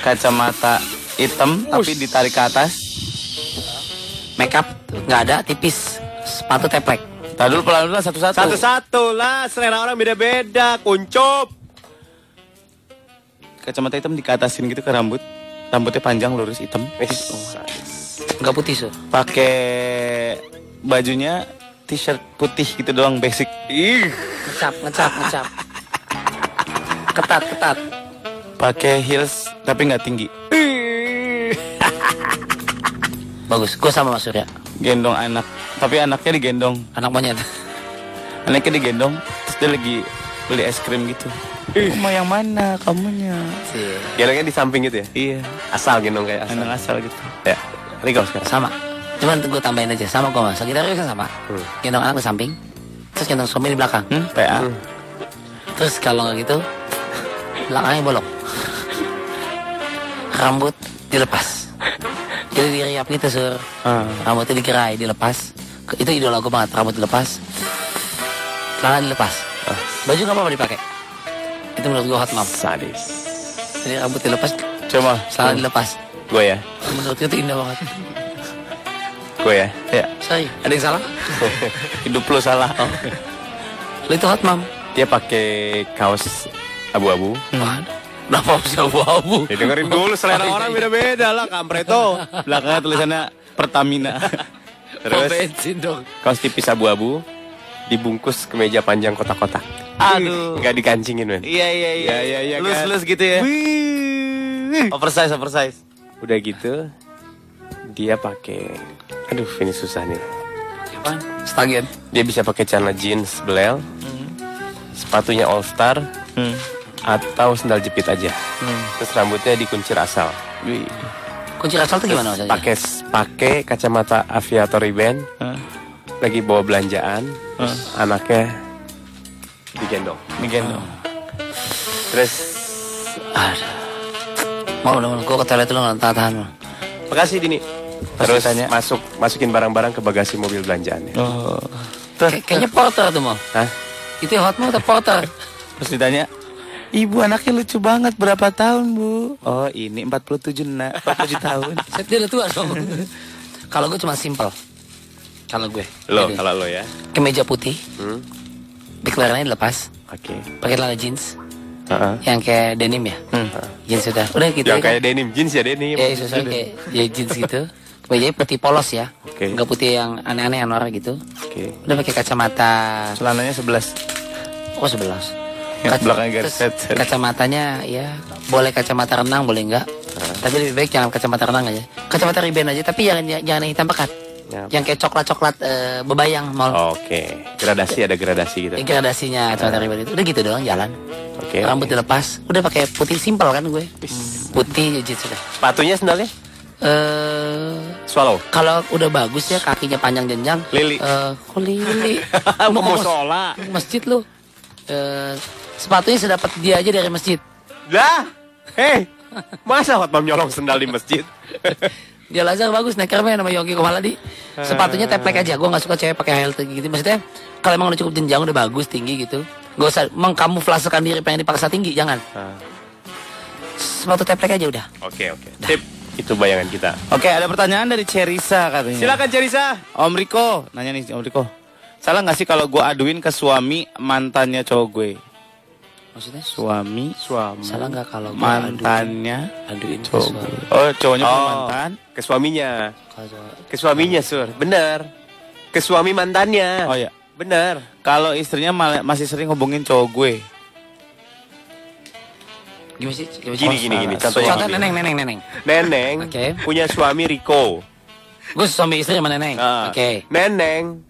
kacamata hitam tapi ditarik ke atas. Make up nggak ada, tipis. Sepatu teplek. Tadi dulu pelan dulu satu-satu. Satu-satu lah, selera orang beda-beda, kuncup. Kacamata hitam dikatasin gitu ke rambut. Rambutnya panjang lurus hitam. Nggak putih sur. Pakai bajunya t-shirt putih gitu doang basic. Ih. Ngecap, ngecap, ngecap. Ketat, ketat. Pakai heels tapi nggak tinggi. Bagus. Gue sama Mas Surya. Gendong anak. Tapi anaknya digendong. Anak monyet. Anaknya digendong. Terus dia lagi beli es krim gitu. Mau yang mana kamunya? Sih. Gelengnya di samping gitu ya? Iya. Asal gendong kayak asal. Anak asal gitu. Ya, Rico sekarang. Sama. Cuman gue tambahin aja. Sama gue mas. Kita kan sama. Hmm. Gendong anak di samping. Terus gendong suami di belakang. Hmm, PA. Terus kalau nggak gitu, belakangnya bolong. Rambut dilepas. Jadi diriap gitu sur. Ah. Rambutnya digerai, dilepas. Itu idola gue banget. Rambut dilepas. Celana dilepas. Baju nggak apa-apa dipakai. Itu menurut gue hot mom. Sadis. Jadi rambut dilepas, Coba. celana dilepas. Gue ya, Menurut gue itu indah banget. gue ya. Ya. Sorry, ada yang salah? Hidup lu salah. Lo itu hot mom. Dia pakai kaos abu-abu. Waduh. Kenapa bisa abu-abu? Ya dengerin dulu selera Oh, orang beda-beda lah, kampreto. Belakangnya tulisannya Pertamina. Terus bensin dong. kaos tipis abu-abu dibungkus ke meja panjang kotak-kotak. Aduh. Nggak dikancingin, men. Iya iya iya. Iya, iya, iya, Lus kan? lus gitu ya. Oversize oversize. Udah gitu, dia pakai aduh ini susah nih Stagen. dia bisa pakai celana jeans belel sepatunya all star Hmm. Atau sendal jepit aja terus rambutnya dikuncir asal Wih. Kunci rasal tuh gimana maksudnya? pakai pakai kacamata aviator Ray-Ban Hah? lagi bawa belanjaan terus anaknya digendong Ini gendong. terus Aduh. Mau dong, gue ke toilet dulu nggak tahan. makasih Dini terus ditanya. masuk masukin barang-barang ke bagasi mobil belanjaannya Oh. Kay- kayaknya porter tuh mau. Hah? Itu hot mau atau porter? Terus ditanya, Ibu anaknya lucu banget. Berapa tahun, Bu? Oh, ini 47 nak, 47 tahun. Saya tidak tua dong. kalau gue cuma simple. Kalau gue. Lo, kalau lo ya. Kemeja putih. Hmm. Deklaranya dilepas. Oke. Okay. Pakai celana jeans. Uh-huh. Yang kayak denim ya? Hmm. Jeans sudah. Udah gitu. Yang ya, kayak kan? denim, jeans ya denim. Ya, susah kayak ya jeans gitu. Kemeja putih polos ya. Oke. Okay. Enggak putih yang aneh-aneh yang norak gitu. Oke. Okay. Udah pakai kacamata. Celananya 11. Oh, 11. Kaca, belakangnya garis headset. Kacamatanya ya boleh kacamata renang boleh enggak? Nah. Tapi lebih baik jangan kacamata renang aja. Kacamata riben aja tapi jangan jangan yang hitam pekat. Yep. Yang kayak coklat-coklat uh, eh, bebayang mall. Oke. Okay. Gradasi ada gradasi gitu. Ya, gradasinya kacamata nah. riben itu udah gitu doang jalan. Oke. Okay, Rambut okay. dilepas. Udah pakai putih simpel kan gue. Hmm, Putih jadi sudah. Sepatunya sendalnya? Uh, Swallow. Kalau udah bagus ya kakinya panjang jenjang. Lili. Uh, kok lili? Mau sholat. Masjid lu. Uh, sepatunya sedapat dia aja dari masjid. Lah, hei, masa Hotmam nyolong sendal di masjid? Dia Lazar bagus Neckerman sama Yogi Komaladi. Sepatunya teplek aja. Gue nggak suka cewek pakai high heel gitu. Maksudnya kalau emang udah cukup jenjang udah bagus tinggi gitu. Gak usah mengkamuflasekan diri pengen dipaksa tinggi. Jangan. Sepatu teplek aja udah. Oke, oke. Sip, itu bayangan kita. Oke ada pertanyaan dari Cerisa katanya. Silakan Cerisa. Om Riko, nanya nih Om Riko. Salah nggak sih kalau gue aduin ke suami mantannya cowok gue? Maksudnya Suami, Suami. salah nggak kalau mantannya, aduin cowok. suami? Oh, cowoknya Oh, mantan. ke suaminya. Ke suaminya, Sur. Bener. Ke suami mantannya. Oh ya. Bener. Kalau istrinya mal- masih sering hubungin cowok gue. gimana sih? Gimana sih? Gini, gini, gini. Contohnya Contoh neneng, neneng, neneng. Neneng Oke. punya suami Riko. Gue suami istri sama neneng. Ah. Oke. Neneng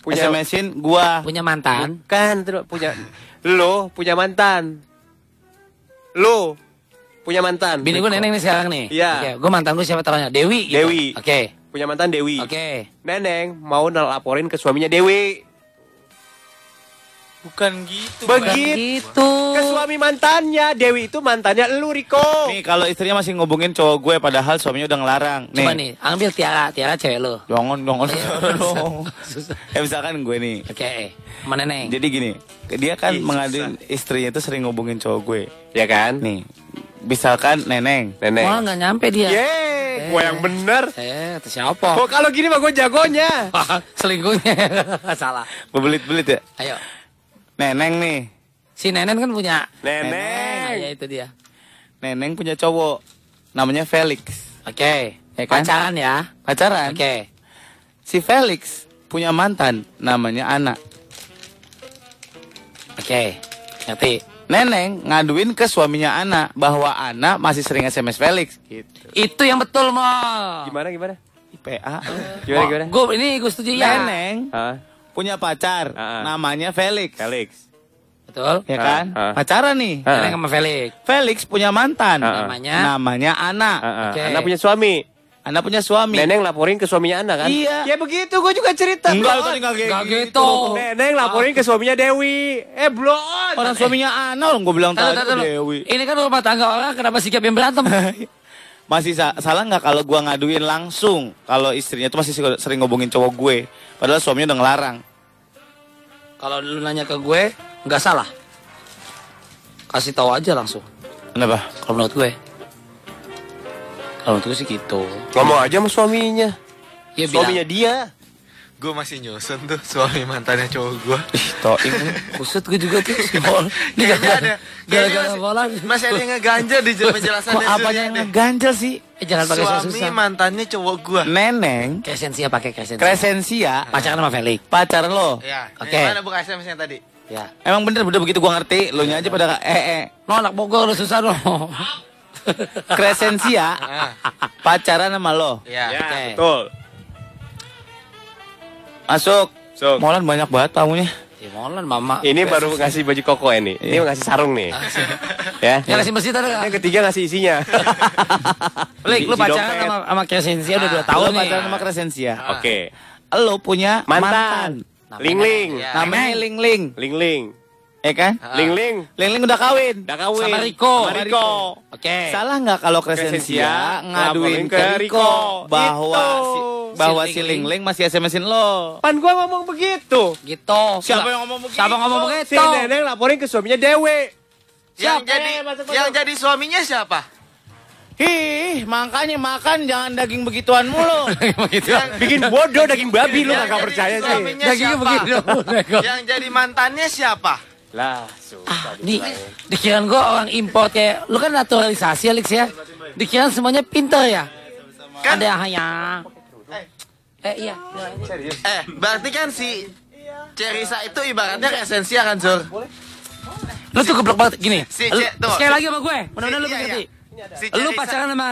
punya SMS-in gua. Punya mantan. kan terus punya lo punya mantan. Lo punya mantan. Bini gue neneng nih sekarang nih. Iya. Oke. Gue mantan gue siapa taruhnya? Dewi. gitu. Dewi. Oke. Punya mantan Dewi. Oke. Neneng mau laporin ke suaminya Dewi. Bukan gitu. Begitu. Gitu. Ke suami mantannya Dewi itu mantannya lu Riko. Nih kalau istrinya masih ngubungin cowok gue padahal suaminya udah ngelarang. Nih. Coba nih, ambil Tiara, Tiara cewek lo. Jangan, jangan. dong. Susah. ya misalkan gue nih. Oke. Sama neneng. Jadi gini, dia kan Ih, mengaduin istrinya itu sering ngubungin cowok gue. Ya kan? Nih, misalkan neneng. Neneng. Malah nggak nyampe dia. Yeay, gua yang bener. Eh, itu siapa? Oh, kalau gini mah gue jagonya. Selingkuhnya. Salah. Bebelit-belit ya. Ayo. Neneng nih. Si Nenen kan punya. Neneng. Nah, ya itu dia. Neneng punya cowok. Namanya Felix. Oke. Ya kan? Pacaran ya. Pacaran. Oke. Si Felix punya mantan namanya Ana. Oke. Ngerti. Neneng ngaduin ke suaminya Ana bahwa Ana masih sering SMS Felix gitu. Itu yang betul, Mo. Gimana gimana? IPA. Gimana gimana? Gue ini gue setuju ya. Neneng Hah? Punya pacar Ah. namanya Felix. Felix. Betul. Ya kan? Ah, ah. Pacaran nih. Neneng sama Felix. Felix punya mantan. Ah. Namanya Namanya Ana. Ah. Oke. Anak punya suami. Ana punya suami. Neneng laporin ke suaminya Ana kan? Iya. Ya begitu, gue juga cerita. Enggak, enggak gitu. gitu. Neneng laporin ke suaminya Dewi. Eh, blon. Orang suaminya Ana orang gue bilang tadi. Dewi. Ini kan rumah tangga orang kenapa sikap yang berantem? Masih sa- salah nggak kalau gua ngaduin langsung kalau istrinya tuh masih si- sering ngobongin cowok gue padahal suaminya udah ngelarang. Kalau lu nanya ke gue, nggak salah. Kasih tahu aja langsung. Kenapa? Kalau menurut gue. Kalau menurut gue sih gitu. Ngomong aja sama suaminya. Ya suaminya bilang, dia. Gue masih nyusun tuh suami mantannya cowok gue. Toing. kusut gue juga tuh. si Bol. Ini ada. gara-gara Kayaknya gara-gara masih- bola. Masih ada yang ngeganjel di penjelasannya. Kok apanya yang ngeganjel sih? Eh, jangan pakai Suami susah. mantannya cowok gue. Neneng, Kresensia pakai kresensia. Kresensia, Pacaran sama Felix. pacar lo. Ya. Oke. Mana buka SMS yang tadi? Ya. Emang bener bener begitu gua ngerti, lo nya aja pada eh eh. Lo anak Bogor lo susah lo. Kresensia, Ah. pacaran sama lo. Ya. Ya, Oke. betul. Masuk. Sok. Molan banyak banget tamunya. Ya molan mama. Ini baru ngasih baju koko ini. Ini ngasih sarung nih. ya. Ya kasih mesin tadi Yang ketiga ngasih isinya. Lik, lu pacaran sama, sama Kresensia udah 2 Lo tahun nih. pacaran sama Kresensia. Oke. Lo punya mantan. Mantan. Ling ling. Ya. Namanya Ling Ling. Ling ling. Ya kan? Ling ling. Ling Ling udah kawin. Udah kawin. Sama Riko. Sama Riko. Oke. Salah nggak kalau Kresensia ngaduin ke Riko Riko. bahwa Itu. si, bahwa Si si Ling Ling Ling masih SMS-in lo? Pan gua ngomong begitu. Gitu. Siapa yang ngomong begitu? Siapa ngomong Si begitu? Neneng laporin ke suaminya Dewi. Yang jadi yang masuk- yang jadi suaminya siapa? Ih, makanya makan jangan daging begituan mulu. Bikin bodoh daging babi lu kagak percaya sih. Dagingnya begitu. Yang jadi mantannya siapa? Lah, susah. Di, dikirain gua orang import kayak lu kan naturalisasi Alex ya. Dikirain semuanya pinter ya. Kan- Ada yang hanya Eh iya. Eh, berarti kan si Cerisa itu ibaratnya esensia kan, Sur? Lu tuh geblok banget gini. Si Lu- sekali lagi sama gue. Mudah-mudahan lu Iya, ngerti. iya. Si Lu pacaran sama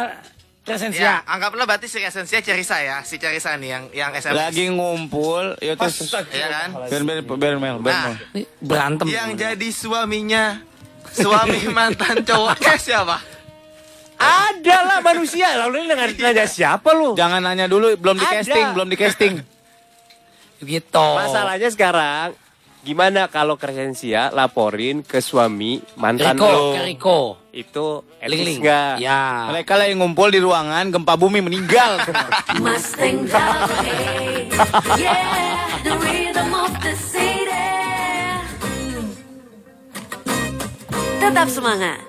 Ya, Kresensia. anggaplah berarti si esensia Cerisa ya, si Cerisa nih yang yang SMS. Lagi ngumpul, ya terus. Iya kan? Biar biar biar Mel, biar Nah, berantem. yang jadi suaminya suami mantan cowoknya siapa? Ada lah manusia. Lalu ini nanya, nanya siapa lu? Jangan nanya dulu, belum di Ada. casting, belum di casting. Gitu. Masalahnya sekarang gimana kalau Kresensia laporin ke suami mantan Riko, ke Riko. Itu Ling etis nggak? Ya. Mereka lagi ngumpul di ruangan gempa bumi meninggal. Mustang Valley. Yeah, the rhythm of the city. Tetap semangat.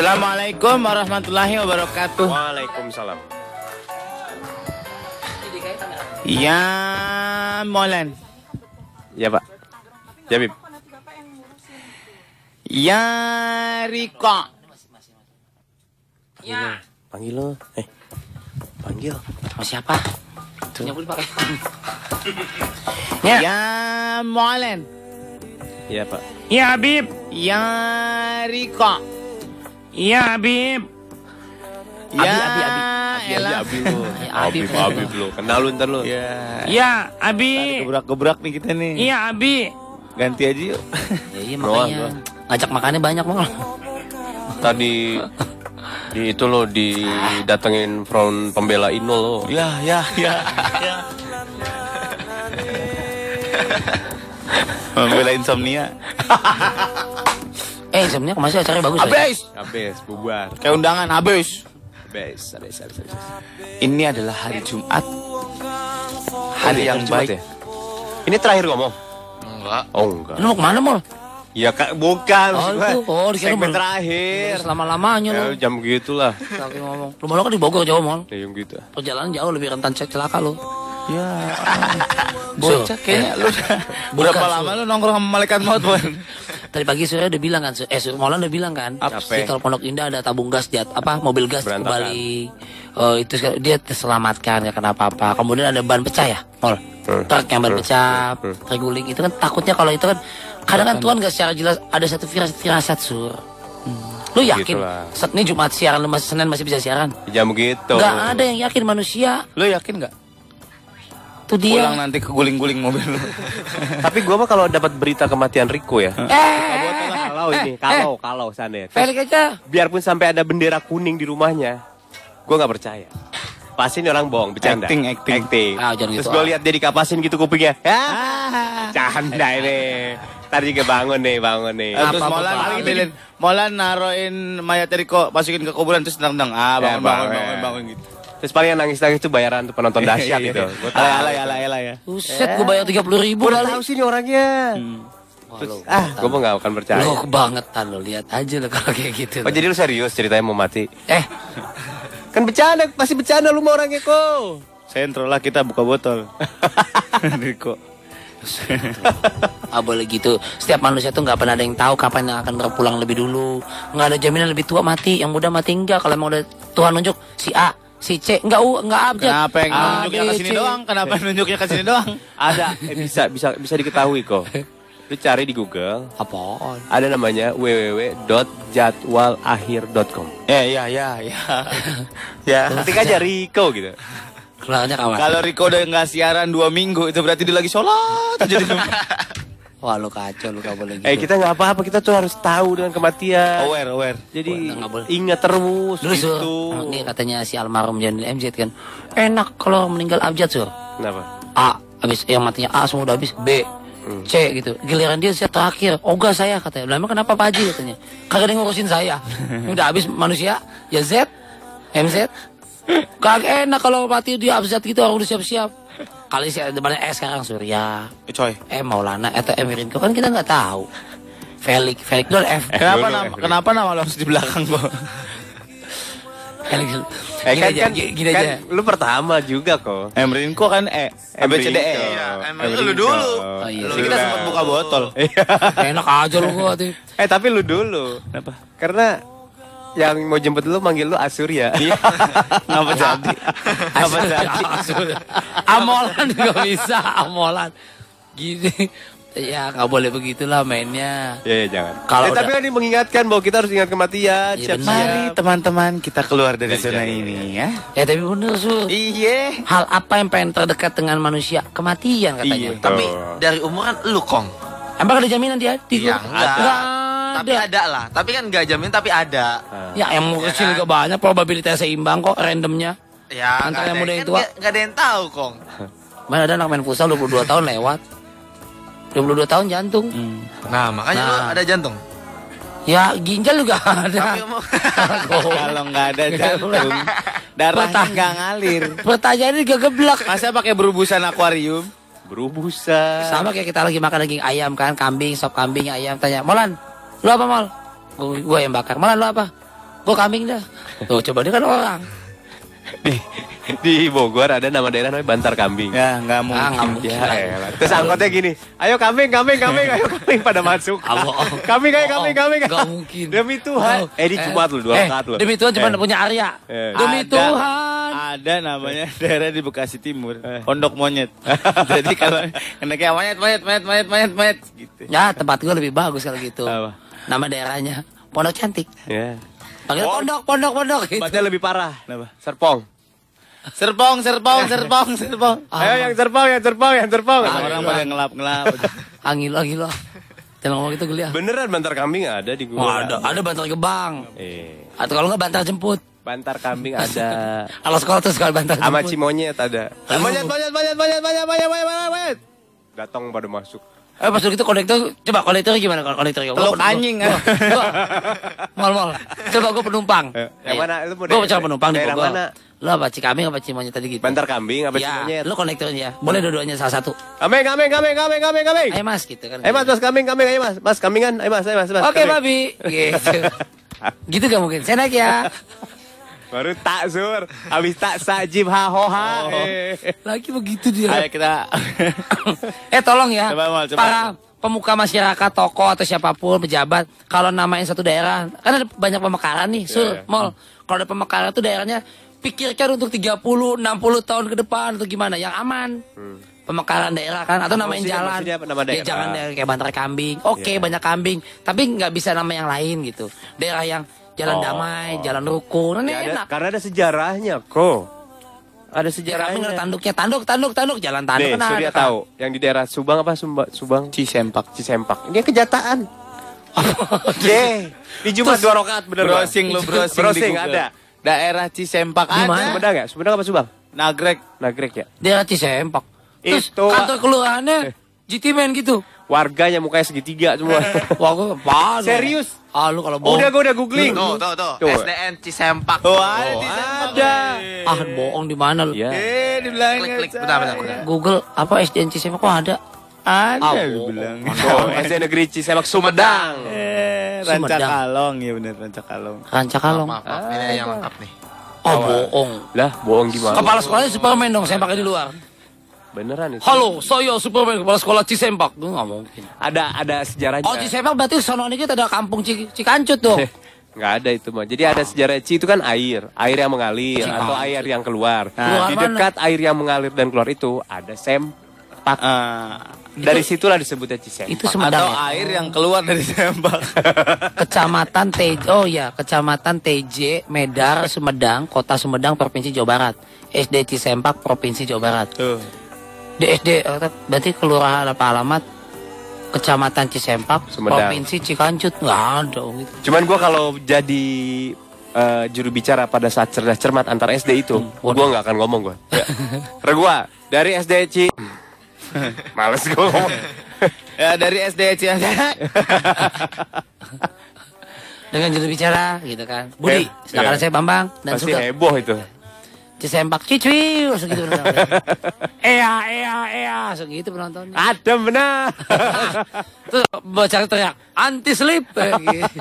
Assalamualaikum warahmatullahi wabarakatuh. Waalaikumsalam. Ya, Molan. Ya Pak. Ya Bib. Ya, Riko. Ya. Panggil lo. Eh. Panggil. Sama siapa? Gue dipakai. Ya, ya Molan. Iya Pak. Ya, Habib. Ya, Riko. Ya, Habib. Ya, Abi, Abi, Abi. Abi lo. Ya, Abi, Abi. Abi lo. Kenal lu ntar lu. Ya. Ya, Abi. Gebrak-gebrak nih kita nih. Iya, Abi. Ganti aja yuk. Ya, iya makanya. doang. Ngajak makannya banyak mal. Tadi di itu lo didatengin front pembela Inul lo. Ya, ya, ya. Membela insomnia. Eh, sebenarnya masih acaranya bagus. Bay. Habis. Habis bubar. Kayak undangan habis. Habis, habis, habis, habis. Ini adalah hari Jumat. Hari yang Jumat baik. ya? Ini terakhir ngomong. Enggak. Oh enggak. Lu mau ke mana mal? Ya kak, bukan. Oh, itu. Oh, dikira segmen terakhir. Selama-lamanya Ya, lu. jam gitulah. Lagi ngomong. Lu malu kan di Bogor jauh mal. Ya, yang gitu. Perjalanan jauh lebih rentan cek celaka lu. Ya. Bocah kayaknya lu udah berapa lama lu nongkrong sama malaikat maut, Bon? Tadi pagi Surya udah bilang kan, eh Sur Molan udah bilang kan, Apa? di tol Pondok Indah ada tabung gas di at- apa mobil gas Berantakan. kembali. Oh, itu dia terselamatkan ya kenapa-apa. Kemudian ada ban pecah ya, Mol. Truk yang ban pecah, terguling itu kan takutnya kalau itu kan kadang kan Tuhan gak secara jelas ada satu firasat, firasat Sur. Lu yakin? Gitulah. Set ini Jumat siaran, lu masih Senin masih bisa siaran? Jam gitu. Gak ada yang yakin manusia. Lu yakin nggak? Tuh dia. Pulang nanti keguling-guling mobil lu. Tapi gua mah kalau dapat berita kematian Riko ya. Eh, Kalau ini, kalau kalau sana. Felix aja. Biarpun sampai ada bendera kuning di rumahnya, gua nggak percaya. Pasti ini orang bohong, bercanda. Acting, acting. Ah, jangan Terus gitu, gue ah. lihat dia dikapasin gitu kupingnya. Ya, canda ini. Tadi juga bangun nih, bangun nih. Eh, terus Molan ambilin, Molan naroin mayat Riko, masukin ke kuburan terus tendang-tendang. Ah, bangun, Ya, bangun, bangun. bangun, bangun gitu. Terus paling yang nangis-nangis itu bayaran tuh penonton dahsyat gitu. Gue tahu. Alay, alay, alay, alay ya. Buset, gue bayar 30 ribu Gue udah tahu sih ini orangnya. Terus, ah, gue mau gak akan percaya. Lo kebangetan lo, lihat aja lo kalau kayak gitu. Oh jadi lu serius ceritanya mau mati? Eh, Kan bercanda, pasti bercanda lu mau orangnya kok. Sentro lah kita buka botol. Riko. ah boleh gitu. Setiap manusia tuh nggak pernah ada yang tahu kapan yang akan berpulang lebih dulu. Nggak ada jaminan lebih tua mati, yang muda mati enggak. Kalau emang udah Tuhan nunjuk si A, si C, enggak U, enggak abjad. Kenapa yang A, nunjuknya B, ke sini doang? Kenapa yang nunjuknya ke sini doang? Ada, eh, bisa bisa bisa diketahui kok. Lu cari di Google, Apaan? ada namanya www.jadwalakhir.com. Ya, ya, ya, ya. ya. Ketik aja Riko gitu. Keluarnya kawan. Kalau Riko udah nggak siaran dua minggu, itu berarti dia lagi sholat aja di rumah. Wah lo kacau lo gak boleh gitu. Eh kita nggak apa-apa, kita tuh harus tahu dengan kematian. aware, aware. Jadi boleh. ingat terus Dulu gitu. sur, nah, ini katanya si almarhum Janil MZ kan, enak kalau meninggal abjad sur. Kenapa? A, habis yang matinya A semua udah habis. B, C gitu. Giliran dia saya terakhir. Oga saya katanya. Lah emang kenapa Pak Haji katanya? Kagak ada yang ngurusin saya. udah habis manusia. Ya Z, MZ. Kagak enak kalau mati dia abjad gitu orang udah siap-siap. Kali sih depannya E sekarang Surya. Eh, coy. Eh Maulana atau E Mirinko kan kita nggak tahu. Felix, Felix dulu F. Kenapa nama, kenapa nama lo harus di belakang gua? Felix. Eh Gini kan, aja, kan, gini gini kan aja. lu pertama juga kok. Emrinko kan E. A, B, C, D, E. Iya, Emrinko. lu dulu. Oh, iya. Jadi kita sempat buka botol. Enak aja lu gua tuh. Eh tapi lu dulu. Kenapa? Karena yang mau jemput lu manggil lu Asurya. Iya. Ngapa jadi? Apa jadi? Amolan juga bisa, amolan. Gini. Ya nggak boleh begitulah mainnya. Ya, ya jangan. Kalau eh, tapi udah- kan ini mengingatkan bahwa kita harus ingat kematian. Iya, siap-siap. Mari teman-teman kita keluar dari Dari zona zona ini ya. Ya tapi bener Sur. Iya. Hal apa yang pengen terdekat dengan manusia? Kematian katanya. Iya. Tapi dari umur kan lu kong. Emang ada jaminan dia? Di Iya, enggak. Nggak Tapi ada. ada lah. Tapi kan nggak jamin tapi ada. Ya yang mau kecil juga banyak probabilitasnya seimbang kok randomnya. Ya, Antara yang ada- muda yang kan tua. nggak- nggak ada yang tahu kong. Mana ada anak main futsal 22 tahun lewat. 22 tahun jantung. Nah makanya Nah. ada jantung. Ya ginjal juga ada. Kalau nggak ada jantung, darahnya Pertanyaan. nggak ngalir. Pertanyaannya juga geblak. Masa pakai berubusan akuarium? Berubusan. Sama kayak kita lagi makan daging ayam kan, kambing, sop kambing, ayam. Tanya, Molan, lu apa Mol? Gue yang bakar. Molan, lu apa? Gue kambing dah. Tuh coba dia kan orang. Di, di Bogor ada nama daerah namanya Bantar Kambing. Ya, nggak mungkin. Ah, nggak mungkin. Ya elah. Terus angkotnya gini, ayo kambing, kambing, kambing, ayo kambing pada masuk. Ah, bohong. Kambing, ayo Bohong. kambing, kambing. Nggak mungkin. Demi Tuhan. Oh. Eh, ini Jumat lu, dua eh, rakaat lu. Demi Tuhan cuma Eh. punya Arya. Eh. Demi Ada. Tuhan. Ada namanya daerah di Bekasi Timur, Pondok Monyet. Jadi kalau kena kayak monyet, monyet, monyet, monyet, monyet, monyet, gitu. Ya tempat gue lebih bagus kalau gitu. Apa? Nama daerahnya Pondok Cantik. Iya. Yeah. Panggil pondok, pondok, pondok. Gitu. Baca lebih parah. Kenapa? Serpong. Serpong, serpong, serpong, serpong. Oh. Ayo ah. yang serpong, yang serpong, yang serpong. Ah, orang pada ngelap-ngelap. angil, angil. Jangan ngomong gitu geli ya. Beneran bantar kambing ada di gua. Oh, ada, ada bantar gebang. Eh. Atau kalau nggak bantar jemput. Bantar kambing ada. Alas tuh sekolah bantar jemput. Sama cimonyet ada. Monyet, monyet, monyet, monyet, monyet, monyet, monyet, monyet. Datang pada masuk. Eh pas itu konektor, coba konektornya gimana konektornya? Teluk anjing, ah. Mal mal. Coba gue penumpang. Yang mana? Lu mau Gue daerah- coba penumpang di Bogor. mana? Lo apa Cikambing apa Cimonyet tadi gitu? Bantar Kambing apa ya, Cimonyet? lo konektornya. Boleh dua-duanya salah satu. Kambing, kambing, kambing, kambing, kambing, kambing. Ayo mas gitu kan. Ayo mas, mas kambing, kambing, ayo mas, mas kambingan, ayo mas, ayo mas, mas. Oke babi. Gitu. gitu gak mungkin. Saya naik ya. Baru tak sur, habis tak sajib ha ho ha. Oh. Eh. Lagi begitu dia. Ayo kita. eh tolong ya. Coba, Mal, coba. Para pemuka masyarakat, tokoh atau siapa pun pejabat, kalau namain satu daerah, kan ada banyak pemekaran nih, sur, Iya. mall. Kalau ada pemekaran itu daerahnya pikirkan untuk 30, 60 tahun ke depan atau gimana yang aman. Pemekaran daerah kan atau namain maksudnya- jalan. maksudnya apa nama Ya, daerah? jangan daerah kayak Bantar Kambing. Oke, Iya. banyak kambing, tapi nggak bisa nama yang lain gitu. Daerah yang jalan Oh. damai, jalan rukun, ini Ya, ada- enak. karena ada sejarahnya kok. Ada Ya, sejarahnya. ada tanduknya, tanduk, tanduk, tanduk, jalan tanduk Nih, kan ada. Surya kan. tahu yang di daerah Subang apa Sumba, Subang? Cisempak. Cisempak. Ini kejataan. Ye, di Jumat dua rakaat bener. Browsing lo browsing, Browsing ada. Daerah Cisempak ada. Sumedang ya? Sumedang apa Subang? Nagrek. Nagrek ya. Daerah Cisempak. Terus Itu- kantor kelurahannya GT Man gitu. Warganya mukanya segitiga semua. Wah, gue apaan? Serius? Ah, lu kalau bohong. udah gue udah googling. Tuh, tuh, tuh. Tuh. SDN Cisempak. Oh, ada Oh, Cisempak. ada. Ah, bohong di mana lu? Iya. Eh, dibilangin Klik, klik. Bentar, bentar, bentar. Google apa SDN Cisempak kok ada? Ada Ah, dibilang. Tuh, SD Negeri Cisemak Sumedang. Eh, Sumedang. Rancakalong ya bener Rancakalong. Rancakalong. Maaf, maaf. Ini yang lengkap nih. Oh, bohong. Lah, bohong gimana? Kepala sekolahnya Superman dong, saya pakai di luar. Beneran itu. Halo, saya Superman kepala sekolah Cisempak. Gue nggak mungkin. Ada ada sejarahnya. Oh, Cisempak berarti sono ini kita ada kampung Cik- Cikancut dong. Nggak ada itu mah. Jadi ada sejarah Ci itu kan air, air yang mengalir Ci- atau air yang keluar. Keluar di mana? dekat air yang mengalir dan keluar itu ada sempak. Ah, Dari situlah disebutnya Cisempak. Itu Sumedang atau ya? air yang keluar dari Sempak. Kecamatan TJ, oh ya, Kecamatan TJ, Medar, Sumedang, Kota Sumedang, Provinsi Jawa Barat. SD Cisempak, Provinsi Jawa Barat. Tuh. Di SD, eh, berarti kelurahan apa alamat? Kecamatan Cisempak, Sumedang. Provinsi Cikancut, nggak ada gitu. Cuman gua kalau jadi eh, juru bicara pada saat cerdas cermat antar SD itu, waduh. gua nggak akan ngomong gua. Ya. Re gua dari SD Ci. Males gua ngomong. Ya dari SD Cianjur. Dengan juru bicara, gitu kan. Budi, sedangkan Iya. saya Bambang dan Pasti Sugeng. heboh itu. Cisempak, cicwi, langsung gitu penontonnya. Ea, ea, ea, langsung gitu penontonnya. Adem benar. Terus bocah teriak, anti slip. Eh, gitu.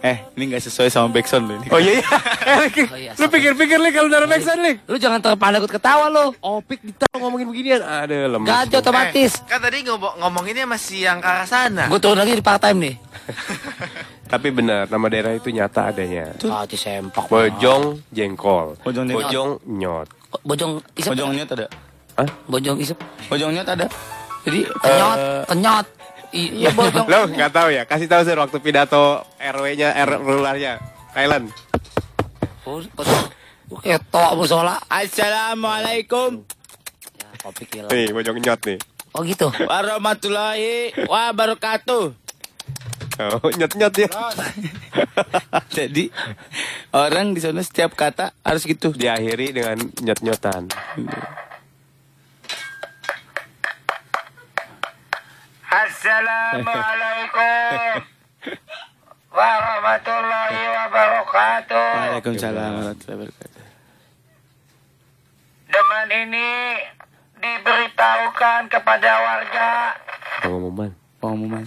eh, ini nggak sesuai sama backsound ini. Oh iya iya. Eh, Oh iya, lu pikir-pikir lik kalau udah backsound lik. Lu jangan terpana ikut ketawa lu. Opik ditaruh ngomongin beginian. Aduh lemes. Gajo otomatis. Eh, kan tadi ngomong ngomonginnya masih yang ke arah sana. Gue turun lagi di part time nih. Tapi benar, nama daerah itu nyata adanya. Ah, Cisempak. Bojong jengkol. Bojong jengkol. Bojong nyot. Bojong isep. Bojong nyot ada. Hah? Bojong isep. Bojong nyot ada. Jadi kenyot, kenyot. Iya bojong. Lo nggak tahu ya? Kasih tahu sih waktu pidato RW-nya, R rulernya Thailand. Oh, toa musola. Assalamualaikum Ya, kopi kilo. Nih, bojong nyot nih. Oh gitu. warahmatullahi wabarakatuh. Oh, nyot-nyot ya. Jadi orang di sana setiap kata harus gitu. Diakhiri dengan nyot-nyotan. Assalamualaikum warahmatullahi wabarakatuh. Waalaikumsalam warahmatullahi wabarakatuh. Dengan ini diberitahukan kepada warga Pengumuman. Pengumuman.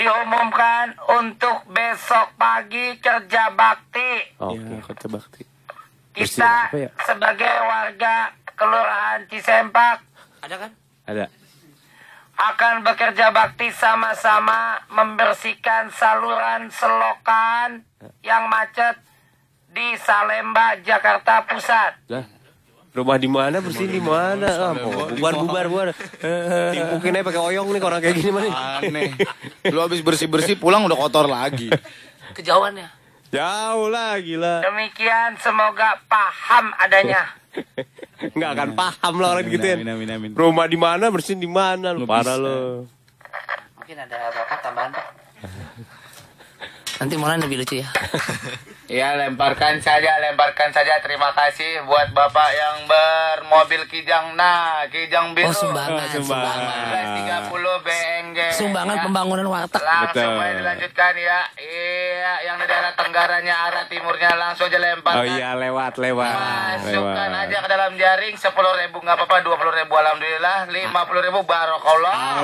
Diumumkan untuk besok pagi kerja bakti. Oke. Ya, kota bakti. Kita ya? sebagai warga Kelurahan Cisempak Ada kan? Ada. akan bekerja bakti sama-sama membersihkan saluran selokan yang macet di Salemba, Jakarta Pusat. Lah. Rumah di mana bersih di mana? Ah, bubar bubar bubar. Timpukin aja pakai oyong nih orang kayak gini mah nih. Aneh. Lu habis bersih-bersih pulang udah kotor lagi. Kejauhan ya. Jauh lah gila. Demikian semoga paham adanya. Nggak akan paham lah orang amin, amin. Rumah di mana bersih di mana lu parah lu. Mungkin ada bapak tambahan pak. Nanti mulai lebih lucu ya. Ya lemparkan saja, lemparkan saja. Terima kasih buat bapak yang bermobil kijang. Nah, kijang biru. Oh sumbangan, sumbangan. 30 BNG. Sumbangan Ya. pembangunan warteg. Langsung Betul. aja dilanjutkan ya. Iya, yang di daerah tenggaranya, arah timurnya langsung aja lemparkan. Oh iya lewat lewat. Masukkan lewat. aja ke dalam jaring 10 ribu nggak apa-apa 20 ribu alhamdulillah 50 ribu barokallah.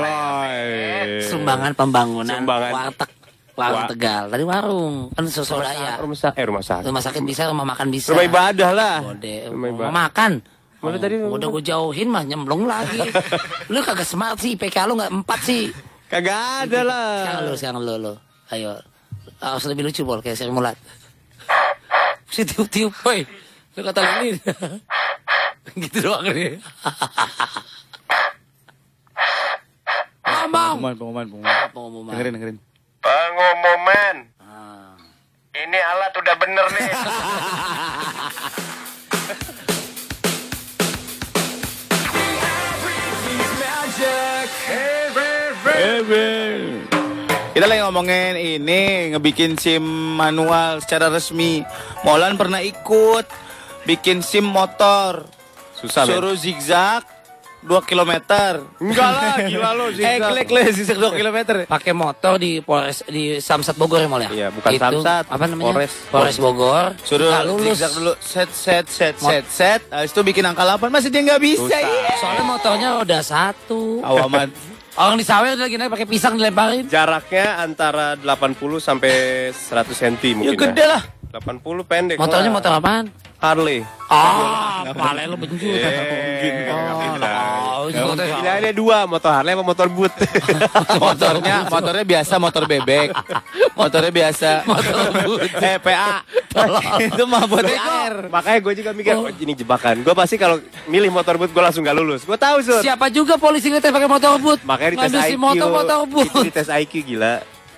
Sumbangan pembangunan Sumbangan. warteg. Warung Wa- Tegal. Tadi warung. Kan sosodaya. Rumah sakit, eh rumah sakit. Rumah sakit bisa, rumah makan bisa. Rumah ibadah lah. Bode, Rumah makan. Mana Oh, tadi? Udah gue jauhin mah nyemplung lagi. lu kagak smart sih, IPK lu nggak empat sih. Kagak ada lah. Sekarang lu, sekarang lu, lu. Ayo. Harus lebih lucu, Bol, kayak Sri Mulat. Si tiup-tiup, woi. Lu kata Lilin. gitu doang nih. Ngomong. Pengumuman, pengumuman, pengumuman. Pengumuman. Dengerin, dengerin. Pengumuman ini alat udah bener nih Kita lagi ngomongin ini ngebikin SIM manual secara resmi. Molan pernah ikut bikin SIM motor. Susah. Suruh zigzag 2 km. Enggak lah, gila lu, Eh, zigzag. klik klik zigzag 2 km. Pakai motor di Polres di Samsat Bogor ya, Mol ya? Iya, bukan Itu, Samsat, Apa namanya? Polres. Polres Bogor. Suruh Nggak lulus. zigzag dulu set set set Mot- set set. Habis itu bikin angka 8 masih dia nggak bisa. Susah. Iya. Soalnya motornya roda satu. Awaman. Orang di sawer lagi naik pakai pisang dilemparin. Jaraknya antara 80 sampai 100 cm Ya mungkin. gede lah. 80 pendek. Motornya lah. motor apaan? Harley. Ah, pale benjut. Eh, Oh, itu Tidak ada dua, motor Harley sama motor boot. motornya motornya biasa motor bebek. Motornya biasa. Motor boot. eh PA. itu mah buat air. Makanya gue juga mikir, oh, ini jebakan. Gue pasti kalau milih motor boot, gue langsung gak lulus. Gue tahu, Sur. Siapa juga polisi ngetes pakai motor boot? Makanya dites Ngambil si IQ. motor motor Itu boot. dites IQ, gila.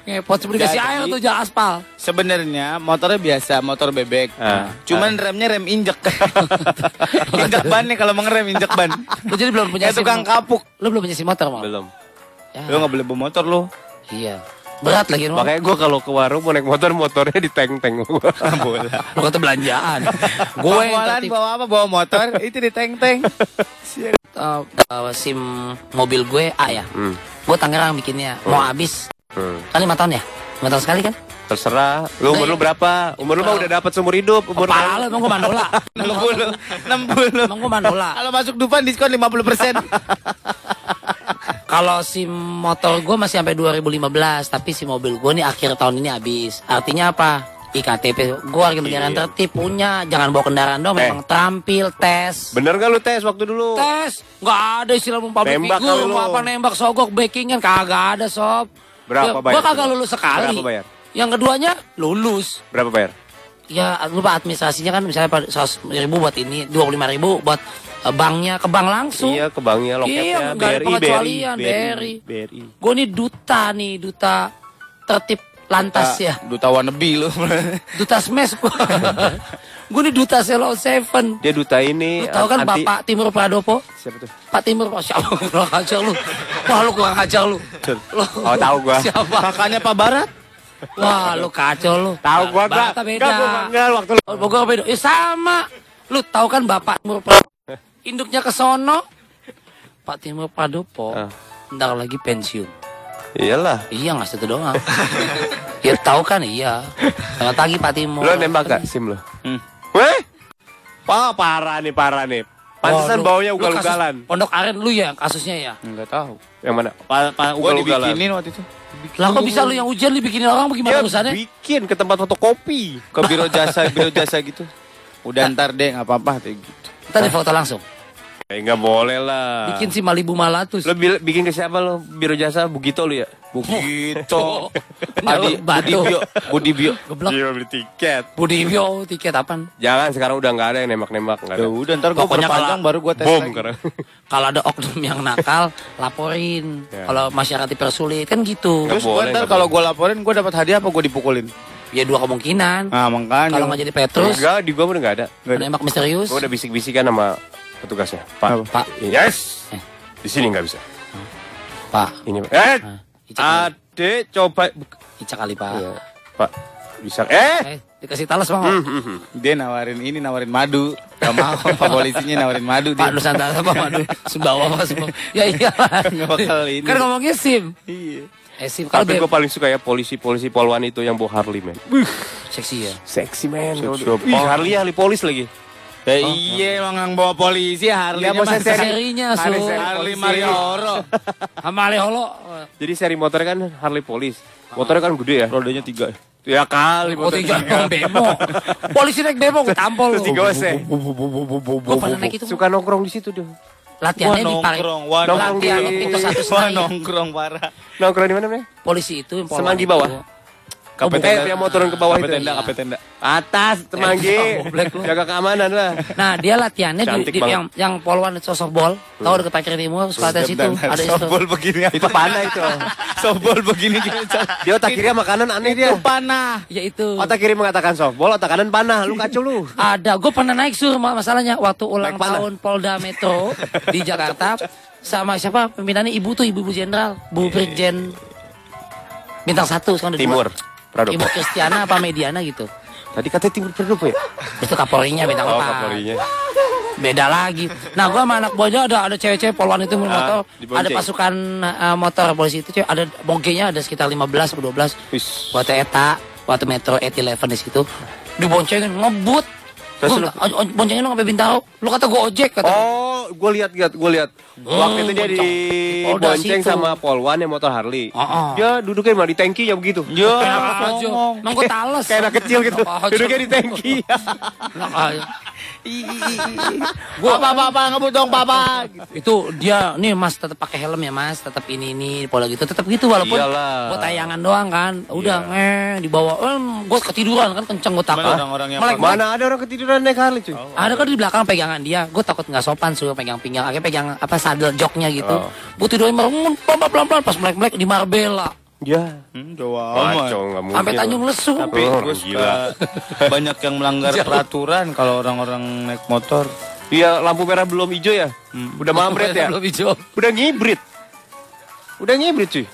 Ngepot sebelum dikasih Jadi- air tuh jalan aspal. Sebenarnya motornya biasa, motor bebek. Ah. Cuman remnya rem injek. injek ban nih kalau mau ngerem injek ban. Lu jadi belum punya Kayak tukang kapuk. Lu belum punya si motor, Mal? Belum. Ya, Lu nggak boleh bawa motor lu. Iya. Berat lagi. Makanya gue kalau ke warung mau naik motor, motornya di tank-tank. Bola. Lu kata belanjaan. Gue yang bawa apa? Bawa motor, itu di tank-tank. uh, uh, SIM mobil gue A ya. Hmm. Gue Tangerang bikinnya. Mau habis. Hmm. Kan lima tahun ya? Lima tahun sekali kan? Terserah. Lu umur lu berapa? Umur lu mah udah dapat seumur hidup. Umur Kepala lu emang gue mandola. 60. 60. Emang gue mandola. Kalau masuk Dufan diskon 50%. Kalau SIM motor gue masih sampai 2015, tapi si mobil gue nih akhir tahun ini habis. Artinya apa? IKTP gue negara yang Iya. tertib punya jangan bawa kendaraan dong Eh. memang terampil tes Bener gak lu tes waktu dulu? tes nggak ada istilah public Nembak figure apa nembak sogok backingan kagak ada sob Berapa ya, bayar? gue kagak lulus sekali Berapa bayar? yang keduanya lulus Berapa bayar? ya lupa administrasinya kan misalnya 100 ribu buat ini 25 ribu buat eh, banknya ke bank langsung Iya ke banknya loketnya Iya, nggak ada BRI, pengecualian, BRI, BRI. BRI. gue nih duta nih duta tertib lantas ya Duta wannabe lu. duta smash gue gue nih duta selo seven Dia duta ini lu tahu kan anti- bapak Timur Pradopo Siapa tuh? Pak Timur oh, siapa kurang ajar lu wah lu kurang ajar lu Lu- Oh tahu gua. siapa Kakaknya Pak Barat. wah lu kacau lu Tahu gua gua. Bapak beda Enggak gua enggak waktu lu. Oh, Bogor beda. Eh sama. Lu tahu kan Bapak Timur Pradopo? Induknya ke sono. Pak Timur Pradopo. Ah. Ntar lagi pensiun. Iyalah. Iya nggak situ doang. ya tahu kan iya. Selamat pagi Pak Timur. Lu nembak gak SIM lu? Hmm. Weh? Wah parah nih parah nih. Pantesan baunya ugal-ugalan. Pondok Aren lu ya kasusnya ya. Enggak tahu. Yang mana? Pa, pa, gua Ugal-ugalan. dibikinin waktu itu. Lah kok bisa lu yang hujan dibikinin orang bagaimana Dia urusannya? bikin ke tempat fotokopi. Ke biro jasa, biro jasa gitu. Udah ntar deh, nggak apa-apa gitu. Tadi foto langsung. Eh nggak boleh lah. Bikin si Malibu Malatus. Lo bil- bikin ke siapa lo? Biro jasa Bugito lu ya? Bugito. Adi Adi, Budi Bio, Budi Bio. Geblok. Iya beli tiket. Budibio tiket apaan? Jangan sekarang udah nggak ada yang nembak-nembak nggak Ya ada. udah ntar gua Pokoknya perpanjang kalau- baru gua tes Bom lagi. sekarang. Kalau ada oknum yang nakal, laporin. Ya. Kalau masyarakat dipersulit kan gitu. Terus boleh, ntar kalau gua laporin gua dapat hadiah apa gua dipukulin? Ya dua kemungkinan. Nah, makanya. Kalau nggak jadi Petrus, Enggak, di gua udah nggak ada. nembak misterius. Gua udah bisik-bisikan sama petugasnya. Pak, Pak, yes. Eh. Di sini nggak bisa. Pak. Ini. Eh, Ica kali, Ade coba. Ica kali Pak. Iya. Pak, bisa. Eh. Eh, dikasih talas bang. Hmm, hmm. Dia nawarin ini, nawarin madu. Gak mau, Pak polisinya nawarin madu Pak dia. Nusantara Pak Madu Sumbawa Pak Sumbawa Ya iyalah Nggak bakal ini. Kan ngomongnya SIM Iya. Eh SIM Kalau Tapi dia gue paling suka ya polisi-polisi polwan itu yang bawa Harley, men. seksi ya Seksi, men. Seksi. Ih, Harley ahli polis lagi. Ya iya emang yang bawa polisi Harley Ya, mau seri- Serinya Su Harley seri Harley. Marioro. Sama Aleholo Jadi seri motor kan Harley polis. Motornya kan gede ya. Rodanya tiga. Ya kali Oh tiga dong bemo Polisi naik bemo gue tampol Terus. Gue pernah naik itu Suka nongkrong di situ deh. Latihannya di Paris nongkrong, wah Nongkrong Latihan di- Wah nongkrong parah. Nongkrong di mana? Polisi itu yang Semanggi bawah? Oh, Eh, yang mau turun ke bawah itu. tenda, kape tenda. Atas, Temanggi. Jaga keamanan lah. Nah dia latihannya di, di- yang yang polwan itu softball Tahu dekat parkir timur suka ada situ Ada itu Softball begini apa? Itu panah itu. Softball begini dia. Dia otak kiri makanan aneh dia. panah. Ya itu Otak kiri mengatakan softball, otak kanan panah. Lu kacau lu. Ada, gue pernah naik sur ma- masalahnya waktu ulang tahun Polda Metro di Jakarta sama siapa pimpinannya ibu tuh ibu-ibu jenderal, Bu Brigjen bintang satu sekarang udah Timur. Pradopo. Ibu Kristiana apa Mediana gitu. Tadi katanya timur Pradopo ya? Itu Kapolrinya bintang Oh, empat. Kapolrinya. Beda lagi. Nah, gua sama anak buahnya ada ada cewek-cewek polwan itu motor, Ah, dibonceng. ada pasukan uh, motor polisi itu cewek, ada bogenya ada sekitar 15 atau 12. Wis. Waktu eta, waktu Metro 811 di situ diboncengin ngebut. Terus Gua lu- boncengin lu sampai Bintaro. Lu kata gua ojek kata. Oh, gue lihat lihat gue lihat. Waktu itu dia di Polda bonceng situ. sama Polwan yang motor Harley. Oh, oh. Dia duduknya mah di tangki ya begitu. Ya, Enak aja. Emang gua tales. Kayak anak kecil gitu. Duduknya di tangki. Gua papa papa ngebut dong papa. Itu dia nih Mas tetap pakai helm ya Mas, tetap ini ini pola gitu, tetap gitu walaupun Iyalah. buat tayangan doang kan. Udah ngeh dibawa, em, gua ketiduran kan kenceng gua takut. Mana orang-orang yang Melek- Mana ada orang ketiduran naik Harley cuy? Ada kan di belakang pegangan dia, gue takut nggak sopan suruh pegang pinggang, akhirnya pegang apa sadel joknya gitu. Oh. Gue tidurin merem, pelan pelan pas melek melek di Marbella, Ya. Hmm, Jawa amat. Sampai Tanjung Lesu. Tapi Oh, gue gila. banyak yang melanggar Jauh. peraturan kalau orang-orang naik motor. Iya, lampu merah belum hijau ya? Udah mabret ya? Belum hijau. Udah ngibrit. Udah ngibrit cuy.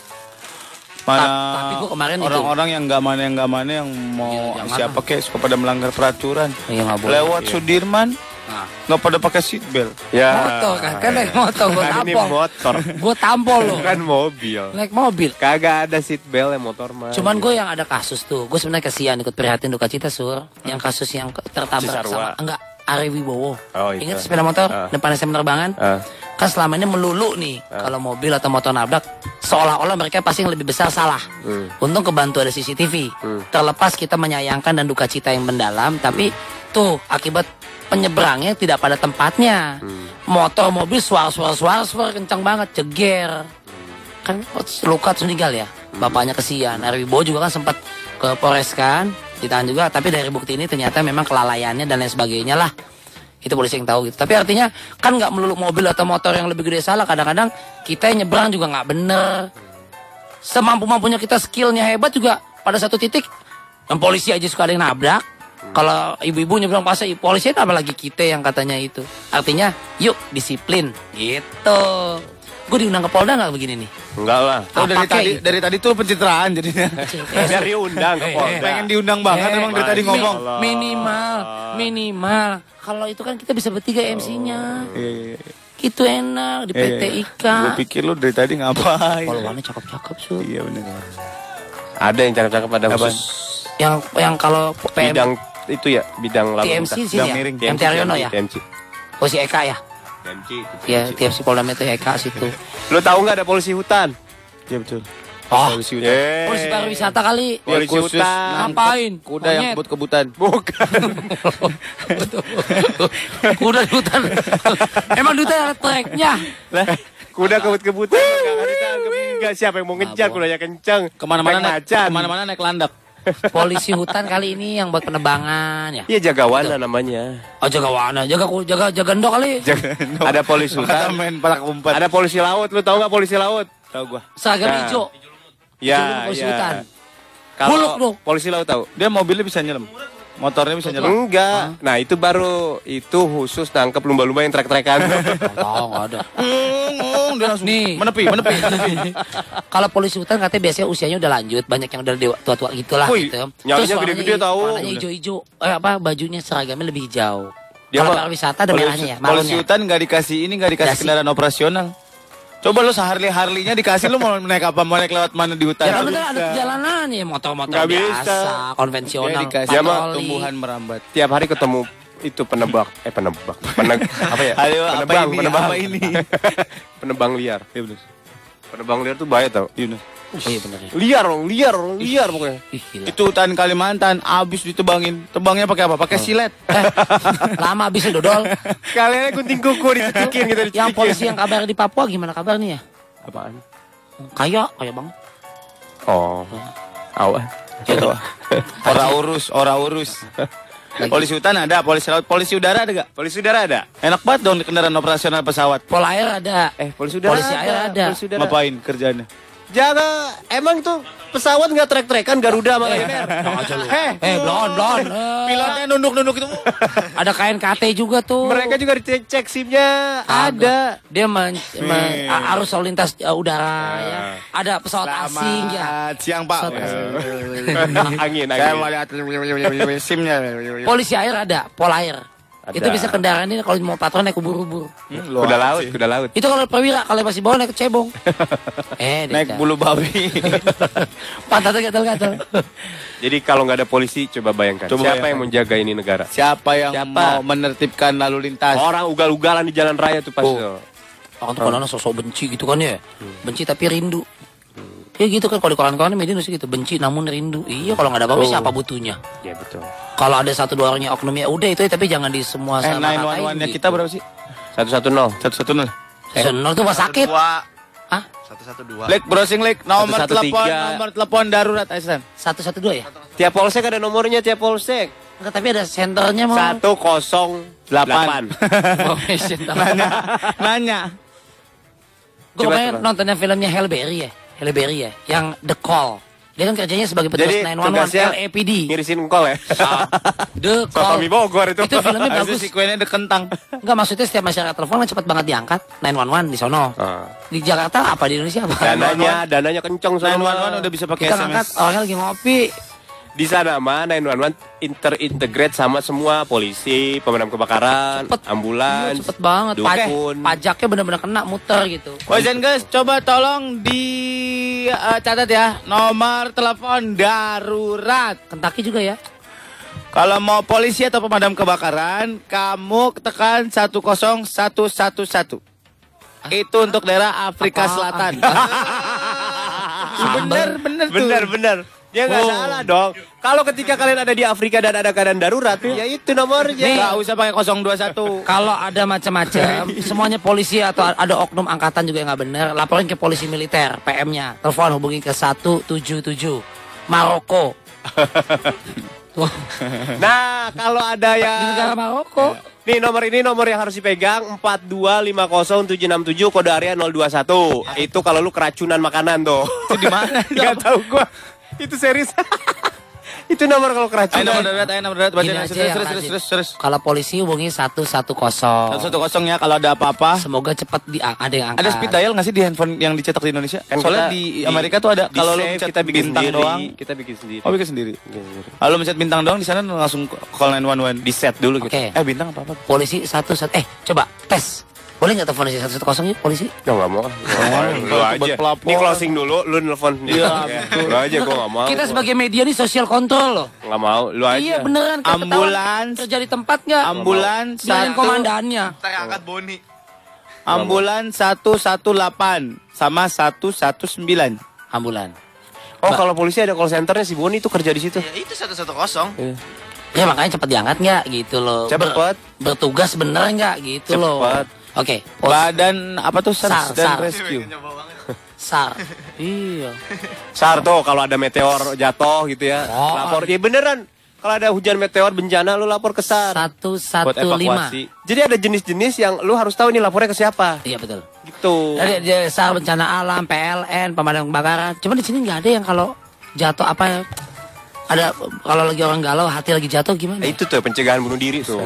Mana Ta- tapi gua kemarin itu- orang-orang yang nggak mana yang nggak mana yang mau jangan. siapa kek suka pada melanggar peraturan. Iya boleh. Lewat Sudirman Nah. nggak pada pakai seat belt. Ya. Motor kan, kan naik motor gue Kan ini tampol. motor. Gue tampol loh. Kan mobil. Naik mobil. Kagak ada seat belt ya motor mah. Cuman gue yang ada kasus tuh, gue sebenarnya kasihan ikut prihatin duka cita sur, yang kasus yang tertabrak Cisarua. sama enggak Ari Wibowo. Oh, itu. Ingat sepeda motor Ah. depan SM penerbangan? Ah. Kan selama ini melulu nih kalau mobil atau motor nabrak seolah-olah mereka pasti yang lebih besar salah. Hmm. Untung kebantu ada CCTV. Terlepas kita menyayangkan dan duka cita yang mendalam, tapi tuh akibat penyeberangnya tidak pada tempatnya. Hmm. Motor mobil suar-suar suar-suar kencang banget, jeger kan luka terus meninggal ya bapaknya kesian Ari Wibowo juga kan sempat ke Polres kan ditahan juga tapi dari bukti ini ternyata memang kelalaiannya dan lain sebagainya lah. Itu polisi yang tahu gitu. Tapi artinya kan nggak melulu mobil atau motor yang lebih gede salah. Kadang-kadang kita yang nyebrang juga nggak bener. Semampu mampunya kita skillnya hebat juga pada satu titik dan polisi aja suka ada yang nabrak. Kalau ibu-ibu nyebrang pasar polisi itu apalagi kita yang katanya itu? Artinya yuk disiplin. Gitu gue diundang ke Polda nggak begini nih Enggak lah. Oh, dari Apa tadi dari tadi tuh pencitraan jadinya. Biar diundang ke Eh, Polda. Pengen diundang banget Eh, emang dari tadi mi- ngomong. minimal minimal kalau itu kan kita bisa bertiga MC-nya Iya, gitu enak di PT IKA Gue pikir lu dari tadi ngapain? polwannya cakep-cakep su Iya benar. Ada yang cakep-cakep ada Apaan? khusus yang yang kalau PM bidang itu ya, bidang lalu TMC lintas. sini ya miring. MT Haryono ya TMC. oh si Eka ya Ya, TFC Polda Metro Eka situ. Lu tahu nggak ada polisi hutan? Iya betul. Oh, Polisi hutan. Eh, polisi pariwisata kali. Polisi khusus hutan. Ngapain? Kuda yang Monyet. kebut kebutan. Bukan. Kuda di hutan. Emang di hutan ada treknya. Lah, kuda kebut-kebutan nggak ditangkap. Enggak siapa yang mau ngejar kudanya kencang. Ke mana-mana Naik ke mana-mana naik landak. Polisi hutan kali ini yang buat penebangan ya. Iya jagawana namanya. Oh jaga wana, jaga jaga jaga endok kali. Ada polisi hutan. main palak umpet. Ada polisi laut. Lu tahu nggak polisi laut? Tahu gua. Seragam Nah. hijau. Ya, polisi ya. hutan. Kalau polisi laut tahu? Dia mobilnya bisa nyelam. Motornya bisa nyelam. Enggak. Nah, itu baru itu khusus nangkep lumba-lumba yang trek-trekan. Oh, nggak ada. Ngong, dia langsung Nih. menepi, menepi. Kalau polisi hutan katanya biasanya usianya udah lanjut, banyak yang udah dewa- tua-tua gitu lah Wih, gitu. nyalinya Terus gede-gede tahu. Warnanya hijau-hijau. Eh apa bajunya seragamnya lebih hijau. Dia Kalau pariwisata ada merahnya ya, Polisi hutan nggak dikasih ini, nggak dikasih Dikasih. kendaraan operasional. Coba lu seharli harlinya dikasih lu mau naik apa mau naik lewat mana di hutan? Ya kan udah ada perjalanan ya motor-motor biasa, bisa. konvensional. Dia dikasih tumbuhan merambat. Tiap hari ketemu itu penebak, eh penebak, peneg, apa ya? Ayo, apa penebang, ini? penebang, Apa ini? penebang liar. Iya benar. Penebang liar tuh bahaya tau. Iya benar. Oh, iya bener ya. Liar, dong, liar, liar pokoknya. Ih, gila. Itu hutan Kalimantan abis ditebangin. Tebangnya pakai apa? Pakai silet. Eh, lama habis dodol. Kalian gunting kuku dicetikin gitu, Yang dicetikin. polisi yang kabar di Papua gimana kabarnya ya? Apaan? Kaya, kaya banget. Oh, awas. Gitu. Ora urus, ora urus. Polisi hutan ada, polisi laut, polisi udara ada gak? Polisi udara ada? Enak banget dong di kendaraan operasional pesawat. Pol air ada. Eh, polisi udara Polisi air ada. Polisi udara. Ngapain kerjanya? Jaga, emang tuh pesawat nggak trek-trekan Garuda sama Lion Air. Eh, eh, blon, blon. Eh, Pilotnya nunduk-nunduk itu. ada KNKT juga tuh. Mereka juga dicek SIM-nya ada. Dia men, men- a- arus lalu lintas uh, udara ya. Ada pesawat asing ya. Siang Pak. Asing. angin, Saya angin. mau lihat SIM-nya. Polisi air ada, pol air. Ada. Itu bisa kendaraan ini kalau mau patroli naik ubur-ubur. Kuda laut, kuda laut. Itu kalau perwira, kalau masih bawah naik cebong. eh, Naik bulu babi. Pantatnya gatal-gatal. Jadi kalau nggak ada polisi, coba bayangkan. Coba siapa bayangkan. yang menjaga ini negara? Siapa yang Siapa? mau menertibkan lalu lintas? Orang ugal-ugalan di jalan raya tuh pasti. Oh. Orang tuh kadang sosok benci gitu kan ya. Benci tapi rindu. Ya gitu kan kalau di kawan-kawan media nulis gitu benci namun rindu. Iya kalau nggak ada apa-apa Oh. siapa butuhnya. Ya betul. Kalau ada satu dua orangnya oknum ya udah itu ya, tapi jangan di semua Eh, sama 911-nya kita berapa sih? Satu satu nol. Satu satu nol. Senor tuh pas sakit. Hah? Satu satu dua. Lek browsing lek nomor 113. telepon nomor telepon darurat Aisan. Satu satu dua ya? Tiap polsek ada nomornya tiap polsek. Enggak tapi ada senternya mau. Satu kosong delapan. Information. Nanya, nanya. Gue nontonnya filmnya Halle Berry ya. Halle Berry ya. Yang The Call. Dia kan kerjanya sebagai petugas Jadi 911 tugasnya LAPD. ngirisin call ya. The Sotomi Call. Bogor itu. Itu filmnya bagus. si kuenya ada kentang. Enggak maksudnya setiap masyarakat telepon kan cepat banget diangkat 911 di sono. Ah. Di Jakarta apa di Indonesia apa? Dananya, dananya kenceng sama. 911 udah bisa pakai Kita ngangkat SMS. orangnya lagi ngopi. Di sana mah 911 interintegrate sama semua polisi, pemadam kebakaran, Cepet. ambulans, Cepet banget. Dukun. pajaknya bener-bener kena muter gitu. Boys and girls, coba tolong di eh, catat ya nomor telepon darurat. Kentucky juga ya. Kalau mau polisi atau pemadam kebakaran, kamu tekan 10111. Itu untuk daerah Afrika Apaan? Selatan. bener, bener tuh. Bener, bener. Ya nggak Oh. salah dong. Kalau ketika kalian ada di Afrika dan ada keadaan darurat, ya itu nomornya. Nggak usah pakai 021. Kalau ada macam-macam, semuanya polisi atau ada oknum angkatan juga yang nggak benar, laporin ke polisi militer, PM-nya. Telepon hubungi ke 177 Maroko. Nah, kalau ada di yang negara Maroko. Nih nomor ini nomor yang harus dipegang 4250767 kode area 021. Itu kalau lu keracunan makanan tuh. Itu di mana? Gak tahu gua. Itu serius. itu nomor kalau Ayo keracunan. nomor darurat, ayo nomor darurat. Baca terus, rajin. terus, terus, terus. Kalau polisi hubungi 110. Satu kosong ya kalau ada apa-apa. Semoga cepat di ada yang angkat. Ada speed dial nggak sih di handphone yang dicetak di Indonesia? Kan Soalnya kita di Amerika tuh ada kalau lu mencet kita bikin bintang sendiri. doang. Kita bikin sendiri. Oh bikin sendiri. Kalau mencet bintang doang di sana langsung call 911. Di set dulu gitu. Oke. Eh bintang apa apa? Polisi satu satu. Eh, coba tes. Boleh nggak telepon polisi satu satu kosong yuk polisi? Ya nggak mau. Lu aja. Ini closing dulu, lu nelfon. Iya. Lu aja gua nggak mau. Kita sebagai media nih sosial kontrol loh. nggak mau, lu aja. Iya beneran. kan ketahuan Ambulans. Kerja di tempat nggak? Ambulans satu. komandannya. Saya angkat Boni. Ambulan 118 sama 119. Ambulan. Oh kalau polisi ada call centernya si Boni itu kerja di situ. Ya, itu satu satu kosong. Ya makanya cepat diangkat nggak gitu loh. Ber- Cepet. bertugas bener nggak gitu loh. Cepet. Oke. pos- Badan apa tuh SAR, Search dan SAR. Rescue. SAR. iya. Sar tuh kalau ada meteor jatuh gitu ya, Oh. lapor. Ya beneran. Kalau ada hujan meteor bencana lu lapor ke SAR Satu satu lima. evakuasi. Jadi ada jenis-jenis yang lu harus tahu ini lapornya ke siapa. Iya betul. Gitu. Dari SAR bencana alam, PLN, pemadam kebakaran. Cuma di sini nggak ada yang kalau jatuh apa ya? Ada kalau lagi orang galau, hati lagi jatuh gimana? Nah, itu tuh pencegahan bunuh diri tuh.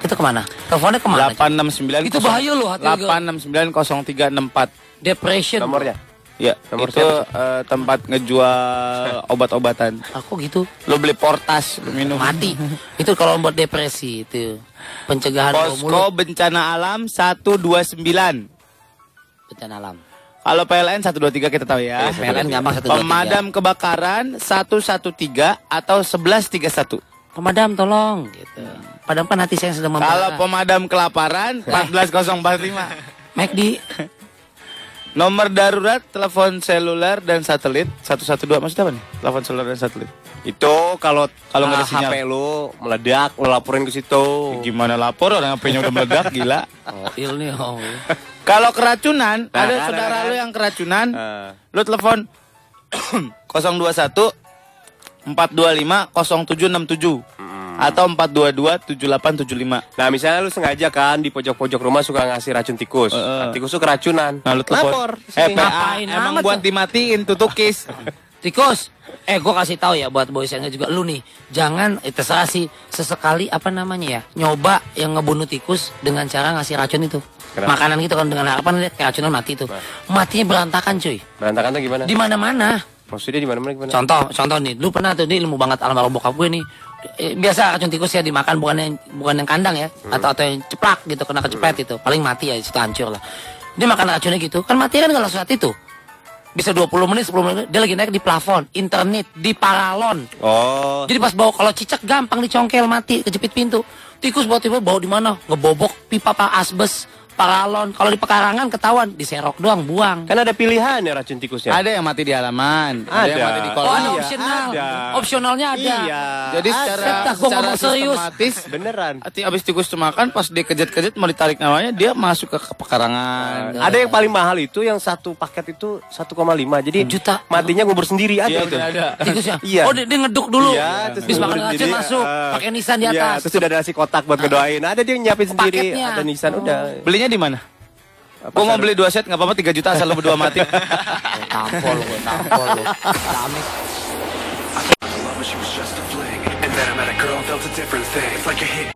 Itu ke mana? Teleponnya ke mana? 869 Itu bahaya loh, hati gua. 8690364. Depression. Nomornya. Ya, Nomor itu eh, tempat ngejual obat-obatan. Aku gitu. Lo beli portas, lo minum. Mati. itu kalau buat depresi itu. Pencegahan Posko mulut, bencana alam 129. bencana alam. Kalau PLN 123 kita tahu ya. PLN gampang 123. Pemadam kebakaran 113 atau 1131. Pemadam tolong gitu. Padamkan hati saya yang sedang membara. Kalau pemadam kelaparan 14045. McD Nomor darurat telepon seluler dan satelit 112 maksudnya apa nih? Telepon seluler dan satelit. Itu kalau Kalau nggak ada ah, sinyal. HP lu meledak, lu laporin ke situ. Gimana lapor orang HP-nya udah meledak gila. Oh, il nih, oh. Kalau keracunan, Nah, ada kan, saudara kan. lu yang keracunan, Ah. lu telepon 021 425 0767 atau 422 7875. Nah misalnya lu sengaja kan di pojok-pojok rumah suka ngasih racun tikus. Heeh. Nah, tikus tuh keracunan. Nah, lu telepon. Lapor. Eh, Ngapain emang buat tuh? dimatiin tuh tukis. Tikus, eh gue kasih tahu ya buat boys yang juga lu nih, jangan eh, terserah sih sesekali apa namanya ya nyoba yang ngebunuh tikus dengan cara ngasih racun itu, Kenapa? makanan gitu kan dengan harapan lihat keracunan mati itu, matinya berantakan cuy, Berantakan tuh gimana? di mana mana. Maksudnya di mana-mana gimana? Contoh, contoh nih, lu pernah tuh ini ilmu banget almarhum bokap gue nih. Eh, biasa racun tikus ya dimakan bukan yang bukan yang kandang ya, atau atau yang ceplak gitu kena kecepet itu, paling mati ya situ hancur lah. Dia makan racunnya gitu, kan mati kan kalau saat itu. Bisa 20 menit, 10 menit, dia lagi naik di plafon, internet, di paralon. Oh. Jadi pas bawa kalau cicak gampang dicongkel mati, kejepit pintu. Tikus bawa tiba bawa di mana? Ngebobok pipa pak asbes, paralon. Kalau di pekarangan ketahuan, diserok doang, buang. Kan ada pilihan ya racun tikusnya. ada yang mati di halaman, ada, yang Ada. mati di Oh, kolam. ada Iya, opsional. ada. Opsionalnya ada. Iya. Jadi Ada. secara Gua secara serius. sistematis Beneran. Hati abis tikus itu makan pas dia kejet-kejet mau ditarik namanya dia masuk ke pekarangan. Ada yang paling mahal itu yang satu paket itu 1,5. Jadi Juta. matinya ngubur sendiri ada Iya, itu. ada. Tikusnya. Iya. Oh, dia, dia ngeduk dulu. Iya, terus Bis makan racun masuk, eh, pakai nisan di Iya, atas. terus udah ada nasi kotak buat ngedoain. Ada dia yang nyiapin sendiri, Paketnya. ada nisan udah. Belinya di mana? Gua mau beli dua set nggak apa-apa 3 juta asal lu berdua mati. Tampol gue, tampol lu. Damit. Love when she was just a fling. And then I met a girl, felt a different thing. It's like a hit.